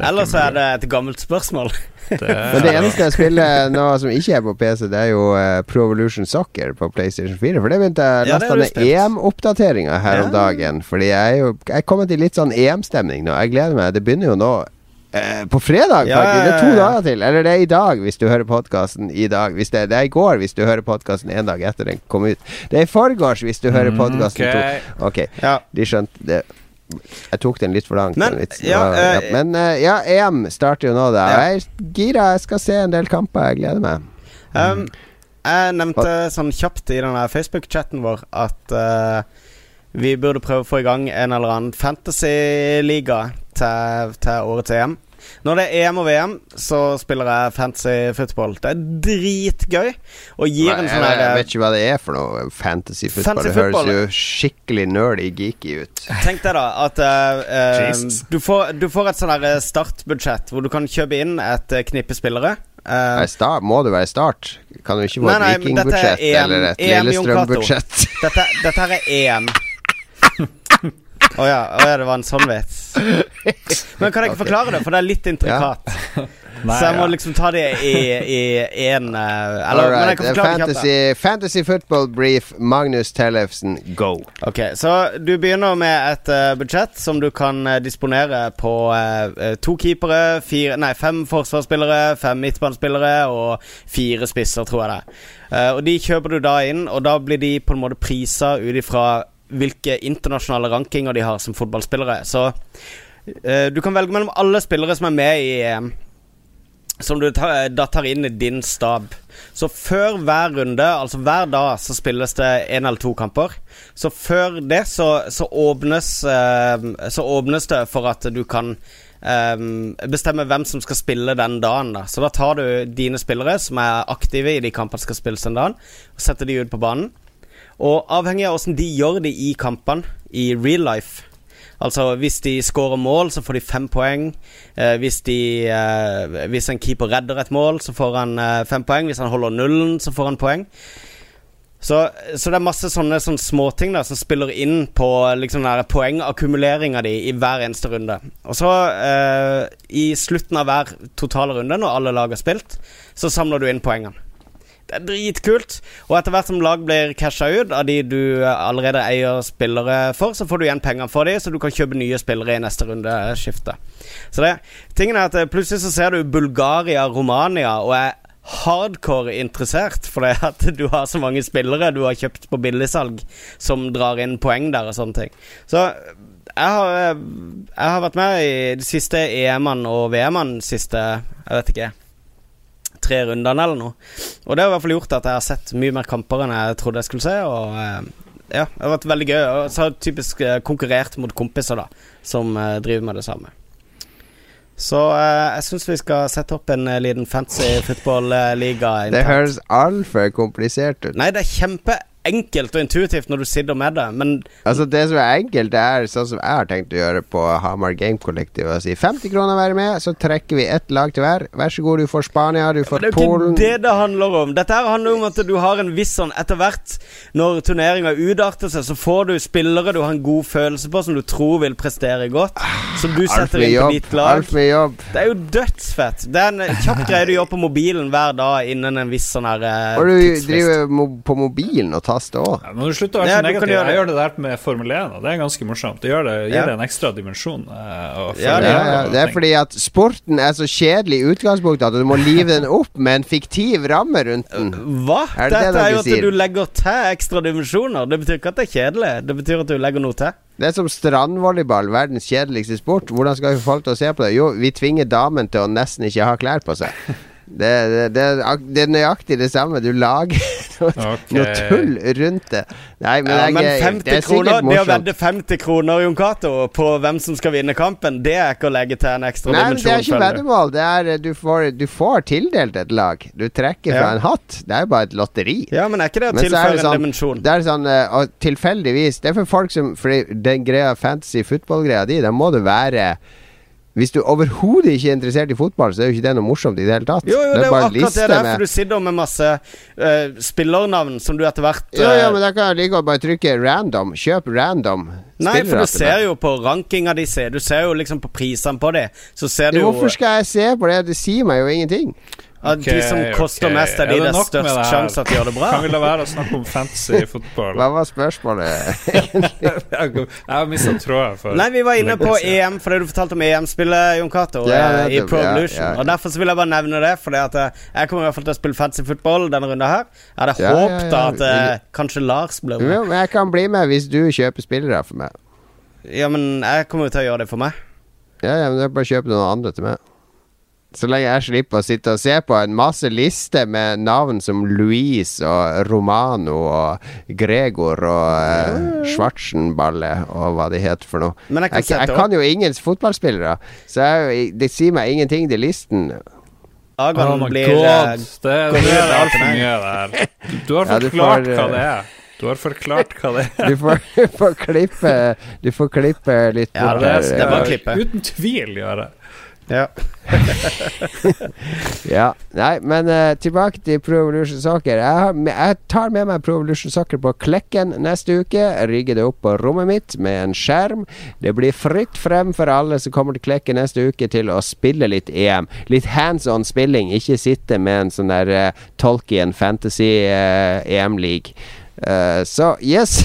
B: Eller så er det et gammelt spørsmål.
A: Det, Men det eneste jeg spiller nå som ikke er på PC, det er jo uh, Pro Evolution Soccer på PlayStation 4. For det begynte jeg ja, nesten med EM-oppdateringa her ja. om dagen. Fordi jeg er jo Jeg er kommet i litt sånn EM-stemning nå. Jeg gleder meg. Det begynner jo nå Eh, på fredag, ja, faktisk. Det er to dager til. Eller det er i dag, hvis du hører podkasten i dag. Hvis det, det, er i går, hvis du hører podkasten en dag etter den kom ut. Det er i forgårs, hvis du hører mm, podkasten okay. to. Ok, ja. de skjønte det. Jeg tok den litt for langt.
B: Men, ja,
A: ja, uh, men uh, ja, EM starter jo nå, da. Jeg er gira. Jeg skal se en del kamper. Jeg gleder meg.
B: Um, jeg nevnte sånn kjapt i denne Facebook-chatten vår at uh, vi burde prøve å få i gang en eller annen fantasy-liga til, til årets EM. Når det er EM og VM, så spiller jeg fantasy football. Det er dritgøy. Og gir Nei, en sånn
A: Jeg vet ikke hva det er for noe fantasy football. Fantasy det høres jo skikkelig nerdy geeky ut.
B: Tenk deg da at uh, du, får, du, får, et sånn eh, startbudsjett hvor du kan kjøpe inn et knippe spillere.
A: Uh, start, må det være start? Kan du ikke få et vikingbudsjett eller et Lillestrøm-budsjett?
B: Dette, dette er EM. Å oh ja, oh ja, det var en sånn vits. Men kan jeg ikke okay. forklare det, for det er litt intrikat. Ja. Nei, så jeg må liksom ta det i én uh, eh, Eller right. men jeg kan forklare
A: fantasy,
B: det
A: fantasy football brief, Magnus Tellefsen, go.
B: Ok, Så du begynner med et uh, budsjett som du kan uh, disponere på to keepere, fire, nei, fem forsvarsspillere, fem midtbanespillere og fire spisser, tror jeg det. og de kjøper du da inn, og da blir de på en måte prisa ut ifra hvilke internasjonale rankinger de har som fotballspillere. Så uh, du kan velge mellom alle spillere som er med i EM. Som du tar, da tar inn i din stab. Så før hver runde, altså hver dag, så spilles det én eller to kamper. Så før det så, så, åpnes, uh, så åpnes det for at du kan Um, bestemme hvem som skal spille den dagen. Da. Så da tar du dine spillere som er aktive i de kampene som skal spilles den dagen, og setter de ut på banen. Og avhengig av åssen de gjør det i kampene, i real life Altså hvis de scorer mål, så får de fem poeng. Eh, hvis, de, eh, hvis en keeper redder et mål, så får han eh, fem poeng. Hvis han holder nullen, så får han poeng. Så, så det er masse sånne, sånne småting da som spiller inn på liksom poengakkumuleringa di i hver eneste runde. Og så, eh, i slutten av hver totale runde, når alle lag har spilt, så samler du inn poengene. Det er dritkult. Og etter hvert som lag blir casha ut av de du allerede eier spillere for, så får du igjen penger for de, så du kan kjøpe nye spillere i neste rundeskifte. Så det Tingen er at eh, plutselig så ser du Bulgaria, Romania, og er hardcore interessert fordi at du har så mange spillere du har kjøpt på billigsalg som drar inn poeng der og sånne ting. Så jeg har, eh, jeg har vært med i de siste EM-ene og VM-ene siste Jeg vet ikke tre rundene eller noe. Og det har i hvert fall gjort at jeg har sett mye mer kamper enn jeg trodde jeg skulle se. Og eh, ja, det har vært veldig gøy. Og så har jeg typisk eh, konkurrert mot kompiser da som eh, driver med det samme. Så jeg syns vi skal sette opp en liten fancy football-liga.
A: det høres altfor komplisert ut.
B: Nei, det er kjempe enkelt og intuitivt når du sitter med det, men
A: Altså, det som er enkelt, det er sånn som jeg har tenkt å gjøre på Hamar Game Collective. Å si 50 kroner være med, så trekker vi ett lag til hver. Vær så god, du får Spania, du får Polen
B: Det er jo ikke det det handler om. Dette her handler om at du har en viss sånn Etter hvert, når turneringa utarter seg, så får du spillere du har en god følelse på, som du tror vil prestere godt. Som du setter inn på ditt lag.
A: Alt med jobb.
B: Det er jo dødsfett. Det er en kjapp greie du gjør på mobilen hver dag innen en viss sånn her
A: uh, Og du driver på mobilen og tar fast òg.
C: Ja, men du slutter å være så negativ. Jeg gjør det der med Formel 1, og det er ganske morsomt. Det gjør det, gir ja. det en ekstra dimensjon. Uh,
A: ja, det, det, er fordi at sporten er så kjedelig i utgangspunktet at du må live den opp med en fiktiv ramme rundt den.
B: Hva? Er det Dette det er jo at sier? du legger til ekstra dimensjoner. Det betyr ikke at det er kjedelig. Det betyr at du legger noe til.
A: Det er som strandvolleyball, verdens kjedeligste sport. Hvordan skal vi få folk til å se på det? Jo, vi tvinger damen til å nesten ikke ha klær på seg. Det, det, det, det, er nøyaktig det samme. Du lager noe, okay. noe tull rundt det. Nei, men, ja,
B: jeg, men 50 det er kroner, Det å vedde 50 kroner Jon Cato på hvem som skal vinne kampen, det er ikke å legge til en ekstra
A: Nei,
B: dimensjon.
A: Det er ikke veddemål. Det er, du, får, du får tildelt et lag. Du trekker fra en hatt. Det er jo bare et lotteri.
B: Ja, men er ikke det å tilføre sånn, en dimensjon?
A: Det er sånn og tilfeldigvis Det er for folk som For den greia fantasy football-greia di, da må det være hvis du overhodet ikke er interessert i fotball, så er jo ikke det noe morsomt i det hele tatt.
B: Jo, jo, det er, det er jo akkurat det der, for du sitter med masse uh, spillernavn som du etter hvert uh,
A: Ja, ja, men da kan jeg like godt bare trykke random. Kjøp random.
B: Nei, for du ser jo på rankinga de ser. Du ser jo liksom på prisene på det. Så ser du
A: jo Hvorfor skal jeg se på det? Det sier meg jo ingenting.
B: Okay, de som koster okay. mest, er de er det, det største sjanse at de gjør det bra?
C: Kan vi la være å snakke om fantasy fotball?
A: Hva var spørsmålet,
C: jeg har mista tråden.
B: Nei, vi var inne på EM fordi du fortalte om EM-spillet, Jon Cato, ja, i Pro Evolution. Ja, ja. Og Derfor vil jeg bare nevne det, Fordi at eh, jeg kommer i hvert fall til å spille fantasy fotball denne runden her. Jeg hadde ja, håpet at uh, kanskje Lars ble med.
A: men jeg kan bli med hvis du kjøper spillere for meg.
B: Ja, men jeg kommer jo til å gjøre det for meg.
A: Ja, ja, men jeg bare kjøpe noen andre til meg. Så lenge jeg slipper å sitte og se på en masse lister med navn som Louise og Romano og Gregor og eh, Schwarzenballe og hva de heter for noe. Men jeg kan, jeg, jeg kan jo ingen fotballspillere, så jeg, det sier meg ingenting de listen.
C: Agan oh blir God. det, det, det er altfor mye der. Du har forklart ja, får, hva det er. Du har forklart hva det er.
A: Du får, du får klippe Du får klippe litt
B: ja, det, her. Det er det klippe.
C: Uten tvil gjøre.
B: Ja.
A: ja. Nei, men uh, tilbake til Pro Evolution Soccer. Jeg, jeg, tar med meg Pro Evolution Soccer på Klekken neste uke. Jeg rigger det opp på rommet mitt med en skjerm. Det blir fritt frem for alle som kommer til Klekken neste uke, til å spille litt EM. Litt hands on spilling, ikke sitte med en sånn der uh, Tolkien Fantasy uh, EM-league. Så yes.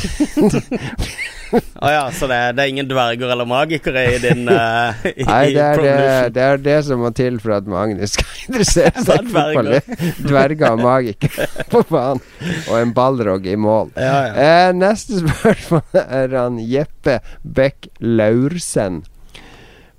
B: oh, ja, så det, det, er ingen dverger eller magikere i din uh,
A: i, Nei, det er det, det er det, som må til for at Magnus skal interessere seg for fotball. Dverger og magikere på banen. Og en ballrog i mål.
B: Ja, ja.
A: Eh, neste spørsmål er han Jeppe Beck Laursen.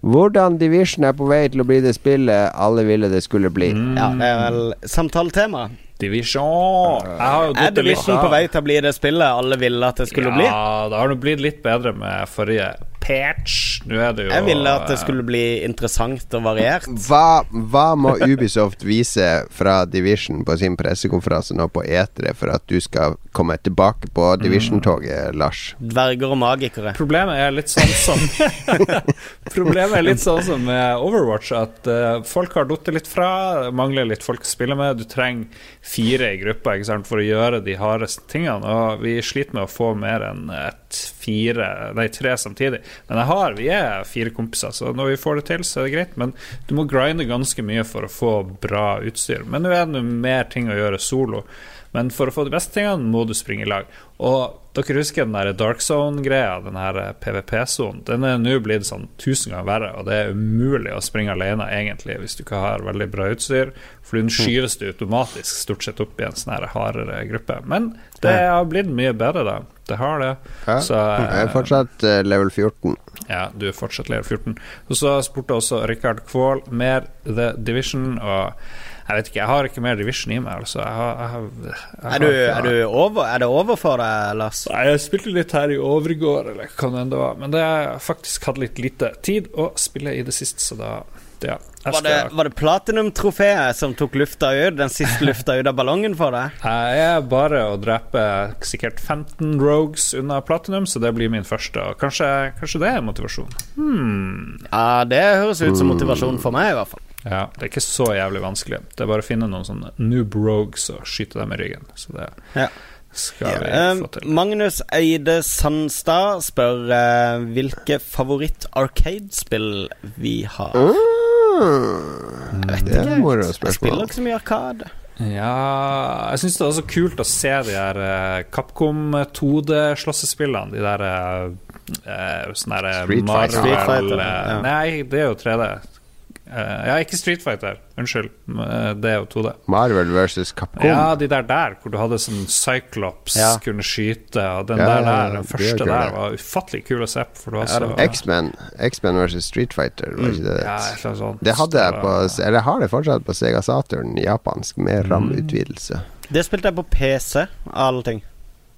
A: Hvordan Division er på vei til å bli det spillet alle ville det skulle bli.
B: Mm. Ja, det er vel samtaletema.
C: Division.
B: er Division på vei til å bli det spillet alle ville at det skulle
C: ja,
B: bli?
C: Ja, det har nå blitt litt bedre med forrige patch. Nå er det jo
B: Jeg ville at det skulle bli interessant og variert.
A: Hva, hva må Ubisoft vise fra Division på sin pressekonferanse nå på Etere for at du skal komme tilbake på Division-toget, Lars?
B: Dverger og magikere.
C: Problemet er litt sånn som Problemet er litt sånn som med Overwatch, at uh, folk har falt litt fra. Mangler litt folk å spille med. Du trenger fire i gruppa ikke sant, for å gjøre de hardeste tingene. Og vi sliter med å få mer enn et fire, nei tre samtidig. Men jeg har, vi er fire kompiser, så når vi får det til, så er det greit. Men du må grinde ganske mye for å få bra utstyr. Men nå er det mer ting å gjøre solo. Men for å få de beste tingene må du springe i lag. Og dere husker den der Dark Zone-greia, den her PVP-sonen. Den er nå blitt sånn tusen ganger verre, og det er umulig å springe alene egentlig hvis du ikke har veldig bra utstyr. For den skyves du automatisk stort sett opp i en sånn hardere gruppe. Men det har blitt mye bedre, da. Det har det.
A: Så, jeg er fortsatt uh, level 14.
C: Ja, du er fortsatt level 14. Og så spurte også Rikard Kvål mer The Division. Og jeg vet ikke, jeg har ikke mer Division i meg. Altså. Jeg har, jeg har,
B: jeg er, du, er, du over, er, det over for deg, Lars?
C: Nei, jeg spilte litt her i overgård, eller hva det enn var. Men det har faktisk hatt litt lite tid å spille i det siste, så da ja,
B: var, det, var det platinum-trofeet som tok lufta ut? Den siste lufta ut av ballongen for deg?
C: Jeg er bare å drepe sikkert 15 rogues unna platinum, så det blir min første. Kanskje, kanskje det er motivasjon? Hmm.
B: Ja, det høres ut som motivasjon for meg, i hvert fall.
C: Ja, Det er ikke så jævlig vanskelig. Det er bare å finne noen sånne noob rogues og skyte dem i ryggen. Så det ja. skal vi ja. få til.
B: Magnus Eide Sandstad spør uh, hvilke favoritt-arcade-spill vi har.
A: Mm. Jeg vet ikke.
B: Jeg spiller ikke så mye Arkade.
C: Ja Jeg syns det er så kult å se de her uh, Capcom 2D-slåssespillene. De der uh, sånne
A: Street Marvel
B: Street Fighter
C: ja. Nei, det er jo 3D. Uh, ja, ikke Street Fighter. Unnskyld. Uh, det er jo 2D.
A: Marvel versus Capcom.
C: Ja, de der der hvor du hadde sånn Cyclops ja. kunne skyte, og den ja, der, der den første der var ufattelig kul å se på.
A: Ja, X-Men X-Men versus Street Fighter, var ikke det?
C: Mm. Ja, sånn.
A: Det hadde jeg på Eller har det fortsatt på Sega Saturn, japansk, med rammeutvidelse RAM-utvidelse.
B: Det spilte jeg på PC, alle ting.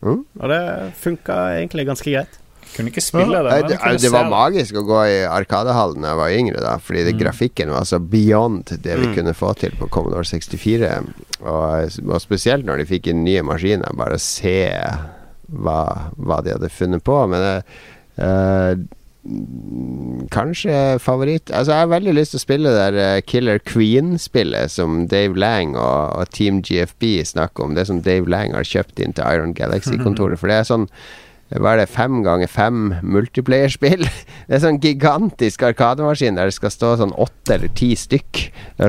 B: Mm? Og det funka egentlig ganske greit.
C: Kunne ikke spille det.
A: det, det var magisk å gå i Arkadehallen da jeg var yngre, da fordi det, mm. grafikken var så beyond det vi mm. kunne få til på Commodore 64. Og, og, spesielt når de fikk inn nye maskiner, bare se hva, hva de hadde funnet på. Men det uh, Kanskje favoritt Altså Jeg har veldig lyst til å spille det der eh, Killer Queen-spillet som Dave Lang og, og, Team GFB snakker om. Det som Dave Lang har kjøpt inn til Iron Galaxy-kontoret. For det er sånn hva er det, fem ganger fem multiplayerspill. Det er sånn gigantisk arkademaskin der det skal stå sånn åtte eller ti stykk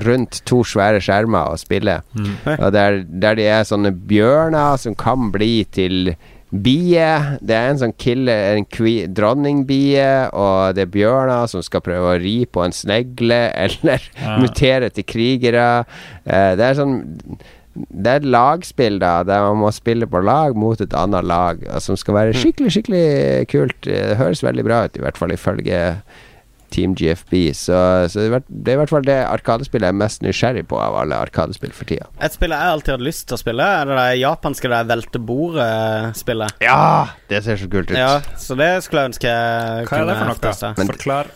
A: rundt to svære skjermer og spille. Mm. Og der, der, de er sånne bjørner som kan bli til bie. Det er en sånn killer, en dronningbie, og det er bjørner som skal prøve å ri på en snegle eller ja. mutere til krigere. Uh, det er sånn det er et lagspill, da, der man må spille på lag mot et annet lag, som skal være mm. skikkelig, skikkelig kult. Det høres veldig bra ut, i hvert fall ifølge Team GFB. Så, så, det er i hvert fall det arkadespillet jeg er mest nysgjerrig på av alle arkadespill for tida.
B: Et spill jeg alltid hadde lyst til å spille, er det det japanske der velte bordet-spillet.
A: Ja! Det ser så kult ut.
B: Ja, så det skulle jeg ønske jeg
C: Hva er det for noe? Forklar.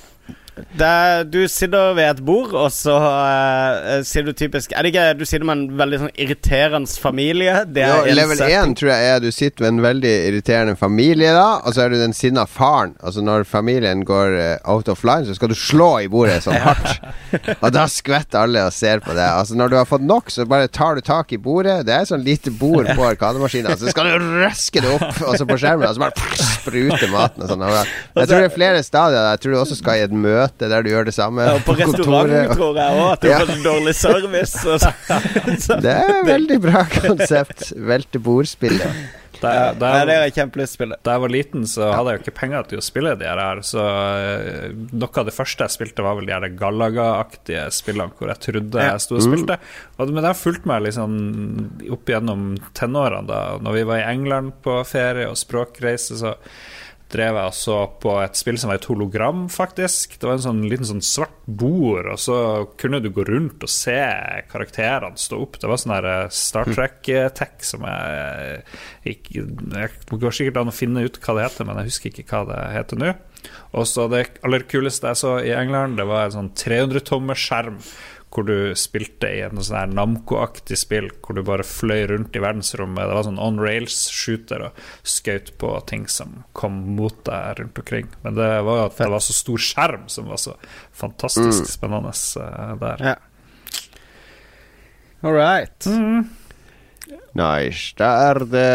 B: Er, du sitter ved et bord, og så uh, sier du typisk Er det ikke du sitter med en veldig sånn irriterende familie?
A: Jo, level 1 tror jeg er du sitter med en veldig irriterende familie, da, og så er du den sinna faren. Altså Når familien går uh, out of line, så skal du slå i bordet sånn hardt. og da skvetter alle og ser på deg. Altså Når du har fått nok, så bare tar du tak i bordet. Det er sånn lite bord på arkademaskinen, så skal du røske det opp og så på skjermen, og så bare spruter maten og sånn. Jeg tror det er flere stadier. Jeg tror du også skal i et møte møte der du gjør det samme.
B: Ja, på restaurant tror jeg òg, at du ja. får dårlig service.
A: det er et veldig bra konsept. Veltebordspillet.
C: Da,
B: da, ja, det er kjempelyst Da
C: jeg var liten, så hadde jeg jo ikke penger til å spille de her. Så uh, noe av det første jeg spilte, var vel de her Galaga-aktige spillene hvor jeg trodde jeg sto og mm. spilte. Og, men det har fulgt meg liksom opp gjennom tenårene, da. Når vi var i England på ferie og språkreise, så drev jeg og så på et spill som var et hologram, faktisk. Det var en sånn liten sånn svart bord, og så kunne du gå rundt og se karakterene stå opp. Det var sånn her eh, Star Trek-tech som jeg ikke Det går sikkert an å finne ut hva det heter, men jeg husker ikke hva det heter nå. Og så det aller kuleste jeg så i England, det var en sånn 300 skjerm hvor du spilte i en sånn Namco-aktig spill hvor du bare fløy rundt i verdensrommet. Det var sånn on rails-shooter og skjøt på ting som kom mot deg rundt omkring. Men det var at det var så stor skjerm som var så fantastisk mm. spennende uh, der. Ja.
B: All right.
A: Mm. Nice. Da er det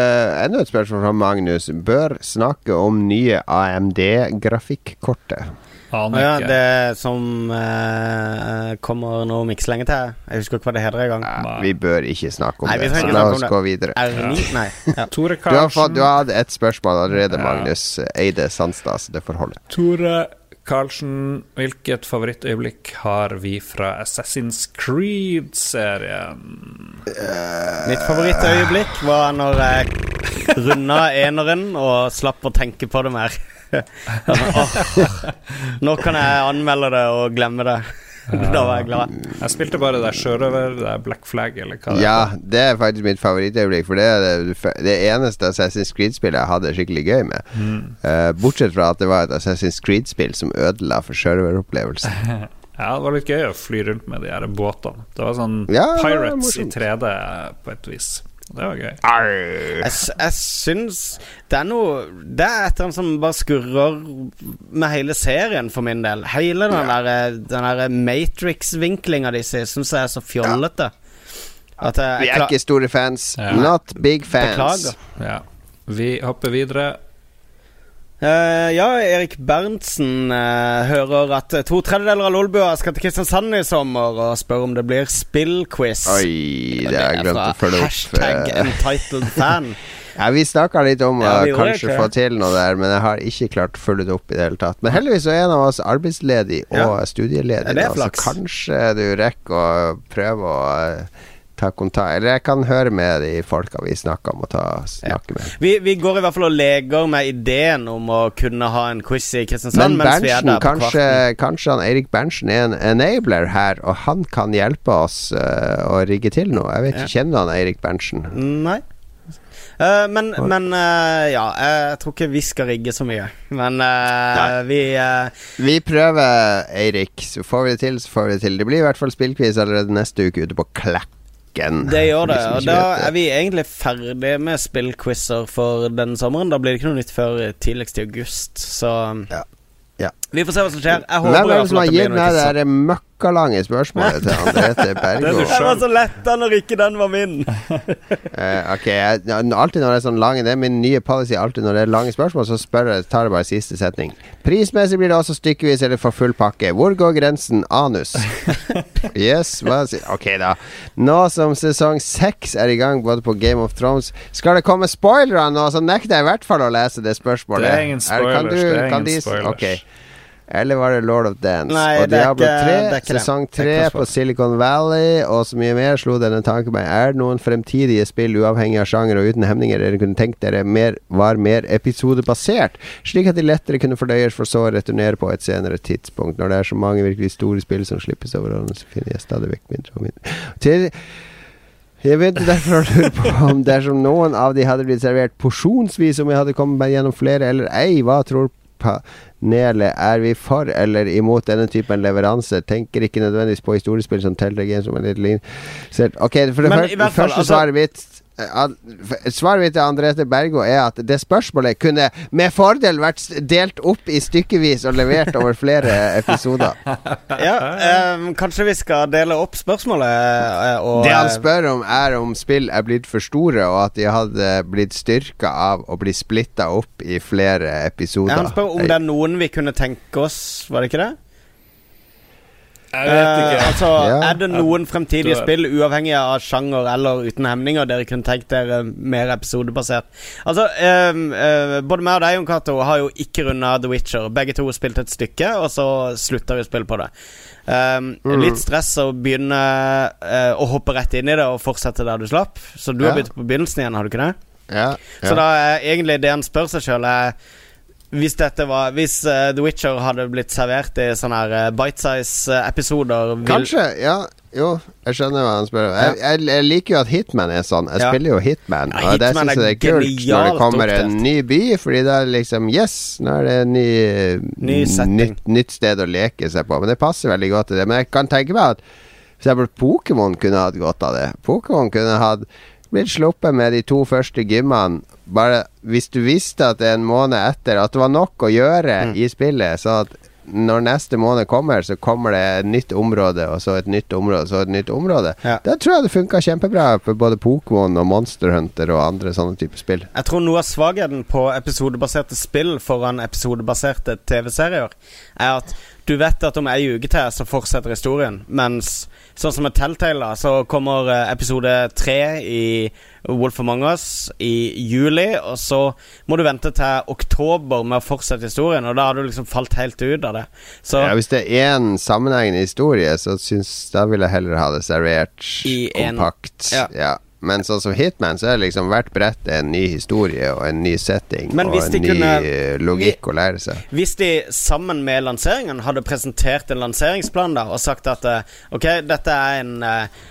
A: enda et spørsmål fra Magnus. Bør snakke om nye AMD-grafikkortet.
B: Aner ja. Det som eh, kommer noe om lenge til. Jeg husker ikke hva det heter engang.
A: Ja, vi bør ikke snakke om Nei, det, så la oss gå videre.
B: R9? Nei. Ja.
A: Tore du har, fått, du har hatt et spørsmål allerede, Magnus Eide Sandstad, så det får holde.
C: Tore Karlsen, hvilket favorittøyeblikk har vi fra Assassin's Creed-serien?
B: Uh, Mitt favorittøyeblikk var når jeg runda eneren og slapp å tenke på det mer nå kan jeg anmelde det og glemme det. da var jeg glad.
C: Jeg spilte bare det sjørøver, det Black Flag, eller hva
A: det Ja, det er faktisk mitt favorittøyeblikk, for det er det, det eneste Assassin's Creed-spillet jeg hadde skikkelig gøy med. Mm. Uh, bortsett fra at det var et Assassin's Creed-spill som ødela for sjørøveropplevelsen.
C: ja, det var litt gøy å fly rundt med de her båtene. Det var sånn ja, Pirates i 3D på et vis. Det var gøy.
B: Jeg, jeg syns det er noe Det er et eller annet som bare skurrer med hele serien, for min del. Hele den ja. der, der Matrix-vinklinga de syns jeg er så fjollete.
A: Ja. Jeg, Vi er ikke store fans. Ja. Not big fans.
B: Beklager.
C: Ja. Vi hopper videre.
B: Uh, ja, Erik Berntsen uh, hører at to tredjedeler av Lolbua skal til Kristiansand i sommer og spør om det blir spillquiz.
A: Oi, det har jeg glemt å følge opp.
B: Hashtag entitled fan.
A: ja, Vi snakka litt om å ja, kanskje det, få til noe der, men jeg har ikke klart å følge det opp i det hele tatt. Men heldigvis er en av oss arbeidsledig og ja. studieledig, ja, så kanskje du rekker å prøve å uh, ta kontakt Eller jeg kan høre med de folka vi snakker om, å ta, snakke ja. med.
B: Vi, vi, går i hvert fall og leker med ideen om å kunne ha en quiz i Kristiansand.
A: Men Berntsen, kanskje, kanskje han Eirik Berntsen er en enabler her, og han kan hjelpe oss uh, å rigge til noe. Jeg vet ikke, ja. Kjenner du han Eirik Berntsen?
B: Nei. Uh, men, men uh, ja, jeg tror ikke vi skal rigge så mye. Men uh, vi
A: Vi prøver, Eirik. Så får vi det til, så får vi det til. Det blir i hvert fall spillquiz allerede neste uke ute på Klekk. Bekken.
B: Det gjør det. Og da er vi egentlig ferdig med spillquizer for denne sommeren. Da blir det ikke noe nytt før tidligst i august, så
A: ja. Ja.
B: Vi får se hva som skjer. Jeg håper
A: Hvem er det som har gitt meg det der møkkalange spørsmålet til Andrete Bergo?
B: det var så lett da når ikke den var min.
A: uh, ok, jeg, alltid når det er sånn lange Det er min nye policy. Alltid når det er lange spørsmål, så spør jeg, tar jeg bare siste setning. Prismessig blir det også stykkevis eller for full pakke. Hvor går grensen? Anus. yes, hva Ok, da. Nå som sesong seks er i gang både på Game of Thrones, skal det komme spoilere nå, så nekter jeg i hvert fall å lese det spørsmålet.
C: Det er ingen spoilers. Er, du, det er ingen spoilers.
A: Okay. Eller var det Lord of Dance? Nei, og Diablo 3, sesong 3 på Silicon Valley, og så mye mer slo denne tanken meg. Er det noen fremtidige spill, uavhengig av sjanger og uten hemninger, dere kunne tenkt dere mer, var mer episodebasert, slik at de lettere kunne fordøyes for så å returnere på et senere tidspunkt? Når det er så mange virkelig store spill som slippes over årene, så finner jeg stadig vekk mindre og mindre. Til jeg vet derfor å lure på om dersom noen av de hadde blitt servert porsjonsvis, om jeg hadde kommet meg gjennom flere eller ei, hva tror panelet er vi for eller imot denne typen leveranse? Tenker ikke nødvendigvis på historiespill som teller Games som en liten Ok, for det første, første altså, svaret mitt svaret mitt til Andrete Bergo er at det spørsmålet kunne med fordel vært delt opp i stykkevis og levert over flere episoder.
B: ja, um, kanskje vi skal dele opp spørsmålet
A: eh, og Det han spør om, er om spill er blitt for store, og at de hadde blitt styrka av å bli splitta opp i flere episoder. Ja,
B: han spør om det er noen vi kunne tenke oss, var det ikke det?
C: Jeg vet ikke.
B: Uh, altså, ja. Er det noen fremtidige spill, uavhengig av sjanger eller uten hemninger, dere kunne tenkt dere mer episodebasert? Altså, uh, uh, både meg og deg, Jon Cato, har jo ikke runda The Witcher. Begge to har spilt et stykke, og så slutta vi å spille på det. Um, mm. Litt stress å begynne å hoppe rett inn i det og fortsette der du slapp. Så du ja. har begynt på begynnelsen igjen, har du ikke det?
A: Ja,
B: Så da er egentlig det han spør seg sjøl, er hvis var Hvis uh, The Witcher hadde blitt servert i sånne her uh, bite-size-episoder
A: Kanskje, ja. Jo, jeg skjønner hva han spør om. Jeg, jeg, jeg, liker jo at Hitman er sånn. Jeg ja. spiller jo Hitman, ja, og det syns jeg er kult når det kommer en ny by, fordi det er liksom Yes, nå er det ny, ny nytt, nytt, sted å leke seg på. Men det passer veldig godt til det. Men jeg kan tenke meg at f.eks. Pokémon kunne hatt godt av det. Pokémon kunne hatt blitt sluppet med de to første gymmene bare hvis du visste at det er en måned etter At det var nok å gjøre mm. i spillet, så at når neste måned kommer, så kommer det et nytt område, og så et nytt område, så et nytt område. Ja. Da tror jeg det funka kjempebra for både Pokémon og Monster Hunter og andre sånne typer spill.
B: Jeg tror noe av svakheten på episodebaserte spill foran episodebaserte TV-serier, er at du vet at om ei uke til så fortsetter historien, mens sånn som med Telltale, så kommer eh, episode tre i Wolf Among Us i juli, og så må du vente til oktober med å fortsette historien, og da har du liksom falt helt ut av det.
A: Så, ja, hvis det er én sammenhengende historie, så syns Da vil jeg heller ha det servert kompakt. En, ja. ja. Men sånn som Hitman, så er liksom hvert brett en ny historie og en ny setting og en ny kunne, logikk å lære seg.
B: Hvis de sammen med lanseringen hadde presentert en lanseringsplan da og sagt at eh, ok, dette er en uh,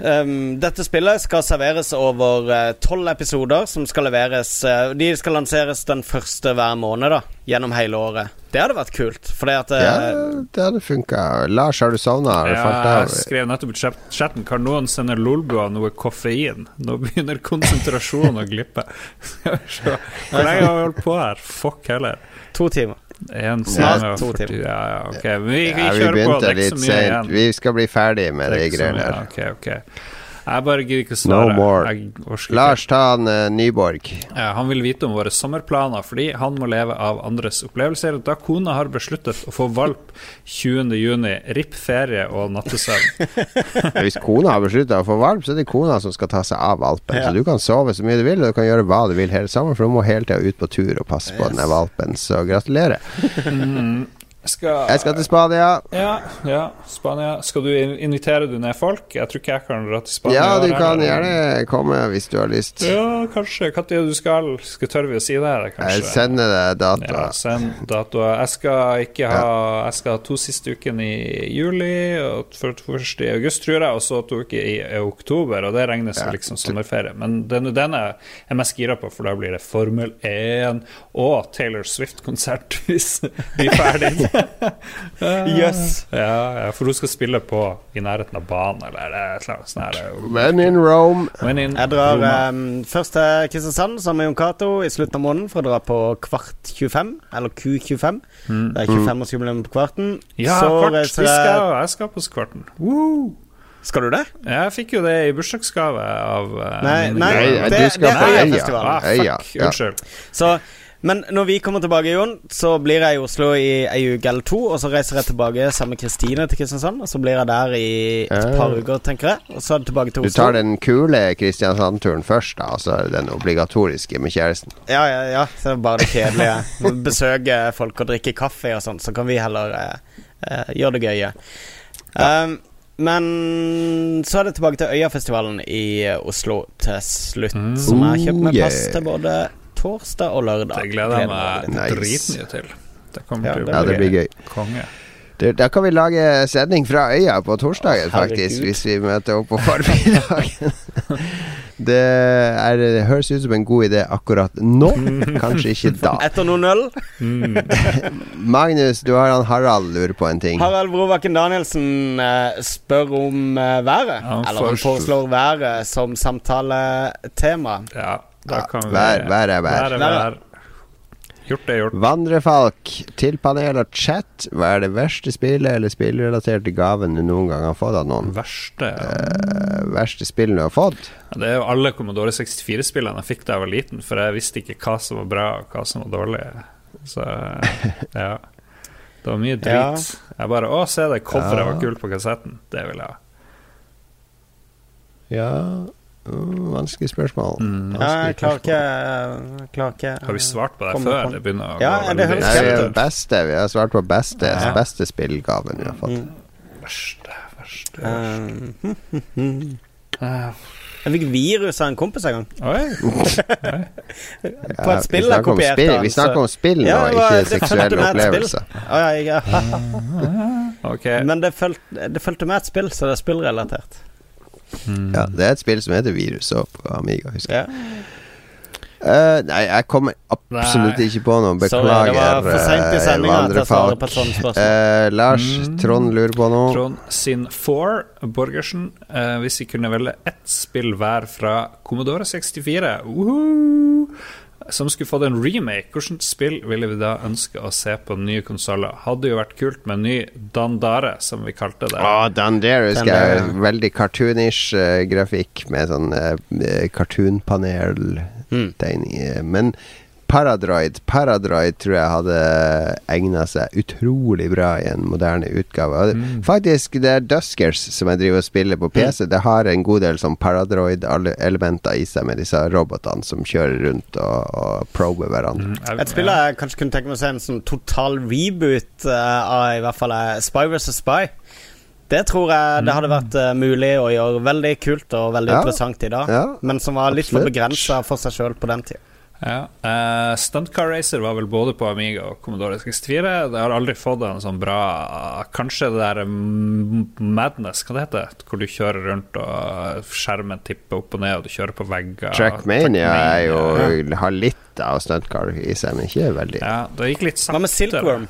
B: Um, dette spillet skal serveres over eh, tolv uh, episoder som skal leveres uh, De skal lanseres den første hver måned, da. Gjennom hele året. Det hadde vært kult. Fordi at uh,
A: Ja, det hadde funka. Lars, har du sovna?
C: Ja, jeg skrev nettopp i chatten Kan noen sende Lolbua noe koffein? Nå begynner konsentrasjonen å glippe. Hvor lenge har vi holdt på her? Fuck heller.
B: To timer.
C: En Snart to timer. Ja, ja, ok. vi, vi,
A: ja, vi begynte litt seint. Vi skal bli ferdig med de greiene
C: her. Okay, okay. Jeg bare gidder ikke svare.
A: No more. Lars, ta han uh, Nyborg.
C: Ja, han vil vite om våre sommerplaner, fordi han må leve av andres opplevelser. Da kona har besluttet å få valp 20.6, ripp ferie og nattesøvn.
A: Hvis kona har besluttet å få valp, så er det kona som skal ta seg av valpen. Ja. Så du kan sove så mye du vil, og du kan gjøre hva du vil hele sommeren, for du må hele tida ut på tur og passe på yes. denne valpen. Så gratulerer. Mm.
C: Skal,
A: jeg skal til Spania.
C: Ja, ja, Spania. Skal du invitere du ned folk? Jeg tror ikke jeg kan dra til Spania.
A: Ja, du kan eller? gjerne komme hvis du har lyst.
C: Ja, kanskje. Når du skal? Skal tør vi å si det?
A: Kanskje? Jeg sender deg datoer.
C: Ja, send datoer. Jeg skal ikke ha Jeg skal ha to siste ukene i juli, og først i august, tror jeg, og så to uker i, oktober, og det regnes ja. liksom sommerferie. Men den, den er jeg mest gira på, for da blir det Formel 1 og Taylor Swift-konsert hvis vi er ferdig.
B: Yes.
C: Ja, ja, for hun skal spille på i nærheten av banen, eller et eller annet sånt.
A: When in Rome.
B: When in jeg drar um, først til Kristiansand sammen med Jon Cato i slutten av måneden for å dra på Kvart 25, eller Q25. Mm. Det er 25-årsjubileum på Kvarten.
C: Ja, Så kvart, jeg, skal, jeg skal på Kvarten. Woo!
B: Skal du det?
C: Jeg fikk jo det i bursdagsgave av uh,
B: Nei, nei, nei det,
A: du skal det, på
C: Øya. Ah, fuck, unnskyld.
B: Så men når vi kommer tilbake, Jon, så blir jeg i Oslo i ei uke eller to. Og så reiser jeg tilbake sammen med Kristine til Kristiansand. Og så blir jeg der i et par uker, tenker jeg. Og så det tilbake til
A: Oslo. Du tar den kule Kristiansand-turen først, da? Altså den obligatoriske med kjæresten?
B: Ja, ja, ja. Så bare det kjedelige. Besøke folk og drikke kaffe og sånn. Så kan vi heller eh, eh, gjøre det gøye. Ja. Um, men så er det tilbake til Øyafestivalen i Oslo til slutt, mm. som jeg har kjøpt meg pass til både torsdag og lørdag.
C: Det gleder jeg meg nice. dritmye til. Det kommer ja, til
A: å bli,
C: bli
A: gøy. Konge. Da kan vi lage sending fra øya på torsdagen, faktisk, hvis vi møter opp på formiddagen. det, er, det høres ut som en god idé akkurat nå, kanskje ikke da.
B: Etter noen øl?
A: Mm. Magnus, du har han Harald lurer på en ting.
B: Harald Brovaken Danielsen uh, spør om uh, været. Ja, Eller han foreslår været som samtaletema.
C: Ja da kan vi
A: Vær, vær er vær.
C: vær, vær. Gjort er gjort.
A: Vandrefalk til panel og chat. Hva er det verste spillet eller spillrelaterte gaven du noen gang har fått av noen?
C: Verste ja.
A: uh, Verste spillet du har fått?
C: Ja, det er jo alle Commodore 64-spillene jeg fikk da jeg var liten, for jeg visste ikke hva som var bra og hva som var dårlig. Så ja. Det var mye drit. Ja. Jeg bare Å, se det coveret var kult på kassetten. Det vil jeg ha.
A: Ja Uh, vanskelig spørsmål.
B: Mm. ja, jeg klarer ikke, klarer ikke
C: Har vi svart på det før? Det begynner å
B: ja, gå det høres
A: Nei, det beste, Vi har svart på beste, ja. beste spillgaven vi har fått.
C: Mm. Verste, verste, verste. Um.
B: jeg fikk virus av en kompis en gang. På et spill jeg kopierte.
A: Vi snakker om spill nå, ikke seksuelle opplevelser.
B: okay. Men det fulgte med et spill, så det er spillrelatert.
A: Mm. Ja, det er et spill som heter Virus òg på Amiga, husker jeg. Ja. Uh, nei, jeg kommer absolutt nei. ikke på noe. Beklager,
B: Sorry, vandrefalk.
A: Uh, Lars, mm. Trond lurer på noe.
C: Trond sin Four Borgersen. Uh, hvis vi kunne velge ett spill hver fra Commodore 64 uh -huh som skulle fått en remake, hvilket spill ville vi da ønske å se på nye konsoller? Hadde jo vært kult med en ny Dandare, som vi kalte det.
A: Å, Dandare husker jeg. Veldig cartoonish uh, grafikk med sånn uh, cartoonpanel-tegning. Mm. Men Paradroid Paradroid tror jeg hadde egna seg utrolig bra i en moderne utgave. Mm. Faktisk, det er Duskers som jeg driver og spiller på PC. Mm. Det har en god del sånn Paradroid-elementer i seg med disse robotene som kjører rundt og, og prober hverandre.
B: Mm. Et spill jeg kanskje kunne tenke meg å se en sånn total reboot uh, av i hvert fall uh, Spy vs. Spy. Det tror jeg det hadde mm. vært uh, mulig å gjøre veldig kult og veldig ja. interessant i dag. Ja, men som var litt for begrensa for seg sjøl på den tida.
C: Ja. Uh, Stunt Car Racer var vel både på Amiga og Commodore 64. Det har aldri fått en sånn bra Kanskje det der Madness, hva det heter Hvor du kjører rundt og skjermen tipper opp og ned, og du kjører på vegger.
A: Trackmania er jo ja. har litt av Stunt Car i seg, men ikke veldig.
C: Ja, det gikk litt sakte.
B: Hva med Silkworm?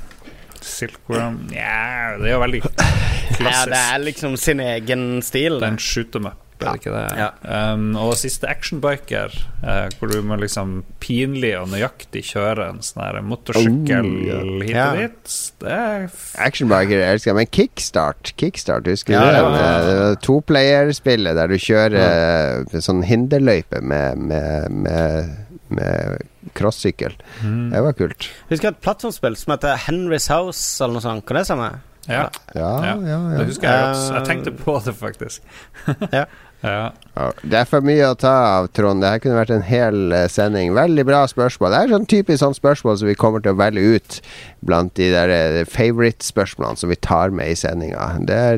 C: Silkworm Nja, det er jo veldig klassisk.
B: Ja, det er liksom sin egen stil.
C: Den shoot em up er det ikke det? Ja. Um, og siste Actionbiker, uh, hvor du må liksom pinlig og nøyaktig kjøre en sånn motorsykkel oh, ja. hit og dit. Det er
A: Actionbiker elsker jeg, men Kickstart, Kickstart husker du ja, det? Ja, ja. Toplayerspillet der du kjører ja. sånn hinderløype med, med, med med crossykkel. Mm. Det var kult.
B: Husker jeg et plattformspill som heter Henry's House, eller noe sånt. Hva er det samme?
C: Ja. Ja, ja, ja. Det husker jeg også. Jeg tenkte på det, faktisk.
B: ja.
C: Ja.
A: Det er for mye å ta av, Trond. Det her kunne vært en hel uh, sending. Veldig bra spørsmål. Det er sånn typisk sånn spørsmål som vi kommer til å velge ut blant de der uh, favorite-spørsmålene som vi tar med i sendinga.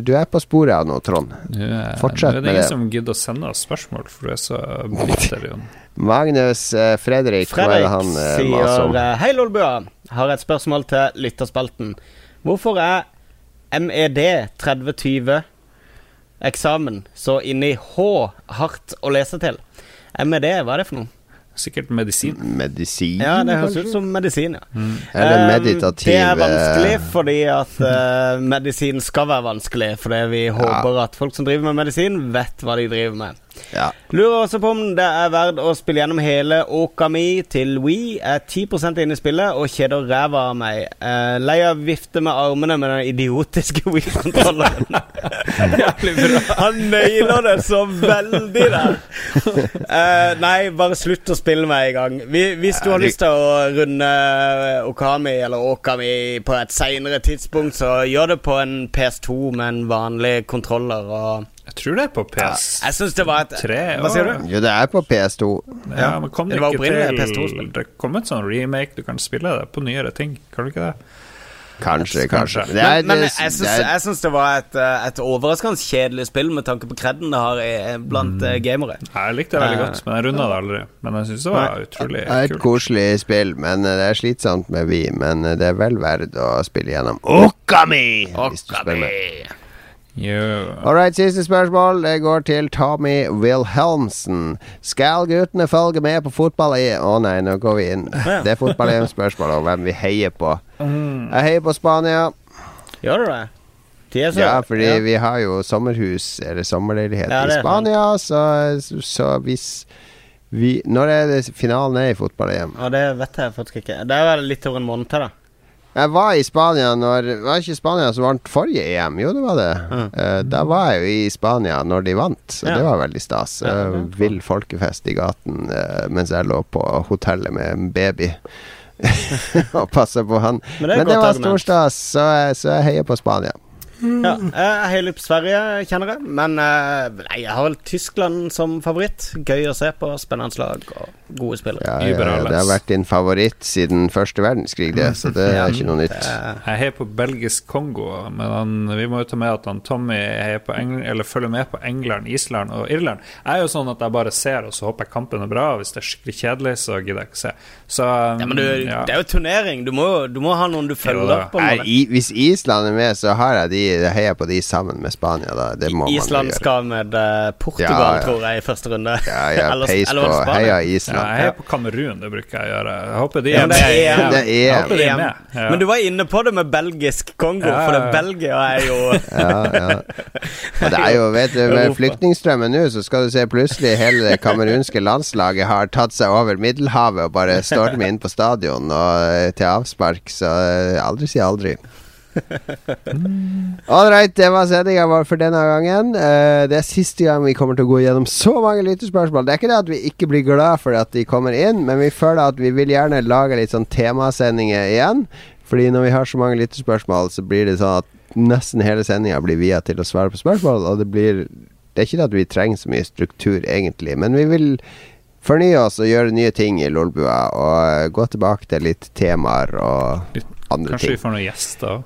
A: Du er på sporet av noe, Trond.
C: Ja, Fortsett med det. Det er ingen som gidder å sende oss spørsmål, for du er så bitter, Jon.
A: Magnus eh, Fredrik,
B: Fredrik han, sier Hei, Lolbua. Har et spørsmål til lytterspalten. Hvorfor er MED 3020 eksamen så inni H hardt å lese til. MED, hva er det for noe?
C: Sikkert medisin.
A: Medisin,
B: Ja, det høres ut som medisin, ja.
A: Mm. Eller meditativ
B: Det er vanskelig fordi at uh, medisin skal være vanskelig. Fordi vi ja. håper at folk som driver med medisin, vet hva de driver med.
A: Ja.
B: Lurer også på om det er verdt å spille gjennom hele Okami til We. Er 10 inne i spillet og kjeder ræva av meg. Uh, lei av vifte med armene med den idiotiske We-kontrolleren. Han nailer det så veldig der. Uh, nei, bare slutt å spille med en gang. Hvis du har lyst til å runde Okami eller Okami på et seinere tidspunkt, så gjør det på en PS2 med en vanlig kontroller. og
C: jeg tror det er på PS3.
B: Ja, jeg synes det var et Hva sier du?
A: Jo, det er på PS2.
C: Ja, men kom det, det ikke til PS2-spill. Det kom et sånn remake, du kan spille det på nyere ting, kan du ikke det?
A: Kanskje, kanskje.
B: kanskje. Er, men, men, jeg syns, jeg syns det var et, eh, et, overraskende kjedelig spill med tanke på kredden det har eh, blant mm. gamere.
C: Jeg likte det veldig godt, men jeg runda det aldri. Men jeg syns det var utrolig kult.
A: Det er et koselig spill, men det er slitsomt med vi. Men det er vel verdt å spille gjennom Okami!
B: Okami.
A: All right, siste spørsmål. Det går til Tommy Wilhelmsen. Skal guttene følge med på fotball i Å oh, nei, nå går vi inn. Det er fotball-EM-spørsmål om hvem vi heier på. Mm. Jeg heier på Spania.
B: Gjør du det?
A: Så, ja, fordi ja. vi har jo sommerhus, eller sommerleilighet, ja, i Spania, så, så hvis vi Når er det finalen er i fotball-EM?
B: Ja, det vet jeg faktisk ikke. Det er vel litt over en måned til, da.
A: Jeg var i Spania når Var ikke Spania som vant forrige EM? Jo, det var det. Mm. Uh, da var jeg jo i Spania når de vant, så ja. det var veldig stas. Uh, vill folkefest i gaten uh, mens jeg lå på hotellet med en baby. og passa på han. Men det, Men det var stor stas, så, så jeg heier på Spania.
B: Ja, jeg heier litt på Sverige, kjenner jeg. Men nei, jeg har vel Tyskland som favoritt. Gøy å se på. Spennende lag. Og gode spillere.
A: Ja, ja, det har vært din favoritt siden første verdenskrig, det, så det er ikke noe nytt.
C: Jeg heier på belgisk Kongo, men han, vi må jo ta med at han Tommy Eller følger med på England, Island og Irland. Jeg er jo sånn at jeg bare ser, og så håper jeg kampen er bra. Hvis det er skikkelig kjedelig, så gidder jeg ikke se. Så,
B: ja, men du, ja. det er jo turnering. Du må, du må ha noen du følger på.
A: Nei, i, hvis Island er med, så har jeg de Jeg heier på de sammen med Spania, da. Det må
B: Island
A: man
B: gjøre. skal med uh, Portugal, tror jeg, i første runde.
A: Ja, ja, peis på. Heia Island.
C: Ja, jeg heier på Kamerun, det bruker jeg å gjøre. Jeg håper de
B: er med.
A: Det er,
B: de er med. Ja. Men du var inne på det med belgisk Kongo, ja, for det Belgia er jo
A: Ja, ja. Og det er jo, vet du, med flyktningstrømmen nå, så skal du se plutselig hele det kamerunske landslaget har tatt seg over Middelhavet og bare stormer inn på stadion og eh, til avspark, så eh, aldri si aldri. Right, det var sendinga vår for denne gangen. Uh, det er siste gang vi kommer til å gå gjennom så mange lytterspørsmål. Det er ikke det at vi ikke blir glad for at de kommer inn, men vi føler at vi vil gjerne lage litt sånn temasendinger igjen. Fordi når vi har så mange lytterspørsmål, så blir det sånn at nesten hele sendinga blir via til å svare på spørsmål, og det blir Det er ikke det at vi trenger så mye struktur, egentlig, men vi vil fornye oss og gjøre nye ting i Lolbua, og gå tilbake til litt temaer og andre
C: kanskje
A: ting.
C: Kanskje vi får noen gjester?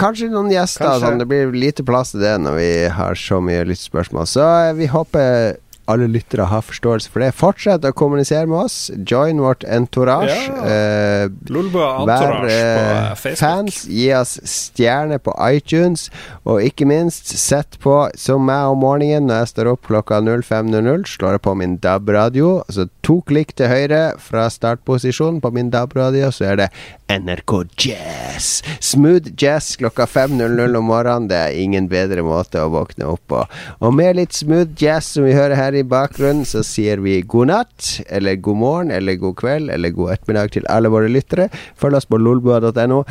A: Kanskje noen gjester. Sånn. Det blir lite plass til det når vi har så mye lyttspørsmål. Så eh, vi håper alle lyttere har forståelse for det. Fortsett å kommunisere med oss. Join vårt entourage.
C: Ja. Uh, vær uh,
A: fans. Gi oss stjerne på iTunes. Og ikke minst, sett på som meg om morgenen når jeg står opp klokka 05.00. Slår jeg på min DAB-radio. Altså to klikk til høyre fra startposisjonen på min DAB-radio, så er det NRK Jazz. Smooth jazz klokka 5.00 om morgenen. Det er ingen bedre måte å våkne opp på. Og med litt smooth jazz som vi hører her i bakgrunnen, så sier vi god natt, eller god morgen, eller god kveld, eller god ettermiddag til alle våre lyttere. Følg oss på lolbua.no.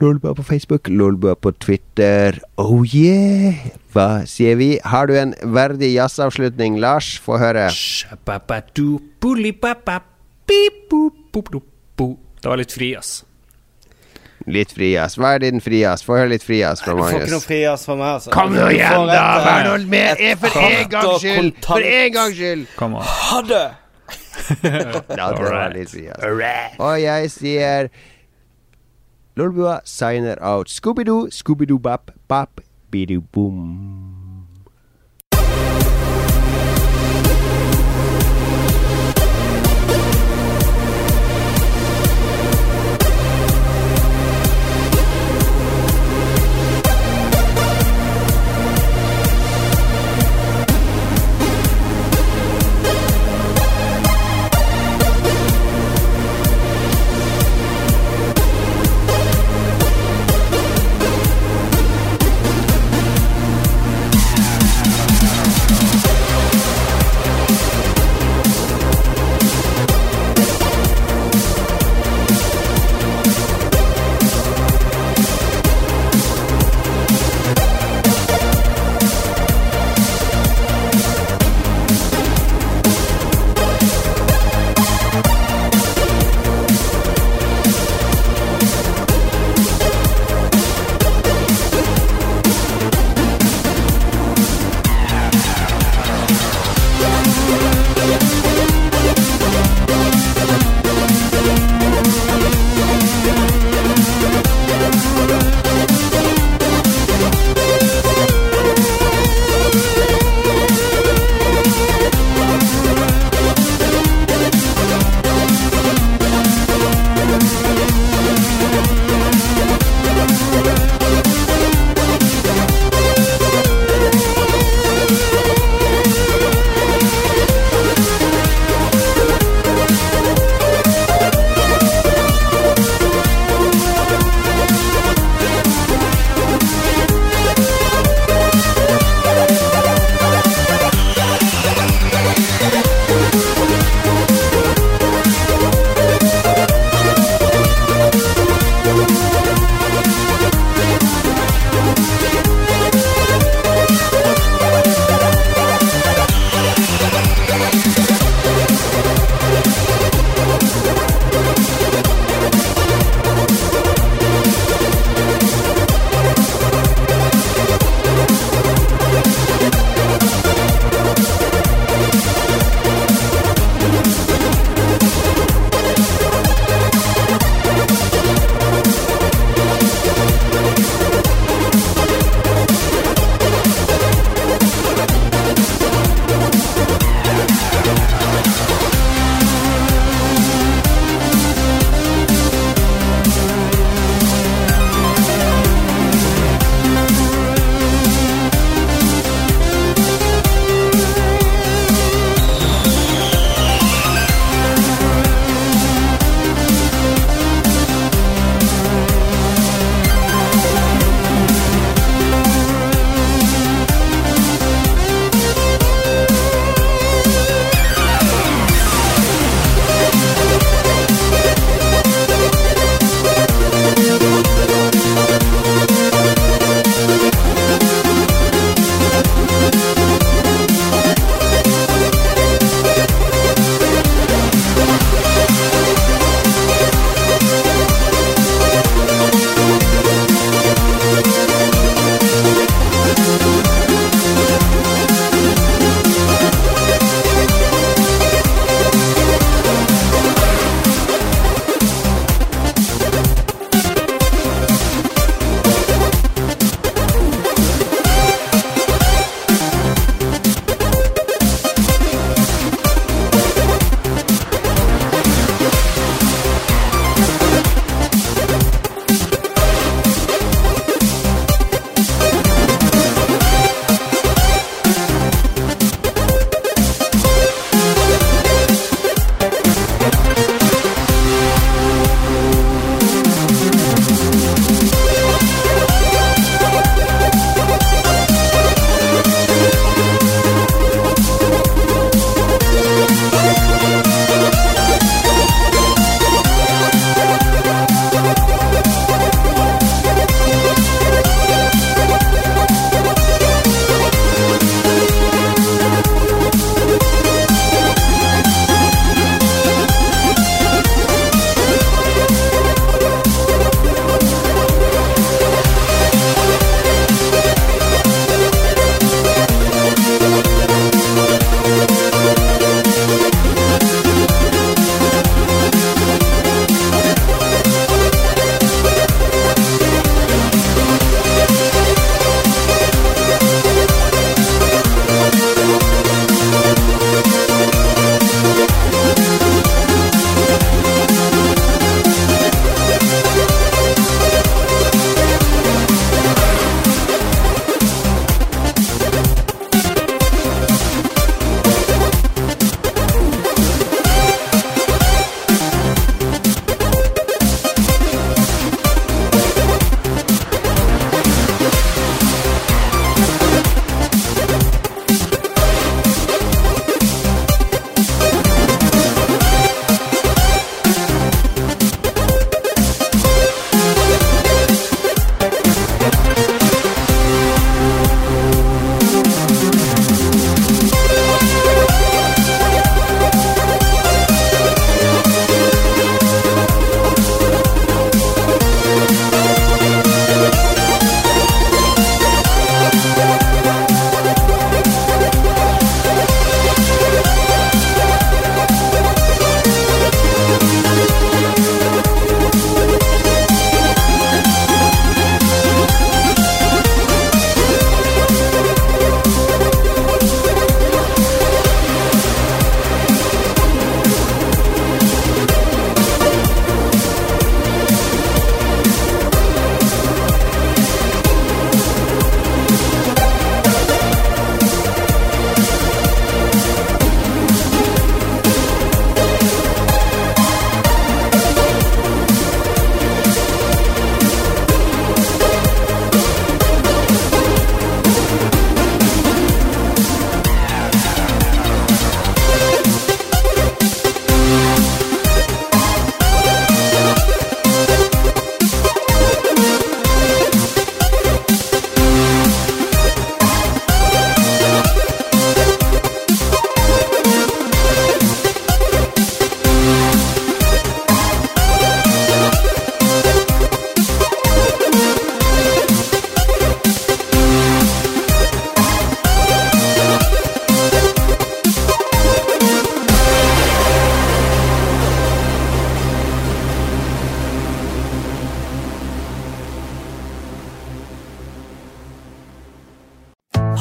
A: Lolbua på Facebook, Lolbua på Twitter. Oh yeah! Hva sier vi? Har du en verdig jazzavslutning, Lars? Få høre.
C: Det var litt fri, ass.
A: Litt frijazz. Hva er din frijazz? Få høre litt frijazz fra
B: Magnus. Du får ikke noe frijazz fra meg, altså.
A: Kom nå igjen, da! Vær nå med for en gangs skyld! For en gangs skyld!
B: Ha det!
A: ja, det var litt frijazz. Og jeg sier Lolbua signer out. Scooby-Doo, Scooby-Doo-bap, bap, bidu-boom.